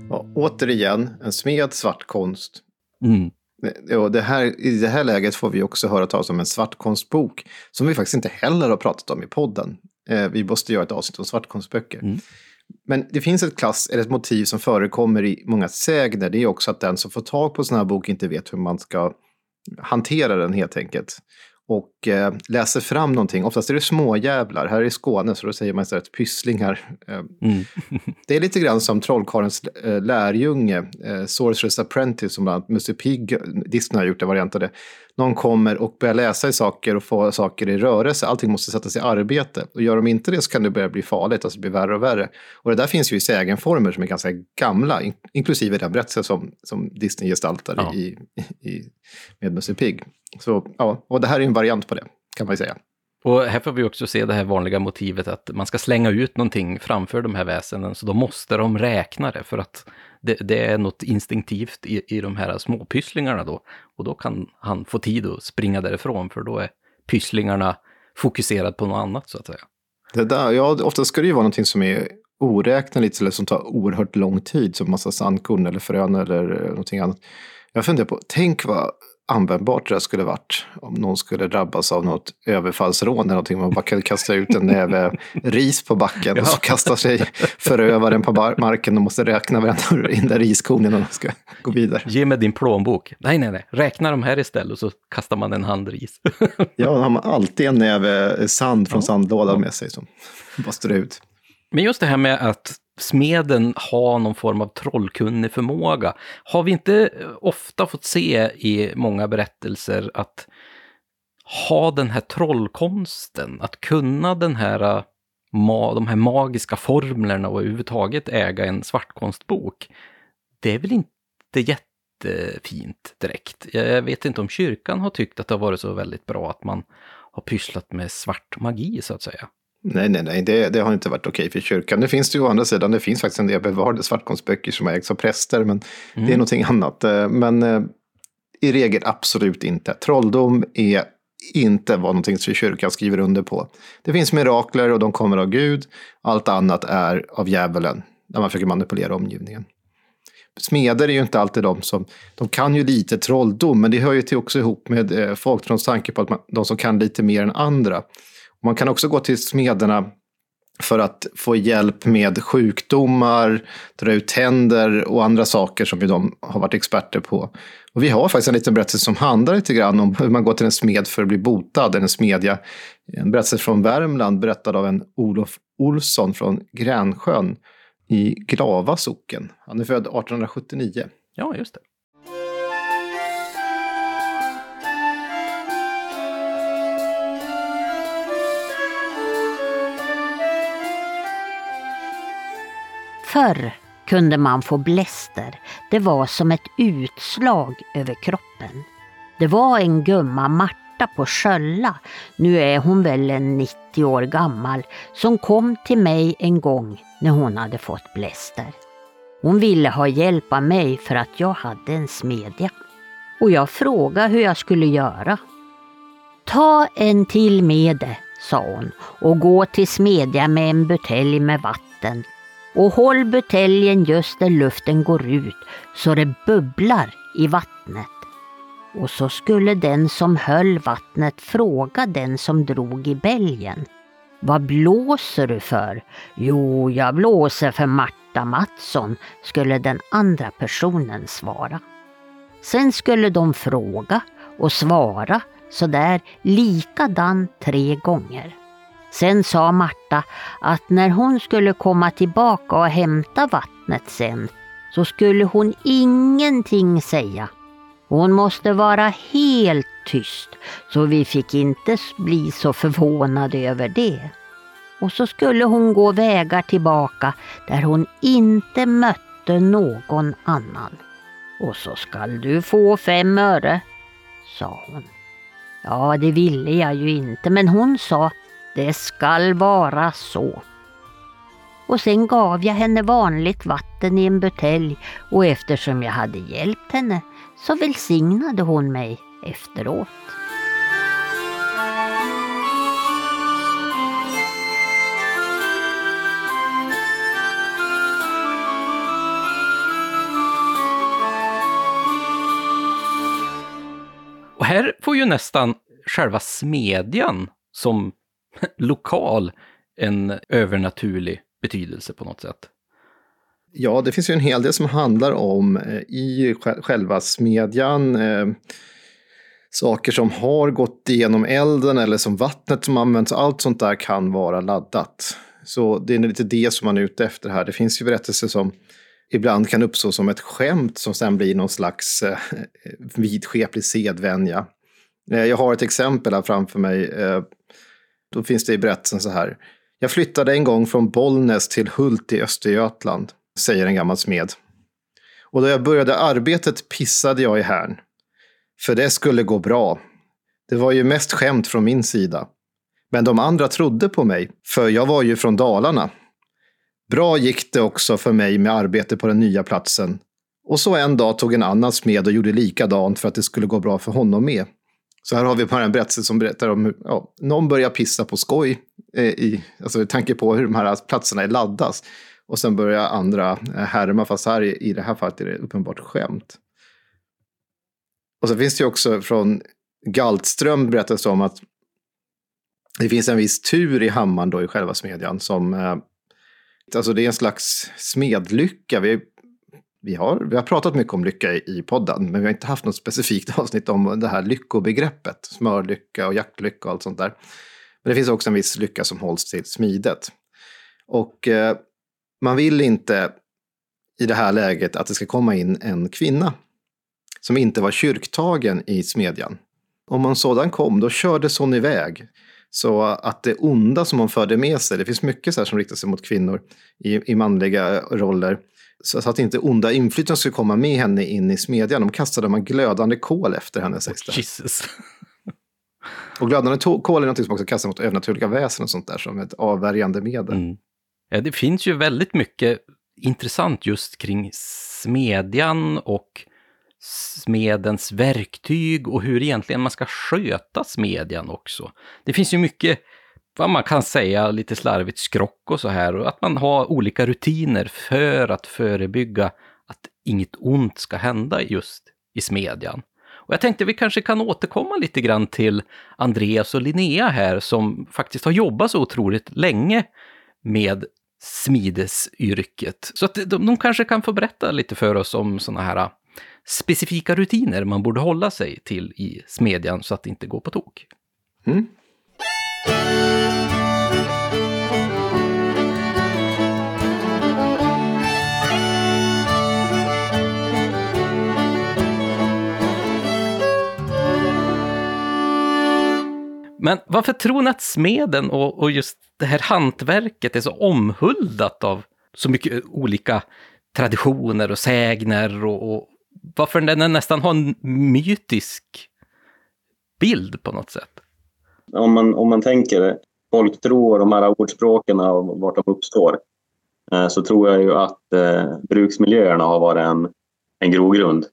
Ja, återigen, en smed svartkonst. Mm. Och det här, I det här läget får vi också höra talas om en svartkonstbok som vi faktiskt inte heller har pratat om i podden. Eh, vi måste göra ett avsnitt om svartkonstböcker. Mm. Men det finns ett klass, eller ett motiv som förekommer i många sägner. Det är också att den som får tag på en sån här bok inte vet hur man ska hantera den helt enkelt och eh, läser fram någonting. Oftast är det småjävlar. Här i Skåne så då säger man istället pysslingar. Eh, mm. det är lite grann som Trollkarlens eh, lärjunge, eh, Sorcerer's Apprentice, som bland annat Musse Pigg, Disney har gjort en variant av det. Någon kommer och börjar läsa i saker och få saker i rörelse. Allting måste sättas i arbete. Och gör de inte det så kan det börja bli farligt, alltså bli värre och värre. Och det där finns ju i sägenformer som är ganska gamla, in inklusive den berättelse som, som Disney gestaltar ja. i, i, med Musse Pigg. Så, ja, och det här är en variant på det, kan man ju säga. Och här får vi också se det här vanliga motivet att man ska slänga ut någonting framför de här väsenen, så då måste de räkna det för att det, det är något instinktivt i, i de här småpysslingarna då. Och då kan han få tid att springa därifrån, för då är pysslingarna fokuserade på något annat så att säga. Det där, ja, ofta ska det ju vara någonting som är oräkneligt eller som tar oerhört lång tid, som massa sandkorn eller frön eller någonting annat. Jag funderar på, tänk vad användbart det skulle varit om någon skulle drabbas av något överfallsrån eller någonting. Man bara kan kasta ut en näve ris på backen ja. och så kastar sig förövaren på marken och måste räkna varenda in där riskorn innan de ska gå vidare. Ge mig din plånbok. Nej, nej, nej. Räkna de här istället och så kastar man en hand ris. ja, då har man alltid en näve sand från sandlådan med sig som bara står ut. Men just det här med att smeden ha någon form av trollkunnig förmåga. Har vi inte eh, ofta fått se i många berättelser att ha den här trollkonsten, att kunna den här, eh, de här magiska formlerna och överhuvudtaget äga en svartkonstbok, det är väl inte jättefint direkt. Jag vet inte om kyrkan har tyckt att det har varit så väldigt bra att man har pysslat med svart magi så att säga. Nej, nej, nej, det, det har inte varit okej för kyrkan. Nu finns det ju å andra sidan, det finns faktiskt en del bevarade svartkonstböcker som ägs av präster, men mm. det är mm. någonting annat. Eh, men eh, i regel absolut inte. Trolldom är inte vad någonting som kyrkan skriver under på. Det finns mirakler och de kommer av Gud. Allt annat är av djävulen, när man försöker manipulera omgivningen. smeder är ju inte alltid de som, de kan ju lite trolldom, men det hör ju till också ihop med eh, folktrons tanke på att man, de som kan lite mer än andra. Man kan också gå till smederna för att få hjälp med sjukdomar, dra ut tänder och andra saker som ju de har varit experter på. Och vi har faktiskt en liten berättelse som handlar lite grann om hur man går till en smed för att bli botad, en smedja. En berättelse från Värmland berättad av en Olof Olsson från Gränsjön i Glava socken. Han är född 1879. Ja, just det. Förr kunde man få bläster. Det var som ett utslag över kroppen. Det var en gumma Marta på Skölla, nu är hon väl en 90 år gammal, som kom till mig en gång när hon hade fått bläster. Hon ville ha hjälp av mig för att jag hade en smedja. Och jag frågade hur jag skulle göra. Ta en till med det, sa hon och gå till smedja med en butelj med vatten och håll buteljen just där luften går ut så det bubblar i vattnet. Och så skulle den som höll vattnet fråga den som drog i bälgen. Vad blåser du för? Jo, jag blåser för Marta Mattsson, skulle den andra personen svara. Sen skulle de fråga och svara sådär likadant tre gånger. Sen sa Marta att när hon skulle komma tillbaka och hämta vattnet sen så skulle hon ingenting säga. Hon måste vara helt tyst så vi fick inte bli så förvånade över det. Och så skulle hon gå vägar tillbaka där hon inte mötte någon annan. Och så skall du få fem öre, sa hon. Ja, det ville jag ju inte, men hon sa det skall vara så. Och sen gav jag henne vanligt vatten i en butelj och eftersom jag hade hjälpt henne så välsignade hon mig efteråt. Och här får ju nästan själva smedjan som lokal en övernaturlig betydelse på något sätt. Ja, det finns ju en hel del som handlar om eh, i själva smedjan. Eh, saker som har gått igenom elden eller som vattnet som används. Allt sånt där kan vara laddat. Så det är lite det som man är ute efter här. Det finns ju berättelser som ibland kan uppstå som ett skämt som sen blir någon slags eh, eh vidskeplig sedvänja. Eh, jag har ett exempel här framför mig. Eh, då finns det i berättelsen så här. Jag flyttade en gång från Bollnäs till Hult i Östergötland, säger en gammal smed. Och då jag började arbetet pissade jag i härn. För det skulle gå bra. Det var ju mest skämt från min sida. Men de andra trodde på mig, för jag var ju från Dalarna. Bra gick det också för mig med arbete på den nya platsen. Och så en dag tog en annan smed och gjorde likadant för att det skulle gå bra för honom med. Så här har vi bara en berättelse som berättar om hur ja, någon börjar pissa på skoj, eh, i, alltså i tanke på hur de här platserna är laddas. Och sen börjar andra eh, härma, fast här i, i det här fallet är det uppenbart skämt. Och så finns det ju också från Galtström berättas det om att det finns en viss tur i hammaren då i själva smedjan som eh, Alltså det är en slags smedlycka. Vi vi har, vi har pratat mycket om lycka i, i podden, men vi har inte haft något specifikt avsnitt om det här lyckobegreppet. Smörlycka och jaktlycka och allt sånt där. Men det finns också en viss lycka som hålls till smidet. Och eh, man vill inte i det här läget att det ska komma in en kvinna som inte var kyrktagen i smedjan. Om en sådan kom, då kördes hon iväg. Så att det onda som hon förde med sig, det finns mycket så som riktar sig mot kvinnor i, i manliga roller, så att inte onda inflytelser skulle komma med henne in i smedjan. De kastade man glödande kol efter henne, sägs det. Jesus. och glödande kol är något som också kastas mot övernaturliga väsen och sånt där som ett avvärjande medel. Mm. Ja, det finns ju väldigt mycket intressant just kring smedjan och smedens verktyg och hur egentligen man ska sköta smedjan också. Det finns ju mycket vad man kan säga lite slarvigt skrock och så här och att man har olika rutiner för att förebygga att inget ont ska hända just i smedjan. Och jag tänkte vi kanske kan återkomma lite grann till Andreas och Linnea här som faktiskt har jobbat så otroligt länge med smidesyrket. Så att de, de kanske kan få berätta lite för oss om sådana här specifika rutiner man borde hålla sig till i smedjan så att det inte går på tok. Mm. Men varför tror ni att smeden och, och just det här hantverket är så omhuldat av så mycket olika traditioner och sägner och, och varför den nästan har en mytisk bild på något sätt? Om man, om man tänker folktro och de här ordspråken och vart de uppstår eh, så tror jag ju att eh, bruksmiljöerna har varit en, en grogrund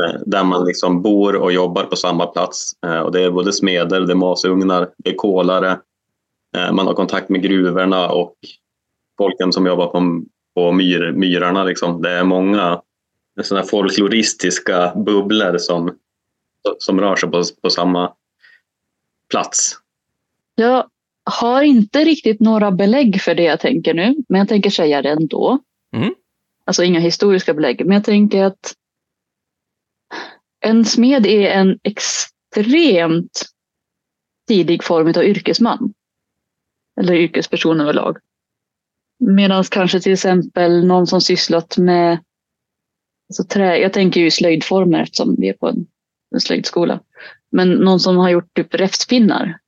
Eh, där man liksom bor och jobbar på samma plats. Eh, och det är både smeder, det är masugnar, det är kolare. Eh, man har kontakt med gruvorna och folken som jobbar på, på myr, myrarna. Liksom. Det är många sådana folkloristiska bubblor som, som rör sig på, på samma plats. Jag har inte riktigt några belägg för det jag tänker nu, men jag tänker säga det ändå. Mm. Alltså inga historiska belägg, men jag tänker att en smed är en extremt tidig form av yrkesman. Eller yrkesperson överlag. Medan kanske till exempel någon som sysslat med alltså trä, jag tänker ju slöjdformer eftersom vi är på en, en slöjdskola. Men någon som har gjort typ räfspinnar.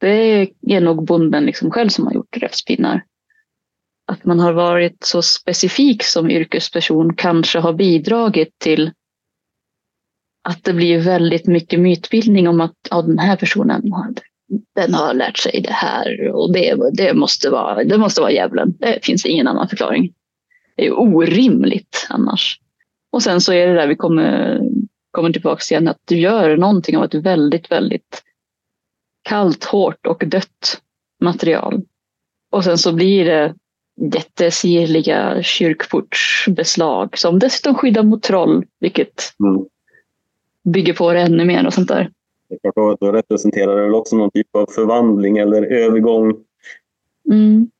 Det är nog bonden liksom själv som har gjort räfspinnar. Att man har varit så specifik som yrkesperson kanske har bidragit till att det blir väldigt mycket mytbildning om att ja, den här personen den har lärt sig det här och det, det, måste vara, det måste vara djävulen. Det finns ingen annan förklaring. Det är orimligt annars. Och sen så är det där vi kommer, kommer tillbaka igen, att du gör någonting av ett väldigt, väldigt kallt, hårt och dött material. Och sen så blir det jättesirliga kyrkportsbeslag som dessutom skyddar mot troll, vilket mm bygger på det ännu mer och sånt där. Då representerar det väl också någon typ av förvandling eller övergång mm.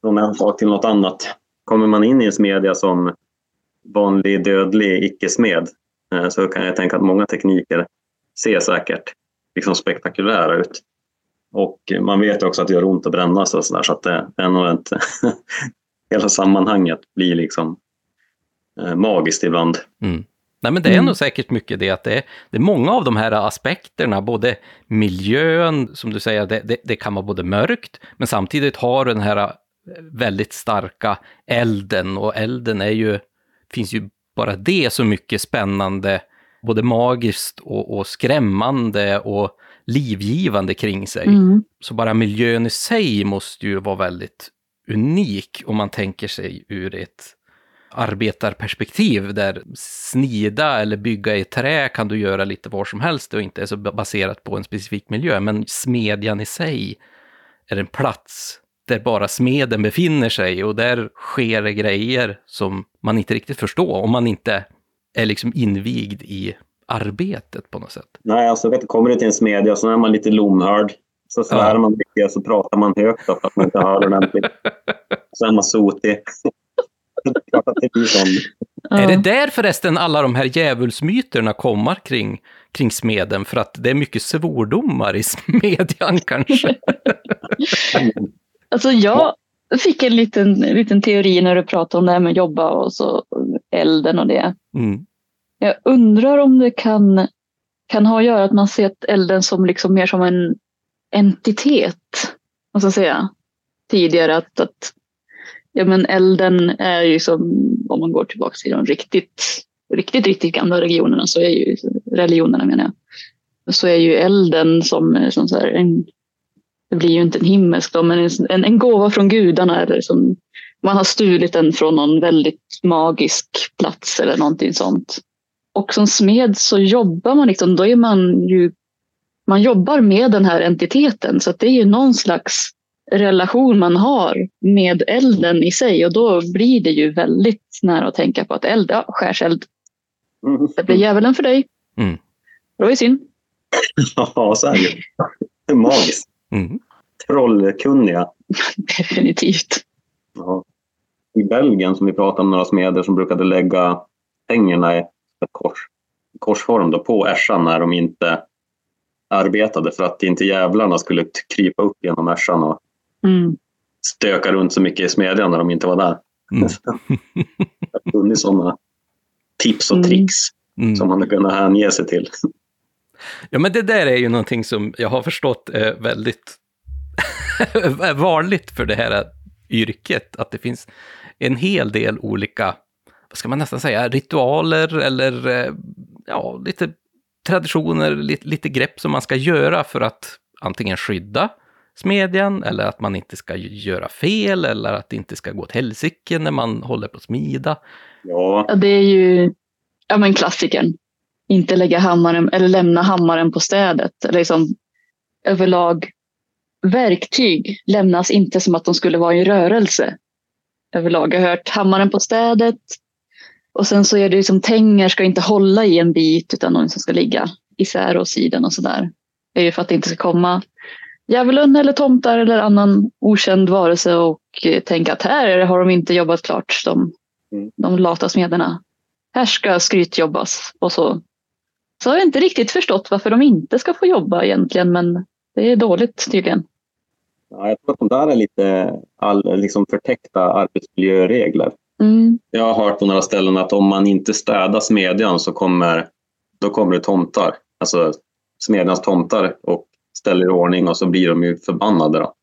från en sak till något annat. Kommer man in i en smedja som vanlig dödlig icke-smed så kan jag tänka att många tekniker ser säkert liksom spektakulära ut. Och man vet också att det gör ont att brännas och så där, så att det är nog inte... hela sammanhanget blir liksom eh, magiskt ibland. Mm. Nej, men det är mm. nog säkert mycket det att det är, det är många av de här aspekterna, både miljön, som du säger, det, det, det kan vara både mörkt, men samtidigt har den här väldigt starka elden och elden är ju, finns ju bara det så mycket spännande, både magiskt och, och skrämmande och livgivande kring sig. Mm. Så bara miljön i sig måste ju vara väldigt unik om man tänker sig ur ett arbetarperspektiv där snida eller bygga i trä kan du göra lite var som helst och inte är så baserat på en specifik miljö. Men smedjan i sig är en plats där bara smeden befinner sig och där sker det grejer som man inte riktigt förstår om man inte är liksom invigd i arbetet på något sätt. Nej, alltså vet, kommer du till en smedja så är man lite lomhörd. Så svär ja. man mycket och så pratar man högt för att man inte hör ordentligt. Så är man sotig. Ja. Är det där förresten alla de här djävulsmyterna kommer kring, kring smeden? För att det är mycket svordomar i smedjan kanske? Alltså jag fick en liten, liten teori när du pratade om det här med att jobba och så elden och det. Mm. Jag undrar om det kan, kan ha att göra att man ser elden som liksom mer som en entitet. Ska säga? Tidigare att, att ja men elden är ju som, om man går tillbaka till de riktigt, riktigt, riktigt gamla regionerna så är ju, religionerna menar jag, så är ju elden som, som så en, det blir ju inte en himmelsk då, men en, en gåva från gudarna eller som man har stulit den från någon väldigt magisk plats eller någonting sånt. Och som smed så jobbar man liksom, då är man ju, man jobbar med den här entiteten så att det är ju någon slags relation man har med elden i sig och då blir det ju väldigt nära att tänka på att eld, ja, skärseld. Mm. Det blir djävulen för dig. Mm. Det var ju synd. Ja, så är det ju. Magiskt. Mm. Trollkunniga. Definitivt. Ja. I Belgien som vi pratade om några smeder som brukade lägga pengarna i ett kors, korsform då, på ässjan när de inte arbetade för att inte jävlarna skulle krypa upp genom ässjan och Mm. stöka runt så mycket i smedjan när de inte var där. Mm. Det har funnits sådana tips och Mm. tricks Mm. som man hade kunnat hänge sig till. Ja, men det där är ju någonting som jag har förstått är väldigt vanligt för det här yrket, att det finns en hel del olika, vad ska man nästan säga, ritualer eller eh, ja, lite traditioner, lite, lite grepp som man ska göra för att antingen skydda smedjan eller att man inte ska göra fel eller att det inte ska gå åt helsike när man håller på att smida. Ja, Ja, det är ju ja, men klassikern. Inte lägga hammaren eller lämna hammaren på städet. Eller liksom, överlag, verktyg lämnas inte som att de skulle vara i rörelse. Överlag. Jag har hört hammaren på städet. Och sen så är det liksom tänger ska inte hålla i en bit utan någon som ska ligga isär och sidan och sådär. Det är ju för att det inte ska komma djävulen eller tomtar eller annan okänd varelse och eh, tänka att här har de inte jobbat klart, de, Mm. de lata smederna. Här ska skrytjobbas och så. Så har jag inte riktigt förstått varför de inte ska få jobba egentligen, men det är dåligt tydligen. ja jag tror att de där är lite all, liksom förtäckta arbetsmiljöregler. Mm. Jag har hört på några ställen att om man inte städar smedjan så kommer, då kommer det tomtar. Alltså smedjans tomtar och ställer i ordning och så blir de ju förbannade. Då.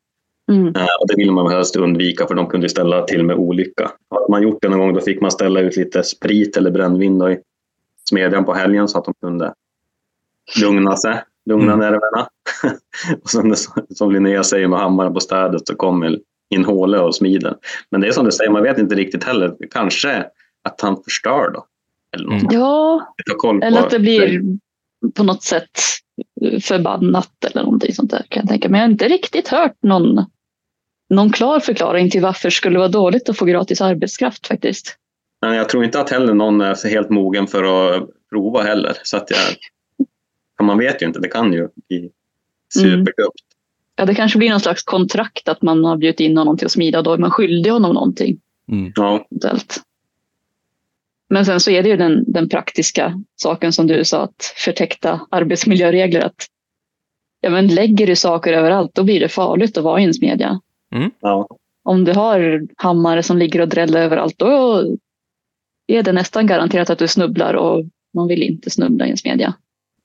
Mm. Eh, Och det vill man helst undvika för de kunde ställa till med olycka. Hade man gjort det någon gång då fick man ställa ut lite sprit eller brännvin i smedjan på helgen så att de kunde lugna sig, lugna Mm. nerverna. och sen som Linnea säger med hammaren på städet så kommer in håle och smider. Men det är som du säger, man vet inte riktigt heller. Kanske att han förstör då. Eller något. Mm. Ja, eller att det blir på något sätt förbannat eller någonting sånt där kan jag tänka. Men jag har inte riktigt hört någon, någon klar förklaring till varför det skulle vara dåligt att få gratis arbetskraft faktiskt. Men jag tror inte att heller någon är helt mogen för att prova heller. Så att jag, ja, man vet ju inte, det kan ju bli superdumt. Ja, det kanske blir någon slags kontrakt att man har bjudit in honom till att smida. Då är man skyldig honom någonting. Mm. Ja. Men sen så är det ju den, den praktiska saken som du sa, att förtäckta arbetsmiljöregler. Att, ja, men lägger du saker överallt, då blir det farligt att vara i en smedja. ja. Om du har hammare som ligger och dräller överallt, då är det nästan garanterat att du snubblar och man vill inte snubbla i en smedja.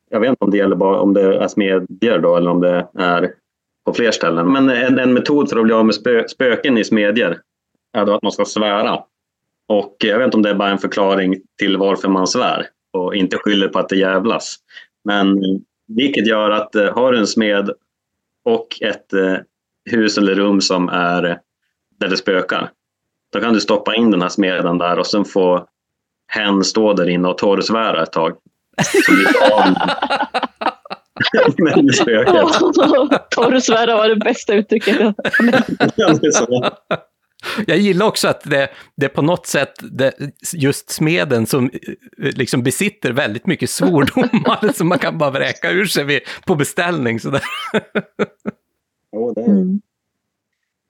Jag vet inte om det gäller bara om det är smedjor då eller om det är på fler ställen. Men en, en metod för att bli av med spö, spöken i smedjor är då att man ska svära. Och jag vet inte om det är bara en förklaring till varför man svär och inte skyller på att det jävlas. Men vilket gör att eh, har du en smed och ett eh, hus eller rum som är eh, där det spökar. Då kan du stoppa in den här smeden där och sen få hen stå där inne och torrsvära ett tag. Av spöket. Torrsvära var det bästa uttrycket. Jag gillar också att det, det är på något sätt det, just smeden som eh, liksom besitter väldigt mycket svordomar som man kan bara vräka ur sig vid, på beställning. Sådär. Jo, det är Mm.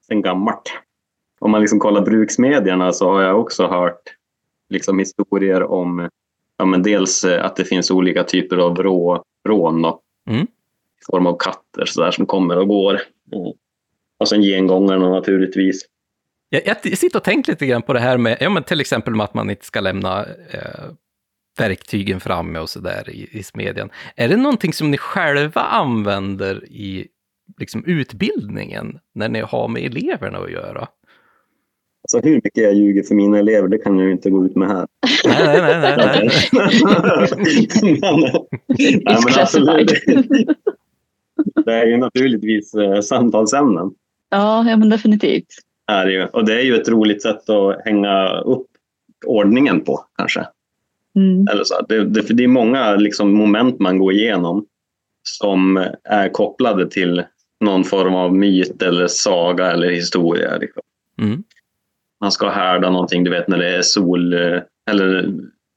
sen gammalt. Om man liksom kollar bruksmedierna så har jag också hört liksom historier om ja, men dels eh, att det finns olika typer av rå, rån då, Mm. i form av katter så där, som kommer och går. Mm. Och sen gengångarna naturligtvis. Jag, jag sitter och tänker lite grann på det här med, ja men till exempel med att man inte ska lämna eh, verktygen framme och sådär i, i smedjan. Är det någonting som ni själva använder i liksom, utbildningen när ni har med eleverna att göra? Alltså hur mycket jag ljuger för mina elever, det kan jag ju inte gå ut med här. Nej, nej, nej, nej, nej. men, nej, men absolut. Det är ju naturligtvis eh, samtalsämnen. Ja, ja, men definitivt. Är det ju. Och det är ju ett roligt sätt att hänga upp ordningen på kanske. Mm. Eller så. Det, det, för det är många liksom, moment man går igenom som är kopplade till någon form av myt eller saga eller historia. Liksom. Mm. Man ska härda någonting, du vet när det är sol eh, eller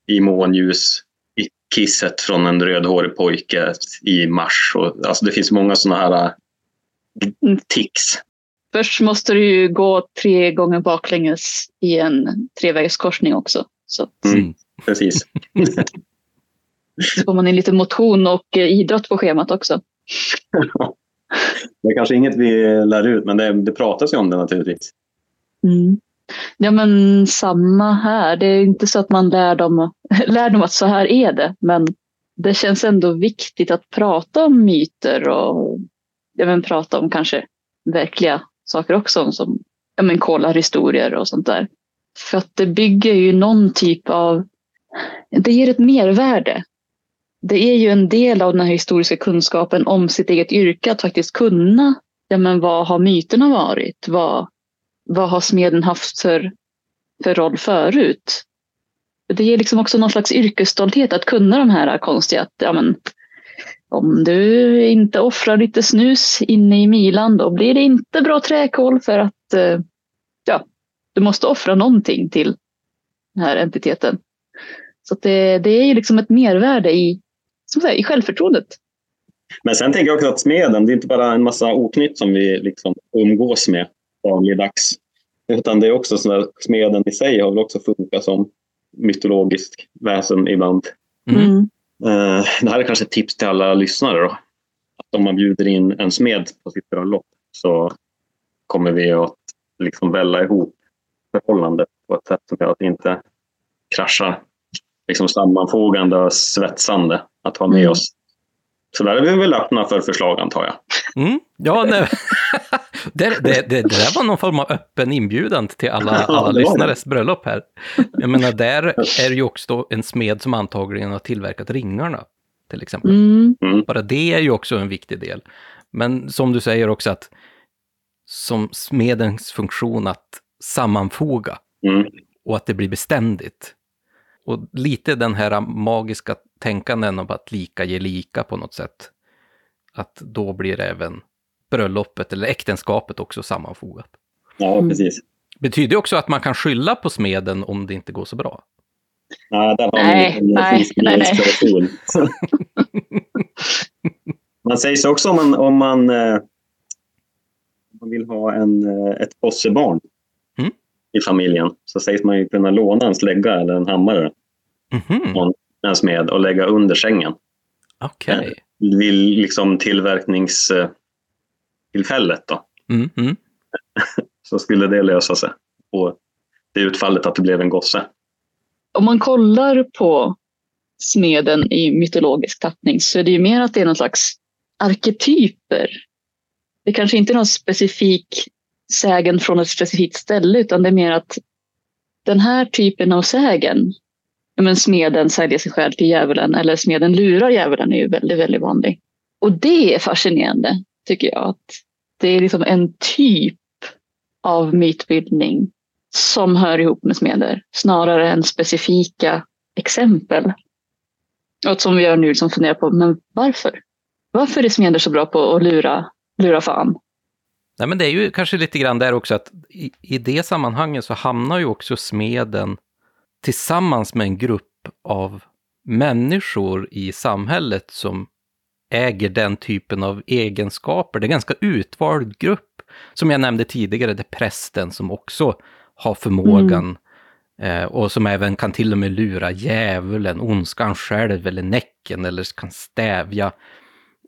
i månljus i kisset från en rödhårig pojke i mars. Och, alltså det finns många sådana här eh, tics. Först måste du ju gå tre gånger baklänges i en trevägskorsning också. Så att Mm. Precis. så får man in lite motion och eh, idrott på schemat också. Det är kanske inget vi lär ut, men det, det pratas ju om det naturligtvis. Mm. Ja men samma här. Det är inte så att man lär dem, lär dem att så här är det. Men det känns ändå viktigt att prata om myter och ja, men, prata om kanske verkliga saker också. Som ja, men, kollarhistorier och sånt där. För att det bygger ju någon typ av... Det ger ett mervärde. Det är ju en del av den här historiska kunskapen om sitt eget yrke att faktiskt kunna, ja men vad har myterna varit? Vad, vad har smeden haft för, för roll förut? Det ger liksom också någon slags yrkesstolthet att kunna de här konstiga, att ja men, om du inte offrar lite snus inne i Milan då blir det inte bra träkol för att eh, ja, du måste offra någonting till den här entiteten. Så att det, det är ju liksom ett mervärde i, som säga, i självförtroendet. Men sen tänker jag också att smeden, det är inte bara en massa oknytt som vi liksom umgås med dagligdags. Utan det är också så att smeden i sig har väl också funkat som mytologiskt väsen ibland. Mm. Eh, Det här är kanske ett tips till alla lyssnare. Då. Att om man bjuder in en smed på sitt bröllop så kommer vi att liksom välla ihop förhållandet på ett sätt som gör att det inte kraschar. Liksom sammanfogande och svetsande att ha med Mm. oss. Så där är vi väl öppna för förslag antar jag. Mm. Ja, nej. det, det, det, det där var någon form av öppen inbjudan till alla, alla det lyssnares bröllop här. Jag menar, där är det ju också en smed som antagligen har tillverkat ringarna, till exempel. Mm. Bara det är ju också en viktig del. Men som du säger också att som smedens funktion att sammanfoga Mm. och att det blir beständigt. Och lite den här magiska tänkanden om att lika ger lika på något sätt. Att då blir även bröllopet eller äktenskapet också sammanfogat. Ja, Mm. precis. Betyder också att man kan skylla på smeden om det inte går så bra. Nej, där har Nej, en nej, finsk nej, nej. Man säger så också om man, om man, eh, om man vill ha en, eh, ett possebarn Mm. i familjen så sägs man ju kunna låna en slägga eller en hammare Mhm, från en smed och lägga under sängen. Okej. Vid liksom tillverkningstillfället då, Mm, mm. så skulle det lösa sig. Och det utfallet att det blev en gosse. Om man kollar på smeden i mytologisk tappning så är det ju mer att det är någon slags arketyper. Det kanske inte är någon specifik sägen från ett specifikt ställe utan det är mer att den här typen av sägen, ja, men smeden säljer sig själv till djävulen eller smeden lurar djävulen är ju väldigt, väldigt vanlig. Och det är fascinerande tycker jag. att Det är liksom en typ av mytbildning som hör ihop med smeder snarare än specifika exempel. Och som vi gör nu, som funderar på, men varför? Varför är smeder så bra på att lura, lura fan? Nej, men det är ju kanske lite grann där också att i, i det sammanhanget så hamnar ju också smeden tillsammans med en grupp av människor i samhället som äger den typen av egenskaper. Det är en ganska utvald grupp. Som jag nämnde tidigare, det är prästen som också har förmågan eh, och som även kan till och med lura djävulen, ondskan själv eller näcken eller kan stävja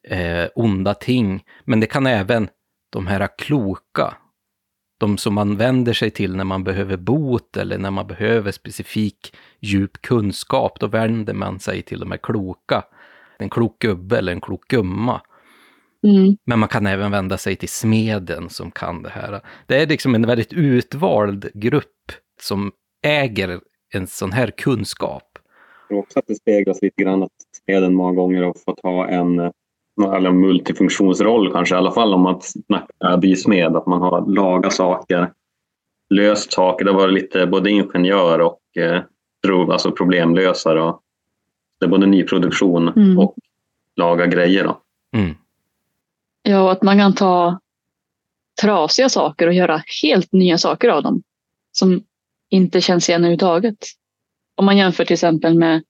eh, onda ting. Men det kan även de här kloka, de som man vänder sig till när man behöver bot eller när man behöver specifik djup kunskap, då vänder man sig till de här kloka. En klok gubbe eller en klok gumma. Mm. Men man kan även vända sig till smeden som kan det här. Det är liksom en väldigt utvald grupp som äger en sån här kunskap. Jag tror också att det speglas lite grann att smeden många gånger har fått ha en eller multifunktionsroll kanske, i alla fall om man snackar bysmed, att man har lagat saker, löst saker. Det har varit lite både ingenjör och eh, alltså problemlösare. Och det är både nyproduktion Mm. och laga grejer. Då. Mm. Ja, och att man kan ta trasiga saker och göra helt nya saker av dem. Som inte känns igen överhuvudtaget. Om man jämför till exempel med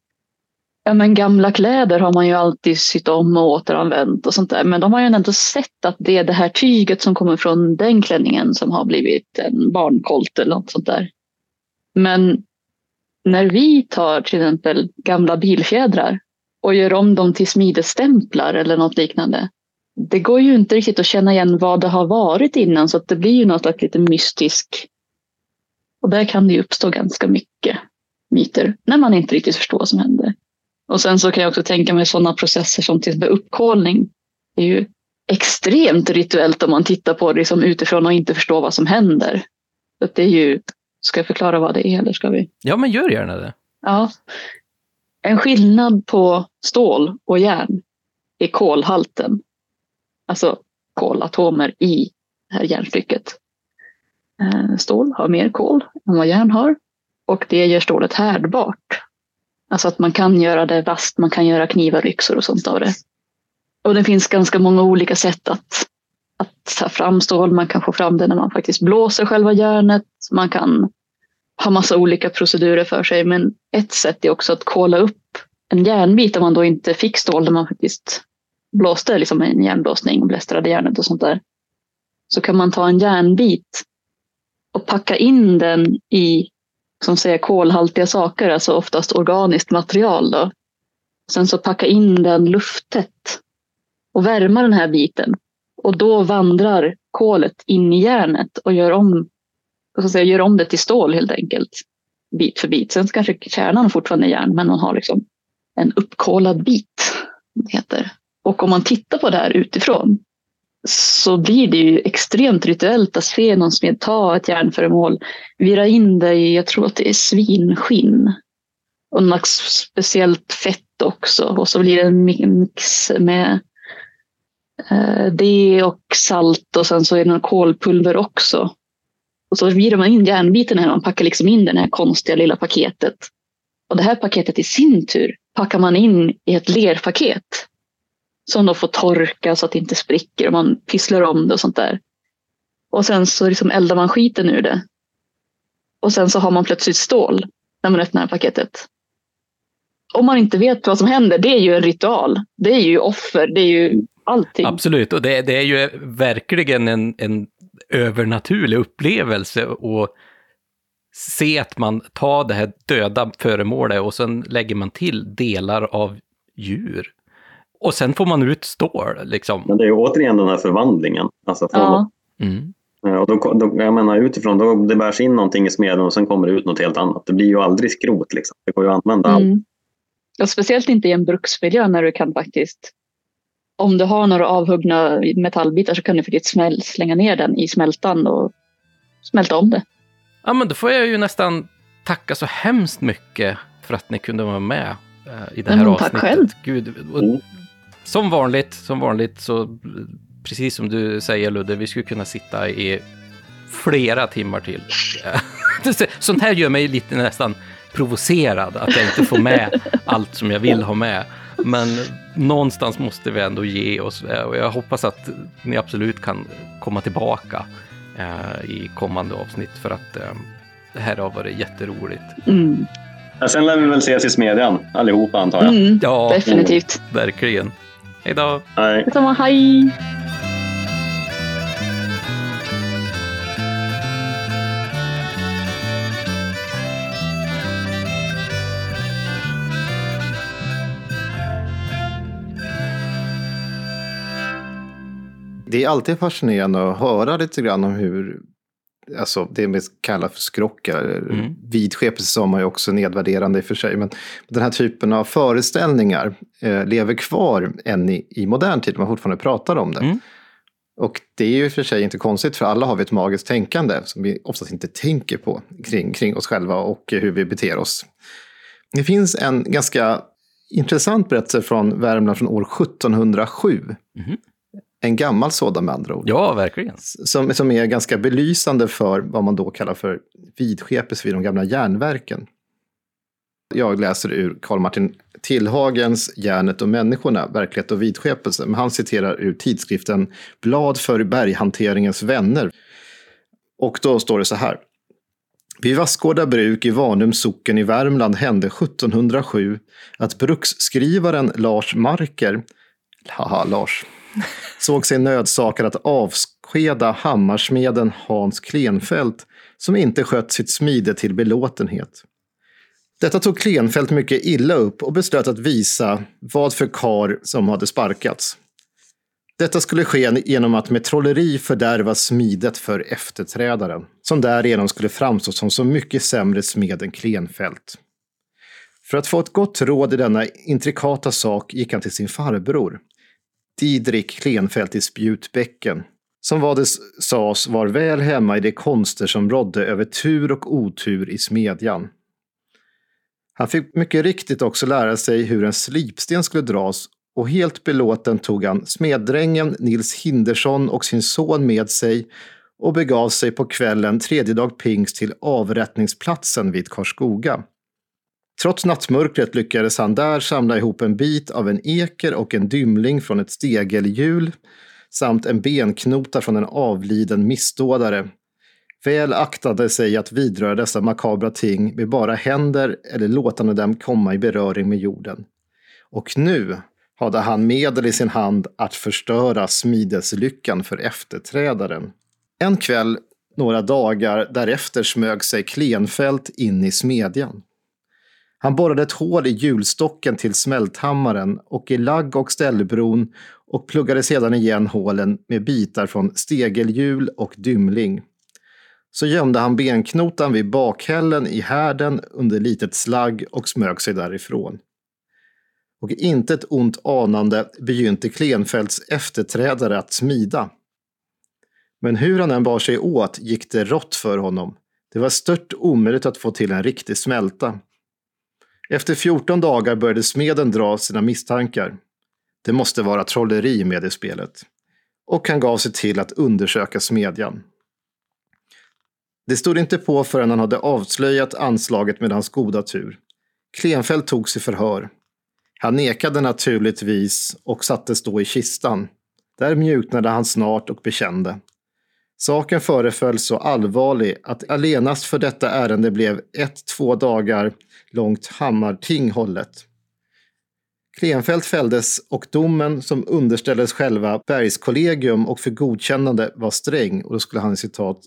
ja, men gamla kläder har man ju alltid sytt om och återanvänt och sånt där. Men de har ju ändå sett att det är det här tyget som kommer från den klänningen som har blivit en barnkolt eller något sånt där. Men när vi tar till exempel gamla bilfjädrar och gör om dem till smidestämplar eller något liknande. Det går ju inte riktigt att känna igen vad det har varit innan så att det blir ju något slags lite mystisk. Och där kan det ju uppstå ganska mycket myter när man inte riktigt förstår vad som händer. Och sen så kan jag också tänka mig sådana processer som till exempel uppkolning. Det är ju extremt rituellt om man tittar på det liksom utifrån och inte förstår vad som händer. Så det är ju, ska jag förklara vad det är eller ska vi? Ja, men gör gärna det. Ja. En skillnad på stål och järn är kolhalten. Alltså kolatomer i det här järnstycket. Eh, stål har mer kol än vad järn har och det gör stålet härdbart. Alltså att man kan göra det vasst, man kan göra knivar, yxor och sånt av det. Och det finns ganska många olika sätt att, att ta fram stål. Man kan få fram det när man faktiskt blåser själva järnet. Man kan ha massa olika procedurer för sig. Men ett sätt är också att kola upp en järnbit om man då inte fick stål när man faktiskt blåste liksom en järnblåsning och blästrade järnet och sånt där. Så kan man ta en järnbit och packa in den i som säger kolhaltiga saker, alltså oftast organiskt material. Då. Sen så packa in den lufttätt och värma den här biten. Och då vandrar kolet in i järnet och gör om, så säga, gör om det till stål helt enkelt. Bit för bit. Sen kanske kärnan fortfarande är järn, men man har liksom en uppkolad bit. Heter. Och om man tittar på det här utifrån så blir det ju extremt rituellt att se någon smed ta ett järnföremål, vira in det i, jag tror att det är svinskinn. Och något speciellt fett också. Och så blir det en mix med Eh, det och salt och sen så är det något kolpulver också. Och så virar man in järnbiten här, man packar liksom in det här konstiga lilla paketet. Och det här paketet i sin tur packar man in i ett lerpaket som då får torka så att det inte spricker och man pysslar om det och sånt där. Och sen så liksom eldar man skiten ur det. Och sen så har man plötsligt stål när man öppnar paketet. Om man inte vet vad som händer, det är ju en ritual. Det är ju offer, det är ju allting. Absolut, och det, det är ju verkligen en, en övernaturlig upplevelse att se att man tar det här döda föremålet och sen lägger man till delar av djur. Och sen får man ut stål liksom. Men det är ju återigen den här förvandlingen. Alltså från ja. Mm. Och då, då, jag menar utifrån, då det bärs in någonting i smeden och sen kommer det ut något helt annat. Det blir ju aldrig skrot liksom. Det går ju att använda mm. allt. Och speciellt inte i en bruksmiljö när du kan faktiskt om du har några avhuggna metallbitar så kan du faktiskt smäll, slänga ner den i smältan och smälta om det. Ja, men då får jag ju nästan tacka så hemskt mycket för att ni kunde vara med eh, i det här mm, avsnittet. Tack själv. Gud, och, som vanligt, som vanligt så precis som du säger Ludde, vi skulle kunna sitta i flera timmar till. Sånt här gör mig lite nästan provocerad, att jag inte får med allt som jag vill ha med. Men någonstans måste vi ändå ge oss och jag hoppas att ni absolut kan komma tillbaka eh, i kommande avsnitt för att eh, det här har varit jätteroligt. Mm. Ja, sen lär vi väl ses i smedjan allihopa antar jag. Mm, ja, definitivt. Verkligen. Hej då! Hej! Detsamma, hej! Det är alltid fascinerande att höra lite grann om hur alltså det vi kallar för skrockar. Mm. Vidskepelse sa man ju också nedvärderande i och för sig. Men den här typen av föreställningar eh, lever kvar än i, i modern tid. Man fortfarande pratar om det. Mm. Och det är ju i och för sig inte konstigt för alla har vi ett magiskt tänkande som vi oftast inte tänker på kring, kring oss själva och hur vi beter oss. Det finns en ganska intressant berättelse från Värmland från år 1707. Mm. En gammal sådan med andra ord. Ja, verkligen. Som, som är ganska belysande för vad man då kallar för vidskepelse vid de gamla järnverken. Jag läser ur Karl Martin Tillhagens Järnet och människorna, verklighet och vidskepelse. Men han citerar ur tidskriften Blad för berghanteringens vänner. Och då står det så här. Vid Vassgårda bruk i Varnums socken i Värmland hände 1707 att bruksskrivaren Lars Marker, haha Lars, såg sig nödsakad att avskeda hammarsmeden Hans Klenfält som inte skött sitt smide till belåtenhet. Detta tog Klenfält mycket illa upp och beslöt att visa vad för kar som hade sparkats. Detta skulle ske genom att med trolleri fördärva smidet för efterträdaren, som därigenom skulle framstå som så mycket sämre smed än Klenfält. För att få ett gott råd i denna intrikata sak gick han till sin farbror, Didrik Klenfeldt i Spjutbäcken, som vad det sades var väl hemma i de konster som rådde över tur och otur i smedjan. Han fick mycket riktigt också lära sig hur en slipsten skulle dras och helt belåten tog han smeddrängen Nils Hindersson och sin son med sig och begav sig på kvällen tredje dag pingst till avrättningsplatsen vid Karlskoga. Trots nattmörkret lyckades han där samla ihop en bit av en eker och en dymling från ett stegelhjul samt en benknota från en avliden missdådare. Väl aktade sig att vidröra dessa makabra ting med bara händer eller låtande dem komma i beröring med jorden. Och nu hade han medel i sin hand att förstöra smideslyckan för efterträdaren. En kväll, några dagar därefter, smög sig Klenfält in i smedjan. Han borrade ett hål i hjulstocken till smälthammaren och i lagg och ställbron och pluggade sedan igen hålen med bitar från stegelhjul och dymling. Så gömde han benknotan vid bakhällen i härden under litet slagg och smög sig därifrån och inte ett ont anande begynte Klenfeldts efterträdare att smida. Men hur han än bar sig åt gick det rått för honom. Det var stört omöjligt att få till en riktig smälta. Efter 14 dagar började smeden dra sina misstankar. Det måste vara trolleri med i spelet. Och han gav sig till att undersöka smedjan. Det stod inte på förrän han hade avslöjat anslaget med hans goda tur. Klenfeldt tog sig förhör. Han nekade naturligtvis och sattes då i kistan. Där mjuknade han snart och bekände. Saken föreföll så allvarlig att allenast för detta ärende blev ett två dagar långt hammarting hållet. Klenfeldt fälldes och domen som underställdes själva bergskollegium och för godkännande var sträng och då skulle han citat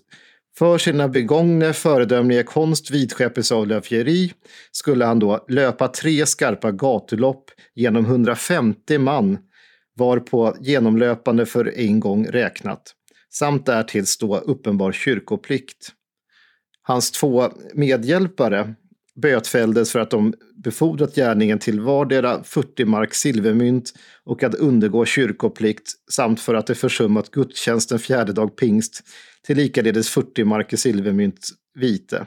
för sina begångna föredömliga konst vidskepelse av löfgeri skulle han då löpa tre skarpa gatulopp genom 150 man varpå genomlöpande för en gång räknat samt därtill stå uppenbar kyrkoplikt. Hans två medhjälpare bötfälldes för att de befordrat gärningen till vardera 40 mark silvermynt och att undergå kyrkoplikt samt för att de försummat gudstjänsten fjärde dag pingst till likaledes 40 marker silvermynt vite.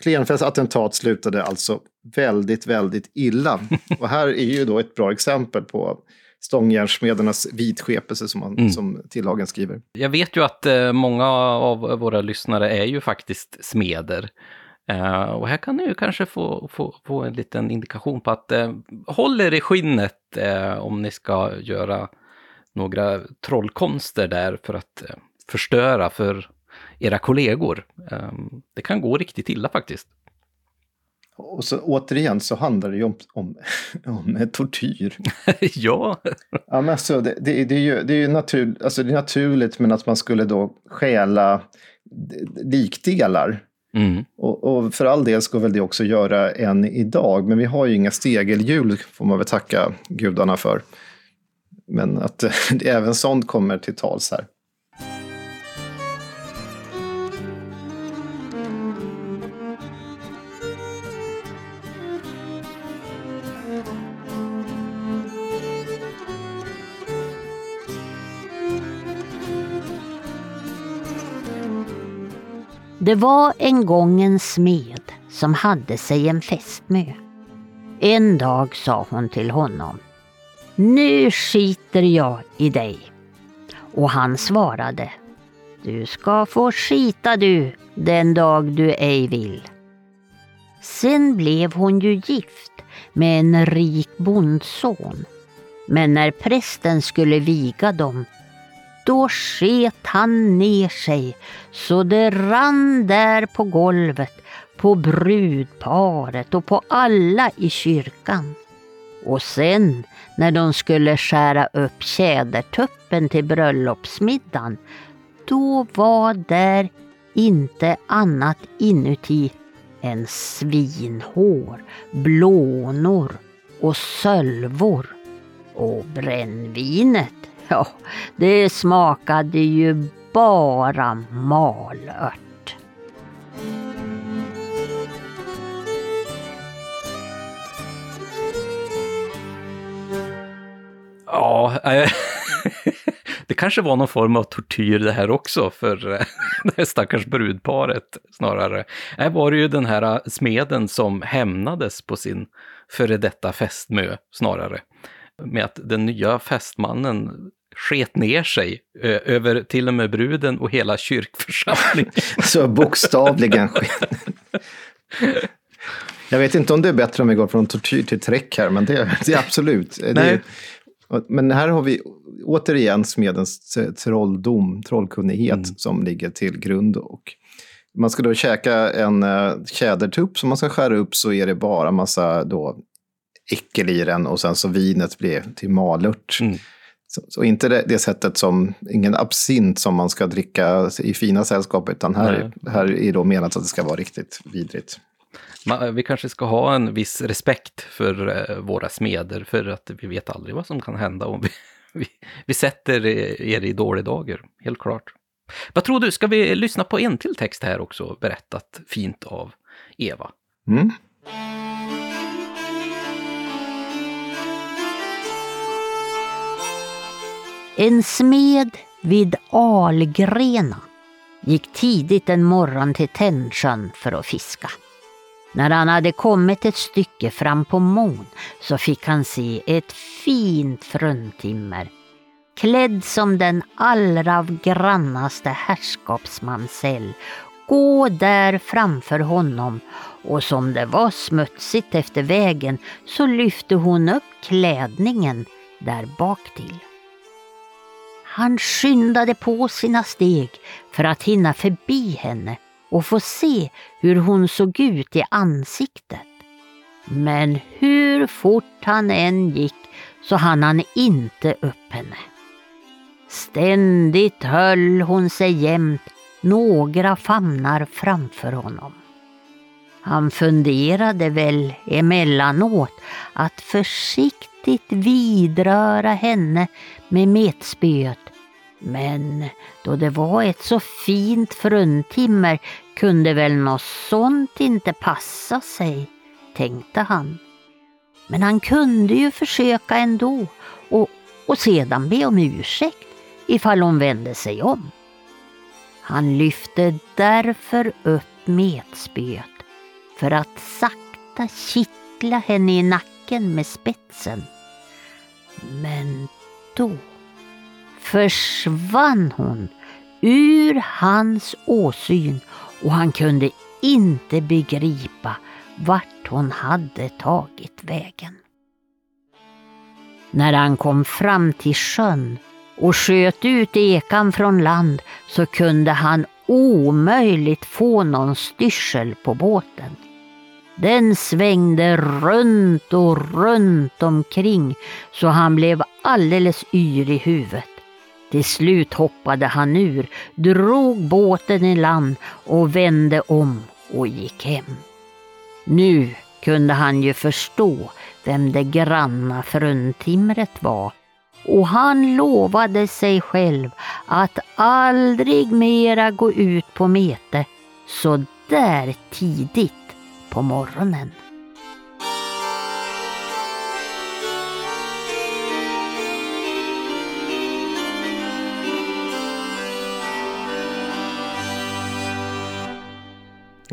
Klenfeldts attentat slutade alltså väldigt, väldigt illa. Och här är ju då ett bra exempel på stångjärnssmedernas vidskepelse som, man, mm. som Tillhagen skriver. Jag vet ju att eh, många av våra lyssnare är ju faktiskt smeder. Uh, och här kan ni ju kanske få, få, få en liten indikation på att uh, håll er i skinnet uh, om ni ska göra några trollkonster där för att uh, förstöra för era kollegor. Um, det kan gå riktigt illa faktiskt. Och så återigen så handlar det ju om, om, om tortyr. ja. ja men alltså, det, det, det, är ju, det är ju natur, alltså det är naturligt men att man skulle då stjäla likdelar. Mm. Och, och, för all del ska väl det också göra än idag. Men vi har ju inga stegelhjul får man väl tacka gudarna för. Men att även sånt kommer till tals här. Det var en gång en smed som hade sig en fästmö. En dag sa hon till honom. Nu skiter jag i dig. Och han svarade. Du ska få skita du den dag du ej vill. Sen blev hon ju gift med en rik bondson. Men när prästen skulle viga dem, då sket han ner sig så det rann där på golvet, på brudparet och på alla i kyrkan. Och sen när de skulle skära upp tjädertuppen till bröllopsmiddagen, då var där inte annat inuti än svinhår, blånor och sölvor. Och brännvinet, ja, det smakade ju bara malört. Ja, äh, det kanske var någon form av tortyr det här också för eh, det här stackars brudparet snarare. Här var det ju den här eh, smeden som hämnades på sin före detta fästmö snarare. Med att den nya fästmannen sket ner sig över till och med bruden och hela kyrkförsamlingen. Så bokstavligen sket Jag vet inte om det är bättre om vi går från tortyr till träck här, men det, det är absolut. Nej. Det, men här har vi återigen smedens trolldom, trollkunnighet mm. som ligger till grund. Och man ska då käka en uh, tjädertupp som man ska skära upp så är det bara massa då äckel i den och sen så vinet blir till malört. Mm. Så, inte det, det, sättet som, ingen absint som man ska dricka i fina sällskap, utan här, här är då menat att det ska vara riktigt vidrigt vi kanske ska ha en viss respekt för eh, våra smeder, för att vi vet aldrig vad som kan hända om vi, vi, vi sätter er i dålig dager, helt klart. Vad tror du, ska vi lyssna på en till text här också, berättat fint av Eva? Mm. En smed vid Algrena gick tidigt en morgon till Tännsjön för att fiska. När han hade kommit ett stycke fram på mon så fick han se ett fint fruntimmer klädd som den allra grannaste herrskapsmansell. gå där framför honom och som det var smutsigt efter vägen så lyfte hon upp klädningen där bak till. Han skyndade på sina steg för att hinna förbi henne och få se hur hon såg ut i ansiktet. Men hur fort han än gick så hann han inte upp henne. Ständigt höll hon sig jämt några famnar framför honom. Han funderade väl emellanåt att försiktigt vidröra henne med metspöet men då det var ett så fint fruntimmer kunde väl något sånt inte passa sig, tänkte han. Men han kunde ju försöka ändå och, och sedan be om ursäkt ifall hon vände sig om. Han lyfte därför upp metspöet för att sakta kittla henne i nacken med spetsen. Men då försvann hon ur hans åsyn och han kunde inte begripa vart hon hade tagit vägen. När han kom fram till sjön och sköt ut ekan från land så kunde han omöjligt få någon styrsel på båten. Den svängde runt och runt omkring så han blev alldeles yr i huvudet. Till slut hoppade han ur, drog båten i land och vände om och gick hem. Nu kunde han ju förstå vem det granna fruntimret var och han lovade sig själv att aldrig mera gå ut på mete så där tidigt på morgonen.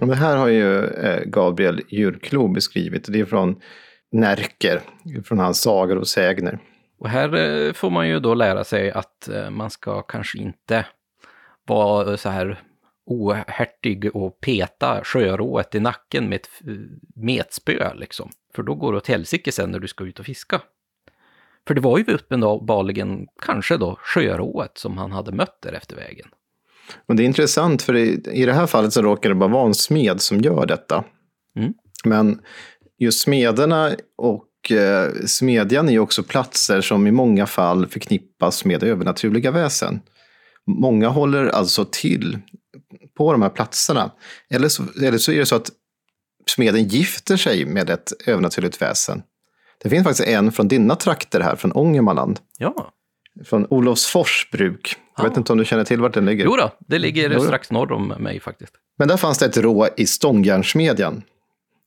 Och det här har ju eh, Gabriel Djurklo beskrivit. Det är från Närker, från hans sagor och sägner. Och här eh, får man ju då lära sig att eh, man ska kanske inte vara så här ohärtig och peta sjörået i nacken med ett metspö liksom. För då går det åt helsike sen när du ska ut och fiska. För det var ju uppenbarligen kanske då sjörået som han hade mött där efter vägen. Och det är intressant för i, i det här fallet så råkar det bara vara en smed som gör detta. Mm. Men just smederna och eh, smedjan är ju också platser som i många fall förknippas med övernaturliga väsen. Många håller alltså till på de här platserna. Eller så, eller så är det så att smeden gifter sig med ett övernaturligt väsen. Det finns faktiskt en från dina trakter här, från Ångermanland. Ja. Från Olofsfors bruk. Jag vet inte om du känner till vart den ligger? Jo då, det ligger jo strax norr om mig faktiskt. Men där fanns det ett rå i stångjärnsmedjan.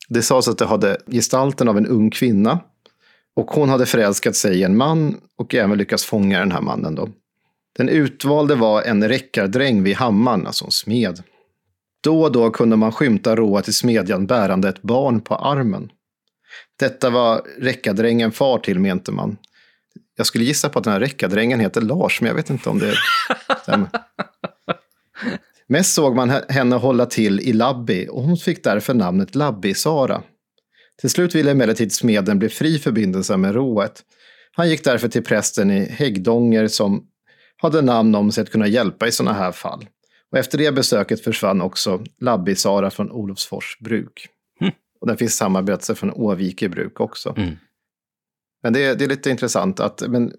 Det sades att det hade gestalten av en ung kvinna. Och hon hade förälskat sig i en man och även lyckats fånga den här mannen. Då. Den utvalde var en räckardräng vid hammaren, alltså en smed. Då och då kunde man skymta rået i smedjan bärande ett barn på armen. Detta var räckardrängen far till, mente man. Jag skulle gissa på att den här räckardrängen heter Lars, men jag vet inte om det stämmer. Mest såg man henne hålla till i Labbi och hon fick därför namnet Labbi-Sara. Till slut ville emellertid smeden bli fri förbindelse med rået. Han gick därför till prästen i Häggdånger som hade namn om sig att kunna hjälpa i sådana här fall. Och efter det besöket försvann också Labbi-Sara från Olofsfors bruk. Mm. Och det finns samma berättelse från Åvike bruk också. Mm. Men det är, det är lite intressant att men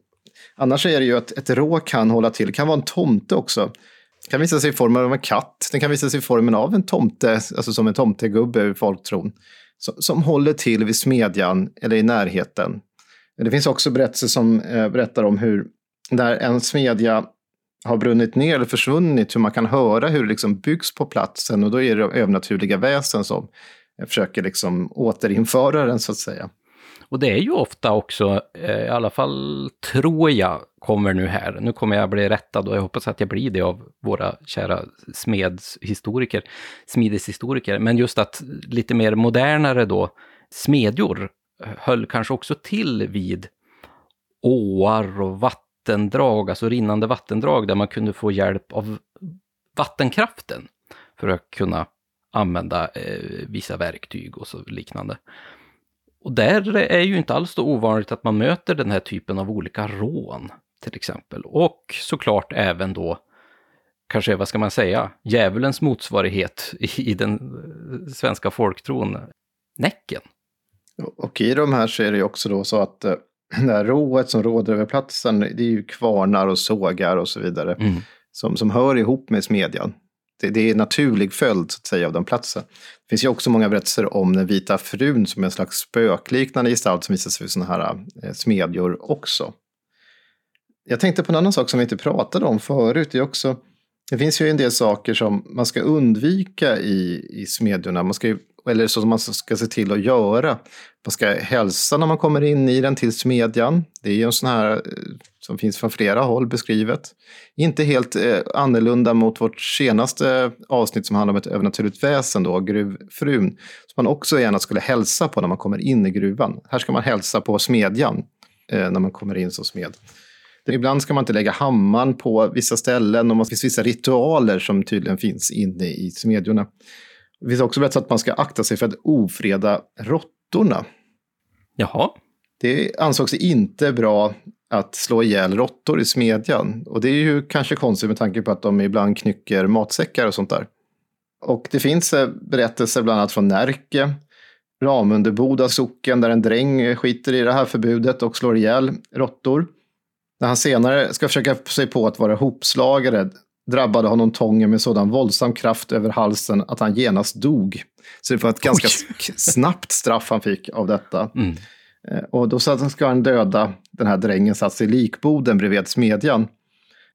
annars är det ju att ett rå kan hålla till, det kan vara en tomte också. Det kan visa sig i formen av en katt, det kan visa sig i formen av en tomte, alltså som en tomtegubbe i folktron. Som, som håller till vid smedjan eller i närheten. Det finns också berättelser som eh, berättar om hur där en smedja har brunnit ner eller försvunnit, hur man kan höra hur det liksom byggs på platsen och då är det övernaturliga väsen som eh, försöker liksom återinföra den så att säga. Och det är ju ofta också, eh, i alla fall tror jag, kommer nu här. Nu kommer jag bli rättad och jag hoppas att jag blir det av våra kära smedshistoriker, smideshistoriker. Men just att lite mer modernare då, smedjor eh, höll kanske också till vid åar och vattendrag, alltså rinnande vattendrag där man kunde få hjälp av vattenkraften för att kunna använda eh, vissa verktyg och så liknande. Och där är ju inte alls så ovanligt att man möter den här typen av olika rån till exempel. Och såklart även då, kanske vad ska man säga, djävulens motsvarighet i den eh, svenska folktron, Näcken. Och i de här så är det ju också då så att eh, det här rået som råder över platsen, det är ju kvarnar och sågar och så vidare. Mm. Som, som hör ihop med smedjan det, det är en naturlig följd så att säga av den platsen. Det finns ju också många berättelser om den vita frun som är en slags spökliknande gestalt som visar sig vid sådana här eh, smedjor också. Jag tänkte på en annan sak som vi inte pratade om förut. Det, är också, det finns ju en del saker som man ska undvika i, i smedjorna. Man ska ju, eller som man ska se till att göra. Man ska hälsa när man kommer in i den till smedjan. Det är ju en sån här eh, som finns från flera håll beskrivet. Inte helt eh, annorlunda mot vårt senaste avsnitt som handlar om ett övernaturligt väsen, då, gruvfrun, som man också gärna skulle hälsa på när man kommer in i gruvan. Här ska man hälsa på smedjan eh, när man kommer in som smed. Ibland ska man inte lägga hammaren på vissa ställen och det finns vissa ritualer som tydligen finns inne i smedjorna. Det finns också berättat att man ska akta sig för att ofreda råttorna. Jaha. Det ansågs inte bra att slå ihjäl råttor i smedjan. Och det är ju kanske konstigt med tanke på att de ibland knycker matsäckar och sånt där. Och det finns eh, berättelser bland annat från Närke, Ramunderboda socken där en dräng skiter i det här förbudet och slår ihjäl råttor. När han senare ska försöka sig på att vara hopslagare drabbade honom tången med sådan våldsam kraft över halsen att han genast dog. Så det var ett ganska Oj. snabbt straff han fick av detta. Mm. Eh, och då ska han döda den här drängen satt i likboden bredvid smedjan.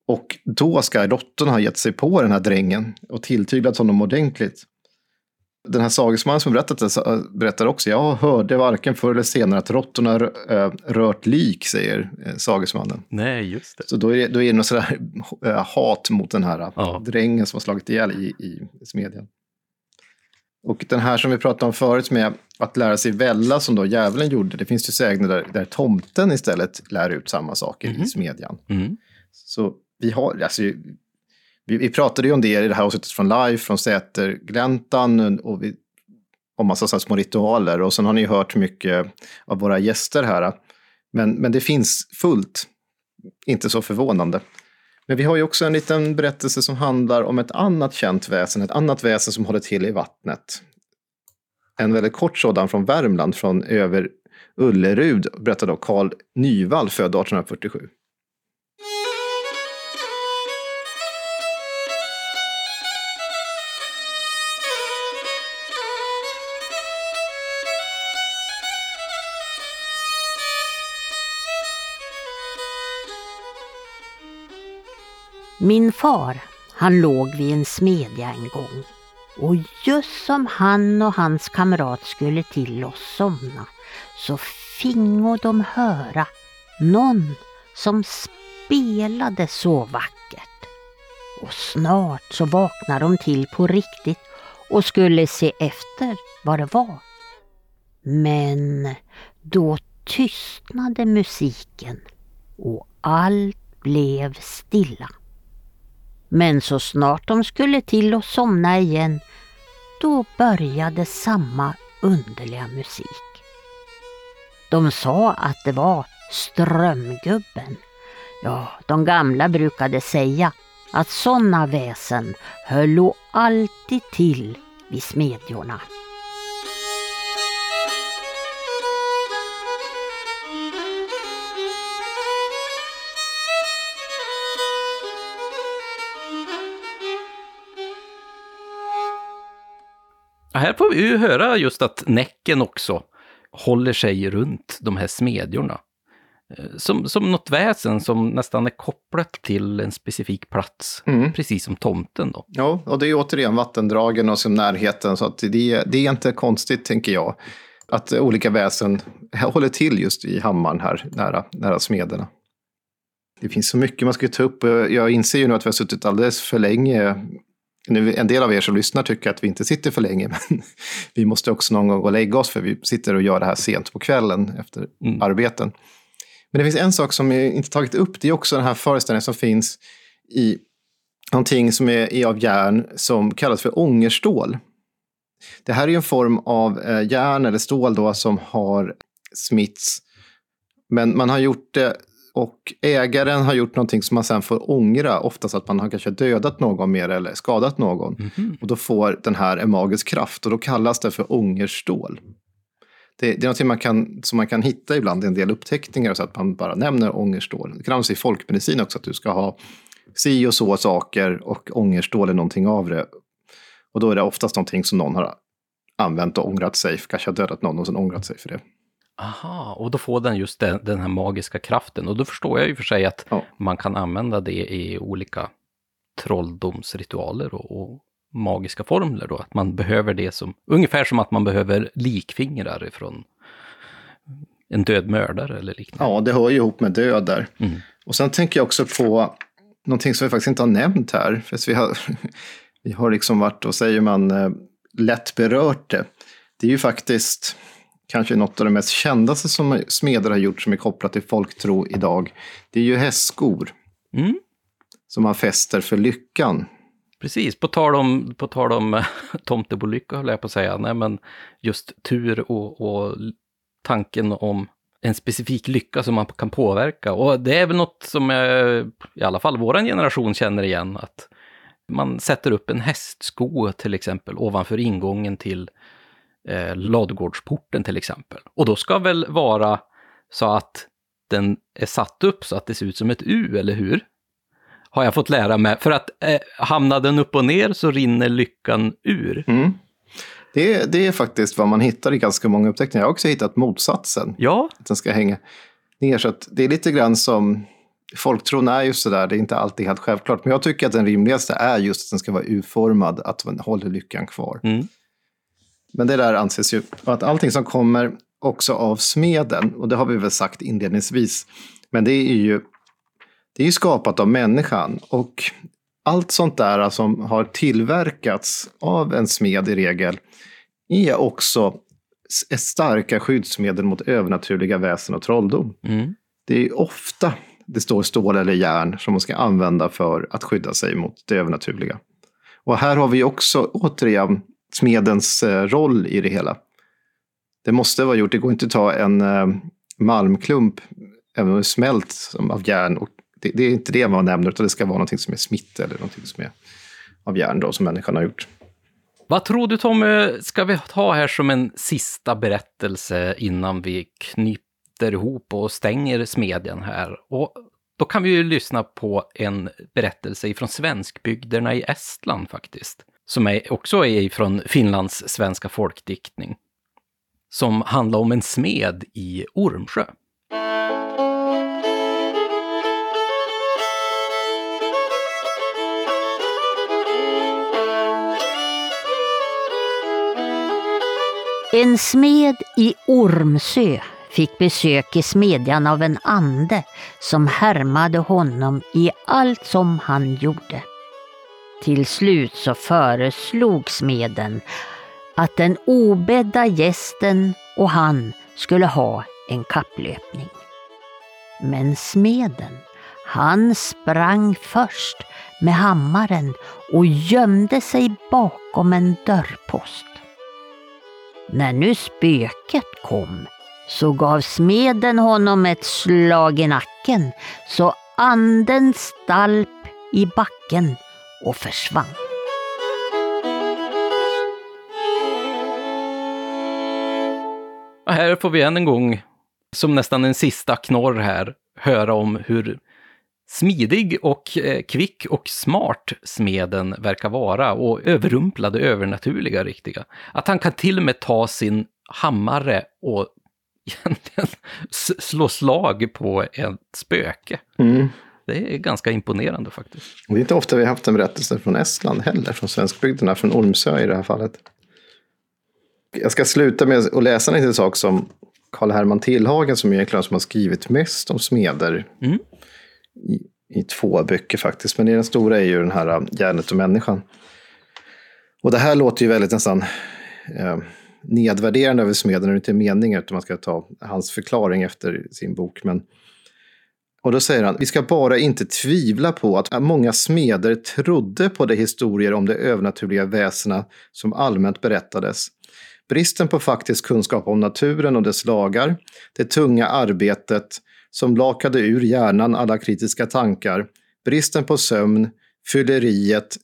Och då ska råttorna ha gett sig på den här drängen och tilltyglat honom ordentligt. Den här sagesmannen som berättat det berättar också, jag hörde varken förr eller senare att råttorna rört lik, säger eh, sagesmannen. Nej, just det. Så då är det, då är det något sådär hat mot den här ja. drängen som har slagit ihjäl i, i smedjan. Och den här som vi pratade om förut med att lära sig välla som då djävulen gjorde, det finns ju sägner där, där tomten istället lär ut samma saker mm. i mhm. smedjan. Mm. Så vi har, alltså, vi Vi, vi, pratade ju om det i det här avsnittet från live, från Sätergläntan och vi, om massa så små ritualer. Och sen har ni hört mycket av våra gäster här. Men, men det finns fullt, inte så förvånande. Men vi har ju också en liten berättelse som handlar om ett annat känt väsen, ett annat väsen som håller till i vattnet. En väldigt kort sådan från Värmland, från över Ullerud, berättade av Karl Nyvall, född 1847. Min far, han låg vid en smedja en gång och just som han och hans kamrat skulle till att somna så fingo de höra någon som spelade så vackert. Och snart så vaknade de till på riktigt och skulle se efter vad det var. Men då tystnade musiken och allt blev stilla. Men så snart de skulle till att somna igen, då började samma underliga musik. De sa att det var Strömgubben. Ja, de gamla brukade säga att sådana väsen höll alltid till vid smedjorna. Här får vi ju höra just att Näcken också håller sig runt de här smedjorna. Eh, som, som något väsen som nästan är kopplat till en specifik plats, mm. precis som tomten då. Ja, och det är återigen vattendragen och som närheten, så att det, det är inte konstigt, tänker jag, att olika väsen håller till just i hammaren här, nära, nära smederna. Det finns så mycket man ska ta upp. Jag inser ju nu att vi har suttit alldeles för länge nu, en del av er som lyssnar tycker att vi inte sitter för länge, men vi måste också någon gång gå och lägga oss för vi sitter och gör det här sent på kvällen efter mm. arbeten. Men det finns en sak som jag inte tagit upp, det är också den här föreställningen som finns i någonting som är, är av järn som kallas för ångerstål. Det här är en form av eh, järn eller stål då som har smitts. Men man har gjort det och ägaren har gjort någonting som man sen får ångra, oftast att man har kanske dödat någon mer eller skadat någon. Mm -hmm. Och då får den här en magisk kraft och då kallas det för ångerstål. Det, det är någonting man kan, som man kan hitta ibland i en del upptäckningar så att man bara nämner ångerstål. Det kan se i folkmedicin också, att du ska ha si och så saker och ångerstål är någonting av det. Och då är det oftast någonting som någon har använt och ångrat sig, kanske har dödat någon och sen ångrat sig för det. Aha, och då får den just den, den här magiska kraften. Och då förstår jag ju för sig att ja. man kan använda det i olika trolldomsritualer och, och, magiska formler då. Att man behöver det som, ungefär som att man behöver likfingrar ifrån en död mördare eller liknande. Ja, det hör ju ihop med död där. Mm. Och sen tänker jag också på någonting som vi faktiskt inte har nämnt här. För vi har, vi har liksom varit, och säger man, eh, lätt berört det. Det är ju faktiskt kanske något av det mest kändaste som smeder har gjort som är kopplat till folktro idag. Det är ju hästskor. Mm. Som man fäster för lyckan. Precis, på tal om, på tal om eh, tomtebolycka höll jag på att säga. Nej, men just tur och, och tanken om en specifik lycka som man kan påverka. Och det är väl något som är, i alla fall vår generation känner igen. Att man sätter upp en hästsko till exempel ovanför ingången till eh, ladugårdsporten till exempel. Och då ska väl vara så att den är satt upp så att det ser ut som ett U, eller hur? Har jag fått lära mig. För att eh, hamnar den upp och ner så rinner lyckan ur. Mm. Det, det är faktiskt vad man hittar i ganska många upptäckningar. Jag har också hittat motsatsen. Ja. Att den ska hänga ner. Så att det är lite grann som folktron är just sådär, det är inte alltid helt självklart. Men jag tycker att den rimligaste är just att den ska vara U-formad, att den håller lyckan kvar. Mm. Men det där anses ju att allting som kommer också av smeden, och det har vi väl sagt inledningsvis, men det är ju, det är ju skapat av människan. Och allt sånt där som har tillverkats av en smed i regel är också starka skyddsmedel mot övernaturliga väsen och trolldom. Mm. Det är ofta det står stål eller järn som man ska använda för att skydda sig mot det övernaturliga. Och här har vi också återigen smedens eh, roll i det hela. Det måste vara gjort, det går inte att ta en eh, malmklump, även om det är smält av järn. Och det, det, är inte det man nämner, utan det ska vara någonting som är smitt eller någonting som är av järn då, som människan har gjort. Vad tror du Tommy, ska vi ta här som en sista berättelse innan vi knyter ihop och stänger smedjan här? Och då kan vi ju lyssna på en berättelse ifrån svenskbygderna i Estland faktiskt. Som är, också är från Finlands svenska folkdiktning. Som handlar om en smed i Ormsjö. En smed i Ormsö fick besök i smedjan av en ande som härmade honom i allt som han gjorde. Till slut så föreslog smeden att den obädda gästen och han skulle ha en kapplöpning. Men smeden, han sprang först med hammaren och gömde sig bakom en dörrpost. När nu spöket kom så gav smeden honom ett slag i nacken så anden stalp i backen och försvann. Här får vi än en gång, som nästan en sista knorr här, höra om hur smidig och eh, kvick och smart smeden verkar vara och överrumplade övernaturliga riktiga. Att han kan till och med ta sin hammare och egentligen slå slag på ett spöke. Mm. Det är ganska imponerande faktiskt. Det är inte ofta vi har haft en berättelse från Estland heller, från svenskbygderna, från Ormsö i det här fallet. Jag ska sluta med att läsa en liten sak som Karl Herman Tillhagen, som egentligen som har skrivit mest om smeder mm. i, i, två böcker faktiskt. Men den stora är ju den här äh, Järnet och människan. Och det här låter ju väldigt nästan eh, nedvärderande över smeden, det är inte meningen, utan man ska ta hans förklaring efter sin bok. Men och då säger han, vi ska bara inte tvivla på att många smeder trodde på de historier om de övernaturliga väsena som allmänt berättades. Bristen på faktisk kunskap om naturen och dess lagar, det tunga arbetet som lakade ur hjärnan alla kritiska tankar, bristen på sömn, fylleriet,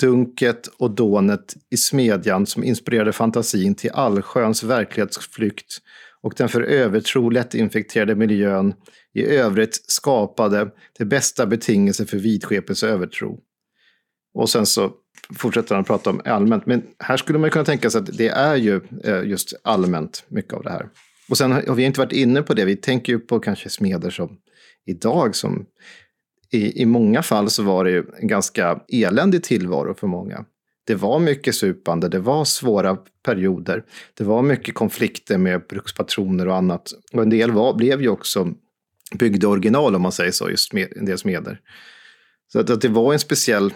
dunket och dånet i smedjan som inspirerade fantasin till allsköns verklighetsflykt och den för övertro lättinfekterade miljön i övrigt skapade de bästa betingelser för vidskepelse och övertro. Och sen så fortsätter han prata om allmänt, men här skulle man kunna tänka sig att det är ju eh, just allmänt mycket av det här. Och sen har vi inte varit inne på det, vi tänker ju på kanske smeder som idag som i, i många fall så var det ju en ganska eländig tillvaro för många. Det var mycket supande, det var svåra perioder, det var mycket konflikter med brukspatroner och annat. Och en del var, blev ju också byggde original om man säger så, just med, en del smeder. Så att, att det var en speciell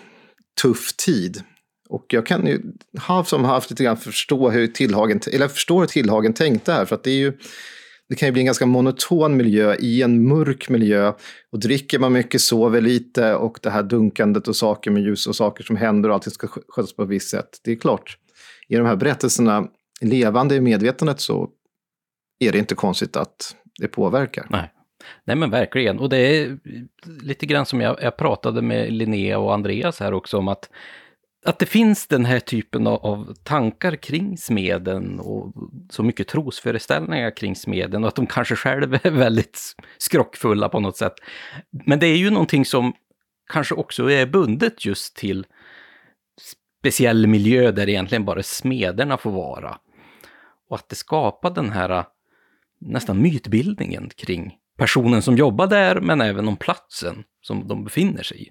tuff tid. Och jag kan ju halvt som haft lite grann förstå hur Tillhagen, eller jag förstår hur Tillhagen tänkte här, för att det är ju det kan ju bli en ganska monoton miljö i en mörk miljö. Och dricker man mycket, sover lite och det här dunkandet och saker med ljus och saker som händer och allting ska skötas på ett visst sätt. Det är klart, i de här berättelserna, levande i medvetandet så är det inte konstigt att det påverkar. Nej. Nej men verkligen, och det är lite grann som jag, jag pratade med Linnea och Andreas här också om att att det finns den här typen av, tankar kring smeden och så mycket trosföreställningar kring smeden och att de kanske själva är väldigt skrockfulla på något sätt. Men det är ju någonting som kanske också är bundet just till speciell miljö där egentligen bara smederna får vara. Och att det skapar den här nästan mytbildningen kring personen som jobbar där, men även om platsen som de befinner sig i.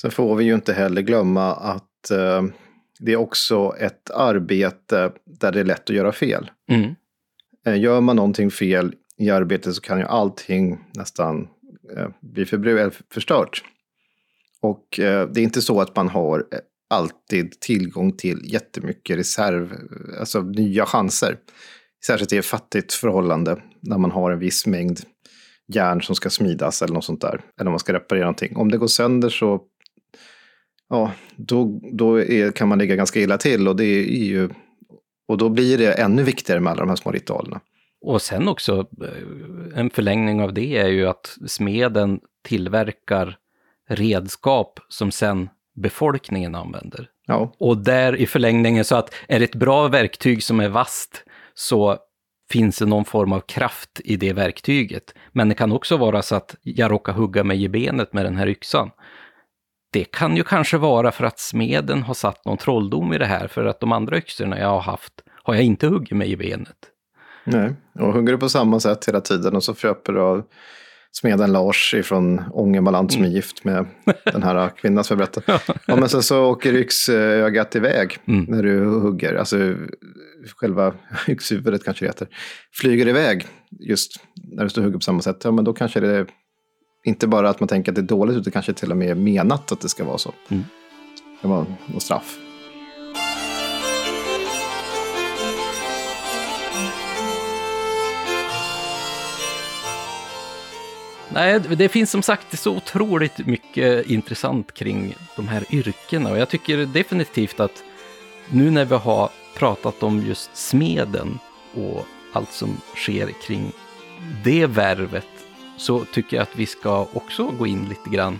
Sen får vi ju inte heller glömma att eh, det är också ett arbete där det är lätt att göra fel. Mm. Eh, gör man någonting fel i arbetet så kan ju allting nästan eh, bli förstört. Och eh, det är inte så att man har eh, alltid tillgång till jättemycket reserv, alltså nya chanser. Särskilt i ett fattigt förhållande, när man har en viss mängd järn som ska smidas eller något sånt där. Eller om man ska reparera någonting. Om det går sönder så ja, då, då är, kan man ligga ganska illa till. Och, det är ju, och då blir det ännu viktigare med alla de här små ritualerna. Och sen också, eh, en förlängning av det är ju att smeden tillverkar redskap som sen befolkningen använder. Ja. Och där i förlängningen så att är det ett bra verktyg som är vast så finns det någon form av kraft i det verktyget. Men det kan också vara så att jag råkar hugga mig i benet med den här yxan. Det kan ju kanske vara för att smeden har satt någon trolldom i det här, för att de andra yxorna jag har haft har jag inte huggit mig i benet. Nej, och hugger du på samma sätt hela tiden och så köper du av smeden Lars ifrån Ångermanland som är mm. gift med den här kvinnan som jag berättade. ja, men sen så åker yxögat iväg mm. när du hugger. Alltså själva yxhuvudet kanske det heter. Flyger iväg just när du står och hugger på samma sätt. Ja, men då kanske det är inte bara att man tänker att det är dåligt utan kanske till och med menat att det ska vara så. Mm. Det var något straff. Nej, det finns som sagt så otroligt mycket intressant kring de här yrkena och jag tycker definitivt att nu när vi har pratat om just smeden och allt som sker kring det värvet så tycker jag att vi ska också gå in lite grann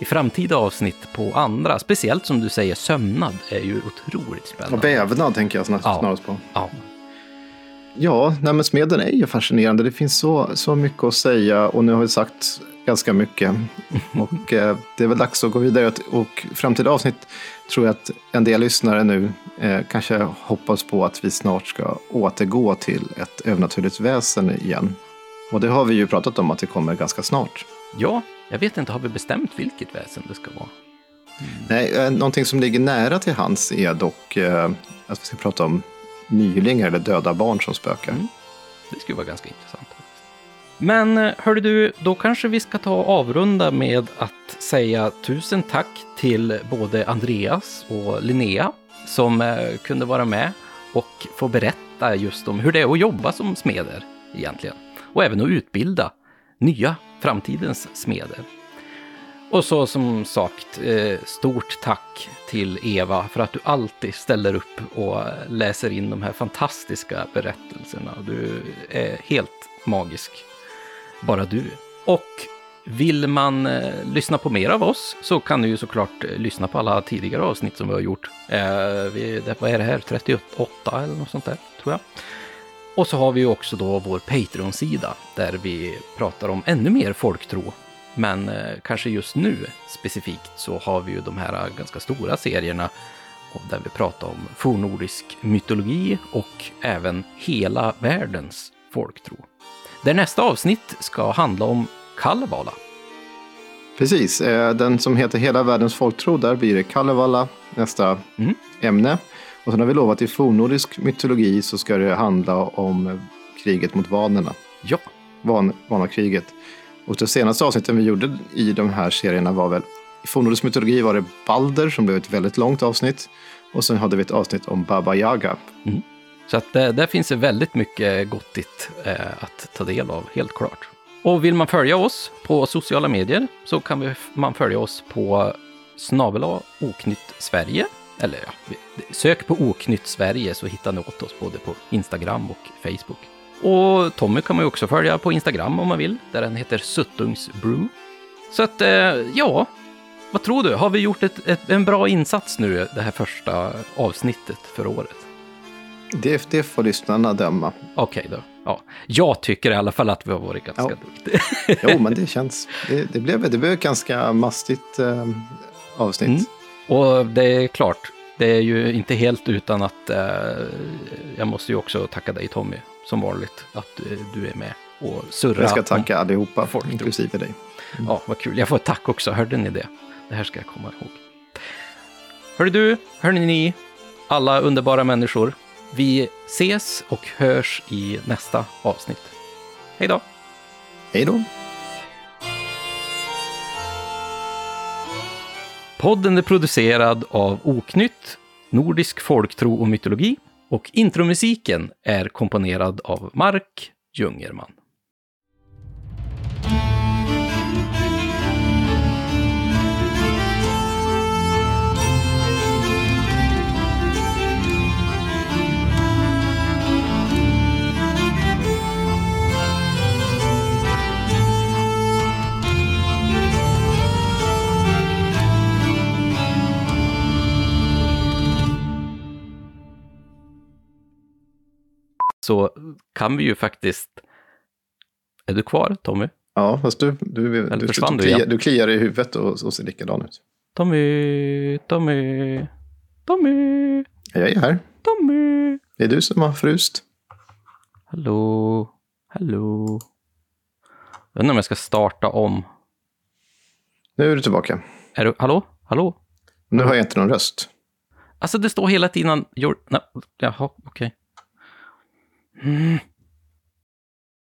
i framtida avsnitt på andra. Speciellt som du säger, sömnad är ju otroligt spännande. Och vävnad tänker jag snarast på. Ja. Ja, nej men smeden är ju fascinerande. Det finns så, så mycket att säga och nu har vi sagt ganska mycket. Och eh, det är väl dags att gå vidare. Och framtida avsnitt tror jag att en del lyssnare nu eh, kanske hoppas på att vi snart ska återgå till ett övernaturligt väsen igen. Och det har vi ju pratat om att det kommer ganska snart. Ja, jag vet inte, har vi bestämt vilket väsen det ska vara? Mm. Nej, eh, någonting som ligger nära till hands är dock eh, att vi ska prata om nylingar eller döda barn som spökar. Mm. Det skulle vara ganska intressant. Men eh, hörru hörde du, då kanske vi ska ta och avrunda med att säga tusen tack till både Andreas och Linnea som eh, kunde vara med och få berätta just om hur det är att jobba som smeder egentligen. Och även att utbilda nya framtidens smeder. Och så som sagt, eh, stort tack till Eva för att du alltid ställer upp och läser in de här fantastiska berättelserna. Du är helt magisk, bara du. Och vill man eh, lyssna på mer av oss så kan du ju såklart eh, lyssna på alla tidigare avsnitt som vi har gjort. Eh, vi, det, vad är det här? 38 eller något sånt där, tror jag. Och så har vi ju också då vår Patreon-sida där vi pratar om ännu mer folktro men eh, kanske just nu specifikt så har vi ju de här eh, ganska stora serierna där vi pratar om fornnordisk mytologi och även hela världens folktro. Där nästa avsnitt ska handla om Kalevala. Precis, eh, den som heter Hela världens folktro, där blir det Kalevala nästa mm. ämne. Och sen har vi lovat i fornnordisk mytologi så ska det handla om kriget mot vanerna. Ja. Van, vanakriget. Och det senaste avsnittet vi gjorde i de här serierna var väl, i fornnordisk mytologi var det Balder som blev ett väldigt långt avsnitt. Och sen hade vi ett avsnitt om Baba Yaga. Mm. Så att där, där finns det väldigt mycket gottigt eh, att ta del av, helt klart. Och vill man följa oss på sociala medier så kan vi, man följa oss på snabel oknytt Sverige. Eller ja, sök på oknytt Sverige så hittar ni åt oss både på Instagram och Facebook. Och Tommy kan man ju också följa på Instagram om man vill, där den heter Suttungsbrew. Så att, eh, ja, vad tror du? Har vi gjort ett, ett, en bra insats nu, det här första avsnittet för året? Det, det får lyssnarna döma. Okej okay då. Ja. Jag tycker i alla fall att vi har varit ganska ja. duktiga. jo, men det känns... Det, det, blev, det blev ett ganska mastigt eh, avsnitt. Mm. Och det är klart, det är ju inte helt utan att eh, jag måste ju också tacka dig Tommy som vanligt att eh, du är med och surrar. Jag ska tacka allihopa, folk inklusive dig. Mm. Ja, vad kul. Jag får ett tack också, hörde ni det? Det här ska jag komma ihåg. Hörde du, hörni ni, alla underbara människor. Vi ses och hörs i nästa avsnitt. Hej då! Hej då! Podden är producerad av Oknytt, Nordisk folktro och mytologi och intromusiken är komponerad av Mark Jungerman. Så kan vi ju faktiskt... Är du kvar, Tommy? Ja, fast du, du, du, du, du kliar, i huvudet och, och ser likadan ut. Tommy, Tommy, Tommy, Jag är här. Tommy. Det är du som har frust. Hallå, hallå. Jag undrar om jag ska starta om. Nu är du tillbaka. Är du, hallå, hallå? Nu har jag inte någon röst. Alltså det står hela tiden... Your, jaha, okej. Mm.